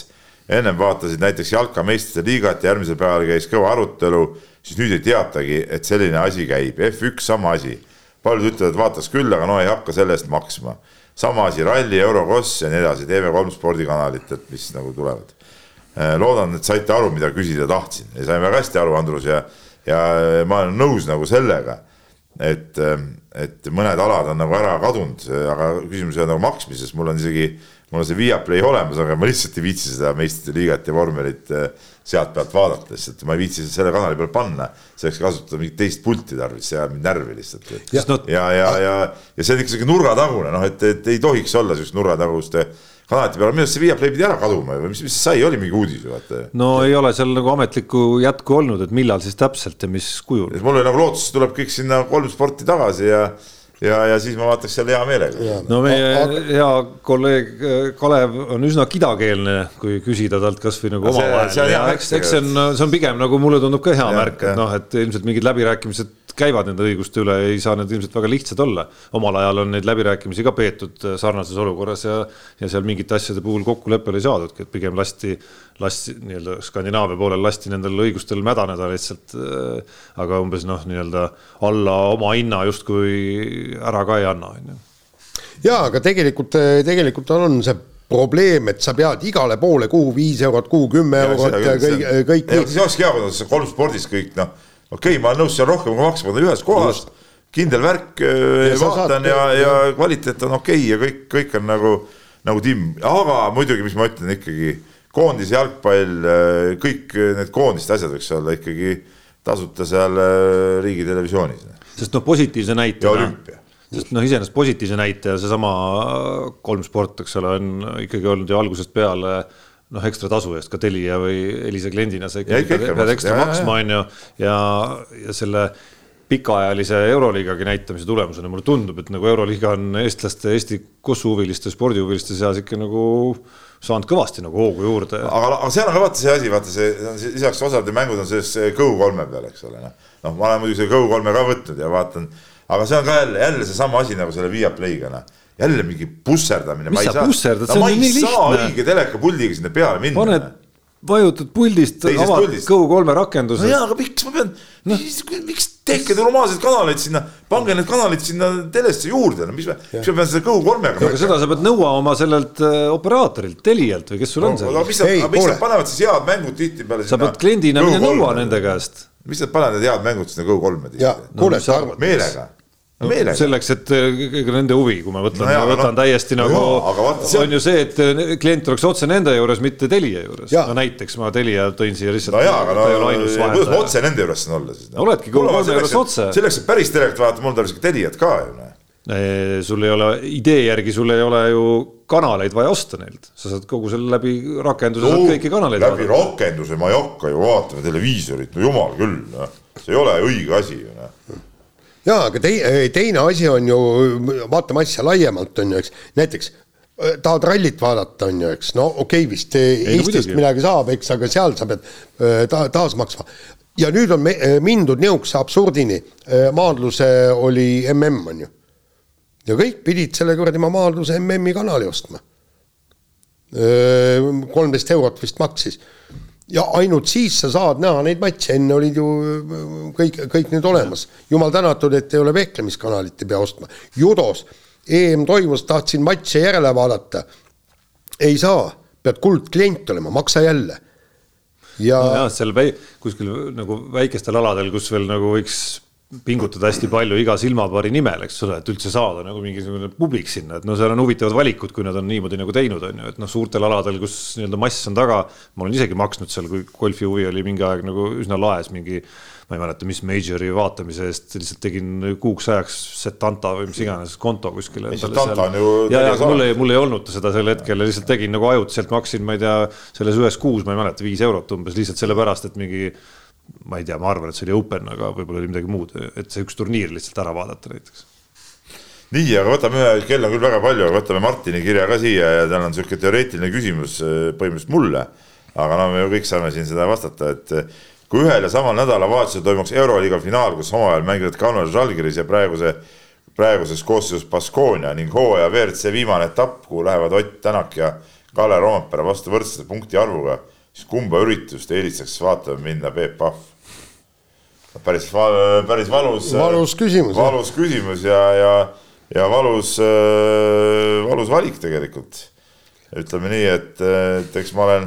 ennem vaatasid näiteks jalka meistrite liigat ja järgmisel päeval käis kõva arutelu, siis nüüd ei teatagi, et selline asi käib. F1 sama asi. paljud ütlevad, vaataks küll, aga no ei hakka selle eest maksma. sama asi ralli, Eurocross ja nii edasi, TV3 spordikanalit, et mis nagu tulevad. Äh, loodan, et saite aru, mida küsida tahtsin ja sain väga hästi aru, Andrus ja, ja ma olen nõus nagu sellega et, et mõned alad on nagu ära kadunud, aga küsimus ei ole nagu maksmises, mul on isegi, mul on see Viaplay olemas, aga ma lihtsalt ei viitsi seda meistrite liigat ja vormelit eh, sealt pealt vaadata, lihtsalt ma ei viitsi selle kanali peale panna. selleks kasutada mingit teist pulti tarvis, see ajab mind närvi lihtsalt. ja, ja, ja, ja, ja see on ikka sihuke nurgatagune, noh, et, et ei tohiks olla sihukest nurgataguste kanalite peale, minu arust see Viaplay pidi ära kaduma või mis, mis sai, oli mingi uudis ju vaata. no ei ole seal nagu ametlikku jätku olnud, et millal siis täpselt ja mis kujul. mul oli nagu lootus, tuleb kõik sinna kolm sporti tagasi ja ja, ja siis ma vaataks selle hea meelega. no meie aga... hea kolleeg äh, Kalev on üsna kidakeelne, kui küsida talt kasvõi nagu omavahel. eks, eks see on, see on pigem nagu mulle tundub ka hea ja, märk, et noh, et ilmselt mingid läbirääkimised käivad nende õiguste üle, ei saa need ilmselt väga lihtsad olla. omal ajal on neid läbirääkimisi ka peetud äh, sarnases olukorras ja, ja seal mingite asjade puhul kokkuleppele ei saadudki, et pigem lasti, lasti nii-öelda Skandinaavia poolel lasti nendel õigustel mädaneda lihtsalt. Äh, aga umbes noh, nii-öelda alla oma hinna justkui ära ka ei anna, on ju. ja aga tegelikult, tegelikult on see probleem, et sa pead igale poole, kuhu viis eurot, kuhu kümme eurot ja kõik, kõik. siis olekski hea, kui nad kolm spordis kõik noh okei okay,, ma olen nõus seal rohkem kui maksma, ta ühes kohas, kindel värk, äh, vaatan ja, ja kvaliteet on okei okay ja kõik, kõik on nagu, nagu timm, aga muidugi, mis ma ütlen ikkagi, koondise jalgpall, äh, kõik need koondiste asjad võiks olla ikkagi tasuta seal äh, riigitelevisioonis. sest noh, positiivse näite. ja olümpia sest noh, iseenesest positiivse näite ja seesama kolm sport, eks ole, on ikkagi olnud ju algusest peale noh, ekstra tasu eest ka Telia või Elisa kliendina sa ikka pead, pead ekstra ja, maksma, on ju, ja, ja selle pikaajalise Euroliigagi näitamise tulemusena mulle tundub, et nagu Euroliiga on eestlaste, Eesti kossuhuviliste, spordihuviliste seas ikka nagu saanud kõvasti nagu hoogu juurde. aga, aga seal on ka vaata see asi, vaata see, lisaks osade mängud on selles Go3 peal, eks ole, noh. noh, ma olen muidugi selle Go3 ka võtnud ja vaatan, aga see on ka jälle, jälle seesama asi nagu selle Viaplay'ga, noh jälle mingi pusserdamine. mis sa pusserdad, see on nii lihtne. õige telekapuldiga sinna peale minna. paned, vajutad puldist, avad Go3 rakenduse. no jaa, aga miks ma pean no., miks tehke normaalseid kanaleid sinna, pange need kanalid sinna telesse juurde, no mis ma, miks ma pean seda Go3-ga. aga seda sa pead nõua oma sellelt äh, operaatorilt, Telialt või kes sul on seal. aga mis nad, miks nad panevad siis head mängud tihtipeale sinna. sa pead kliendina mine nõua nende käest. mis nad panevad need head mängud sinna Go3-e tihti? kuule, sa arvad. Meelega no, selleks, et kõige nende huvi, kui ma võtan no, ma võtan no, täiesti nagu no,, on ju see, et eh, klient oleks otse nende juures, mitte Telia juures. no näiteks ma Telia tõin siia lihtsalt. no jaa, aga no kuidas ma otse nende juures saan olla siis no.? oledki kolme juures otse. selleks, et päris telekat vaadata, mul tarvis ikka Teliat ka ju. Noh. sul ei ole, idee järgi sul ei ole ju kanaleid vaja osta neilt, sa saad kogu selle läbi rakenduse no, saad kõiki kanaleid läbi vaadata. rakenduse ma ei hakka ju vaatama televiisorit, no jumal küll, noh. see ei ole õige asi ju noh jaa, aga tei-, teine asi on ju, vaatame asja laiemalt, on ju, eks, näiteks äh, tahad rallit vaadata, on ju, eks, no okei okay, vist Ei, Eestist midagi saab, eks, aga seal sa pead äh, ta, taas maksma. ja nüüd on me, äh, mindud nihukese absurdini, maadluse oli mm, on ju. ja kõik pidid selle kuradi maadluse MM-i kanali ostma. kolmteist eurot vist maksis ja ainult siis sa saad näha neid matše, enne olid ju kõik, kõik need olemas. jumal tänatud, et ei ole vehklemiskanalit ei pea ostma. judos EM toimus, tahtsin matše järele vaadata. ei saa, pead kuldklient olema, maksa jälle. ja no. seal väi, kuskil nagu väikestel aladel, kus veel nagu võiks pingutada hästi palju iga silmapaari nimel, eks ole, et üldse saada nagu mingisugune publik sinna, et no seal on huvitavad valikud, kui nad on niimoodi nagu teinud, on ju, et noh, suurtel aladel, kus nii-öelda mass on taga. ma olen isegi maksnud seal, kui golfi huvi oli mingi aeg nagu üsna laes mingi, ma ei mäleta, mis major'i vaatamise eest, lihtsalt tegin kuuks ajaks Setanta või mis iganes konto kuskile. ja, ja mul ei, mul ei olnud seda sel hetkel lihtsalt tegin nagu ajutiselt, maksin, ma ei tea, selles ühes kuus, ma ei mäleta, viis eurot umbes lihtsalt sellepärast, et mingi ma ei tea, ma arvan, et see oli open, aga võib-olla oli midagi muud, et see üks turniir lihtsalt ära vaadata näiteks. nii, aga võtame ühe, kell on küll väga palju, aga võtame Martini kirja ka siia ja tal on niisugune teoreetiline küsimus äh, põhimõtteliselt mulle. aga no me ju kõik saame siin seda vastata, et äh, kui ühel ja samal nädalavahetusel toimuks Euroliiga finaal, kus omavahel mängivad Kaunas Žalgiris ja praeguse, praeguses koosseisus Baskonia ning hooaja WRC viimane etapp, kuhu lähevad Ott Tänak ja Kalle Roompere vastu võrdsete punkti arvuga siis kumba üritust eelistaks vaatama minna Peep Pahv? päris, päris valus. valus küsimus. valus küsimus ja, ja, ja valus, valus valik tegelikult. ütleme nii, et, et eks ma olen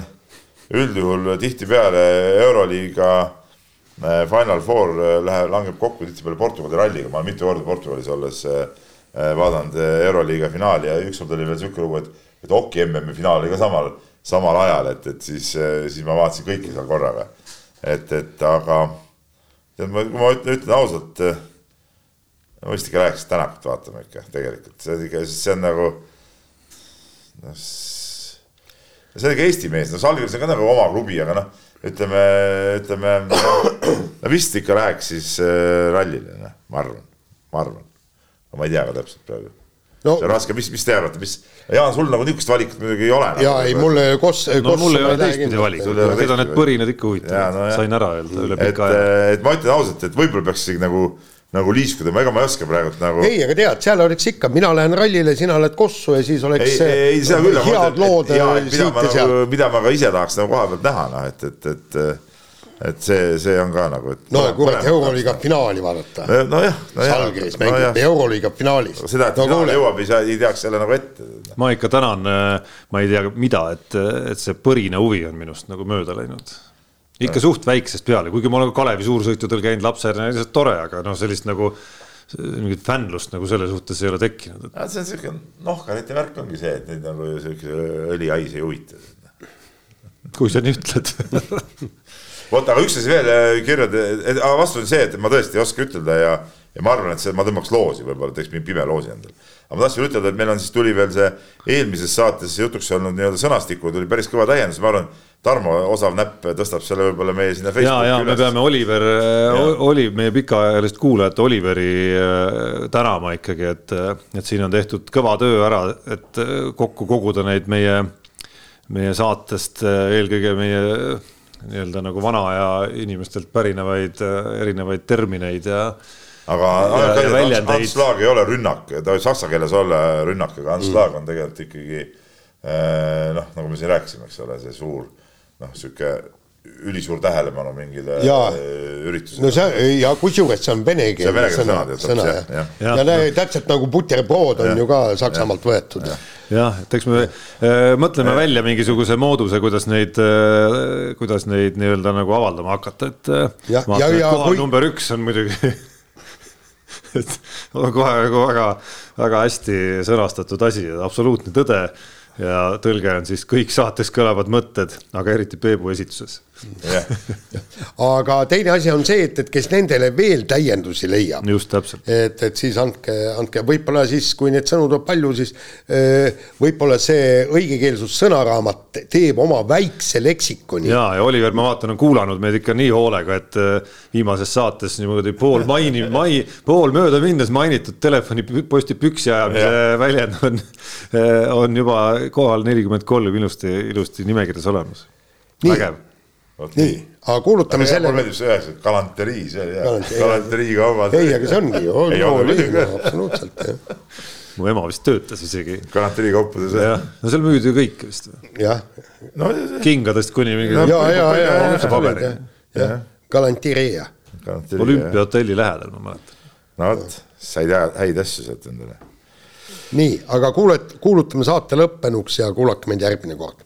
üldjuhul tihtipeale Euroliiga äh, Final Four äh, läheb, langeb kokku tihtipeale Portugali ralliga, ma olen mitu korda Portugalis olles äh, vaadanud Euroliiga finaali ja ükskord oli veel sihuke lugu, et, et Oki MM-i finaal oli ka samal samal ajal, et, et siis, siis ma vaatasin kõiki seal korraga. et, et aga tead, ma, ma ütlen, ausalt, ma vist ikka läheks Tänakut vaatama ikka tegelikult, see on ikka, see on nagu noh, see on ikka Eesti mees, no Salgris on ka nagu oma klubi, aga noh, ütleme, ütleme no vist ikka läheks siis äh, rallile, noh, ma arvan, ma arvan. ma ei tea ka täpselt praegu no, see on raske, mis, mis te arvate, mis, Jaan, sul nagu niisugust valikut muidugi ei ole. Nagu ja ei, mulle Koss. no mul ei ole teistpidi valikut, keda need põrinad ikka huvitavad no,, sain ära öelda üle pika aja. et ma ütlen ausalt, et võib-olla peaks isegi nagu nagu liiskuda, ega ma ei oska praegult nagu. ei, aga tead, seal oleks ikka, mina lähen rallile, sina lähed Kossu ja siis oleks ei, ei, seda küll, head lood siit ja sealt. Nagu, mida ma ka ise tahaks nagu koha pealt näha, noh, et, et, et et see, see on ka nagu. no kurat, Euroliiga finaali vaadata. nojah, nojah. Salgris mängib no, Euroliiga finaalis. seda, et no, finaali jõuab, ei saa, ei teaks selle nagu ette. ma ikka tänan, äh, ma ei tea, mida, et, et see põrine huvi on minust nagu mööda läinud. ikka ja. suht väiksest peale, kuigi ma olen Kalevi suursõitudel käinud lapsena, lihtsalt tore, aga noh, sellist nagu mingit fännlust nagu selle suhtes ei ole tekkinud. see on siuke nohkarite värk ongi see, et neid nagu siuke õlihais ei huvita. kui sa nii ütled vot, aga üks asi veel äh, kirjade, aga vastus on see, et ma tõesti ei oska ütelda ja, ja ma arvan, et see, ma tõmbaks loosi, võib-olla teeks mingi pime loosi endale. aga ma tahtsin ütelda, et meil on siis tuli veel see eelmises saates jutuks olnud nii-öelda sõnastiku tuli päris kõva täiendus, ma arvan. Tarmo osav näpp tõstab selle võib-olla meie sinna Facebooki ja, ja üles. me peame Oliver, oli meie pikaajalist kuulajat Oliveri äh, tänama ikkagi, et, et siin on tehtud kõva töö ära, et äh, kokku koguda neid meie, meie saatest eelkõige meie nii-öelda nagu vana aja inimestelt pärinevaid erinevaid termineid ja. aga Ants Laag ei ole rünnak, ta võib saksa keeles olla rünnak, aga Ants mm. On tegelikult ikkagi eh, noh, nagu me siin rääkisime, eks ole, see suur noh, sihuke ülisuur tähelepanu mingile ja, äh, üritusele. no see ja kusjuures see on venekeelne sõna, sõna. jah. Ja, ja, ja, ja täpselt nagu buterbrod on ja, ju ka Saksamaalt võetud. jah, et eks me äh, mõtleme ja. välja mingisuguse mooduse, kuidas neid äh,, kuidas neid nii-öelda nagu avaldama hakata, et äh, ja, vaatan, et kohal kui... number üks on muidugi et on kohe nagu väga, väga hästi sõnastatud asi, absoluutne tõde. Ja tõlge on siis kõik saates kõlavad mõtted, aga eriti Peebu esituses aga teine asi on see, et, et kes nendele veel täiendusi leiab. just täpselt. et, et siis andke, andke, võib-olla siis, kui neid sõnu tuleb palju, siis võib-olla see õigekeelsussõnaraamat teeb oma väikse leksikoni. ja, ja Oliver, ma vaatan, on kuulanud meid ikka nii hoolega, et viimases saates niimoodi pool maini, mai, pool mööda minnes mainitud telefoniposti püksi ajamise väljend on, on juba kohal nelikümmend kolm ilusti, ilusti nimekirjas olemas. vägev. Nii, aga kuulutame selle. mulle meeldib see ühesõnaga galanterii, see oli hea, galanterii kaubad. ei, aga see ongi ju, absoluutselt jah mu ema vist töötas isegi. galanterii kaupades. jah, no seal müüdi ju kõike vist. jah no,. kingadest kuni mingi. ja, ja, ja, ja, jah, galanteria. olümpiahotelli lähedal, ma mäletan. no vot, said häid asju sealt endale nii, aga kuulet-, kuulutame saate lõppenuks ja kuulake meid järgmine kord.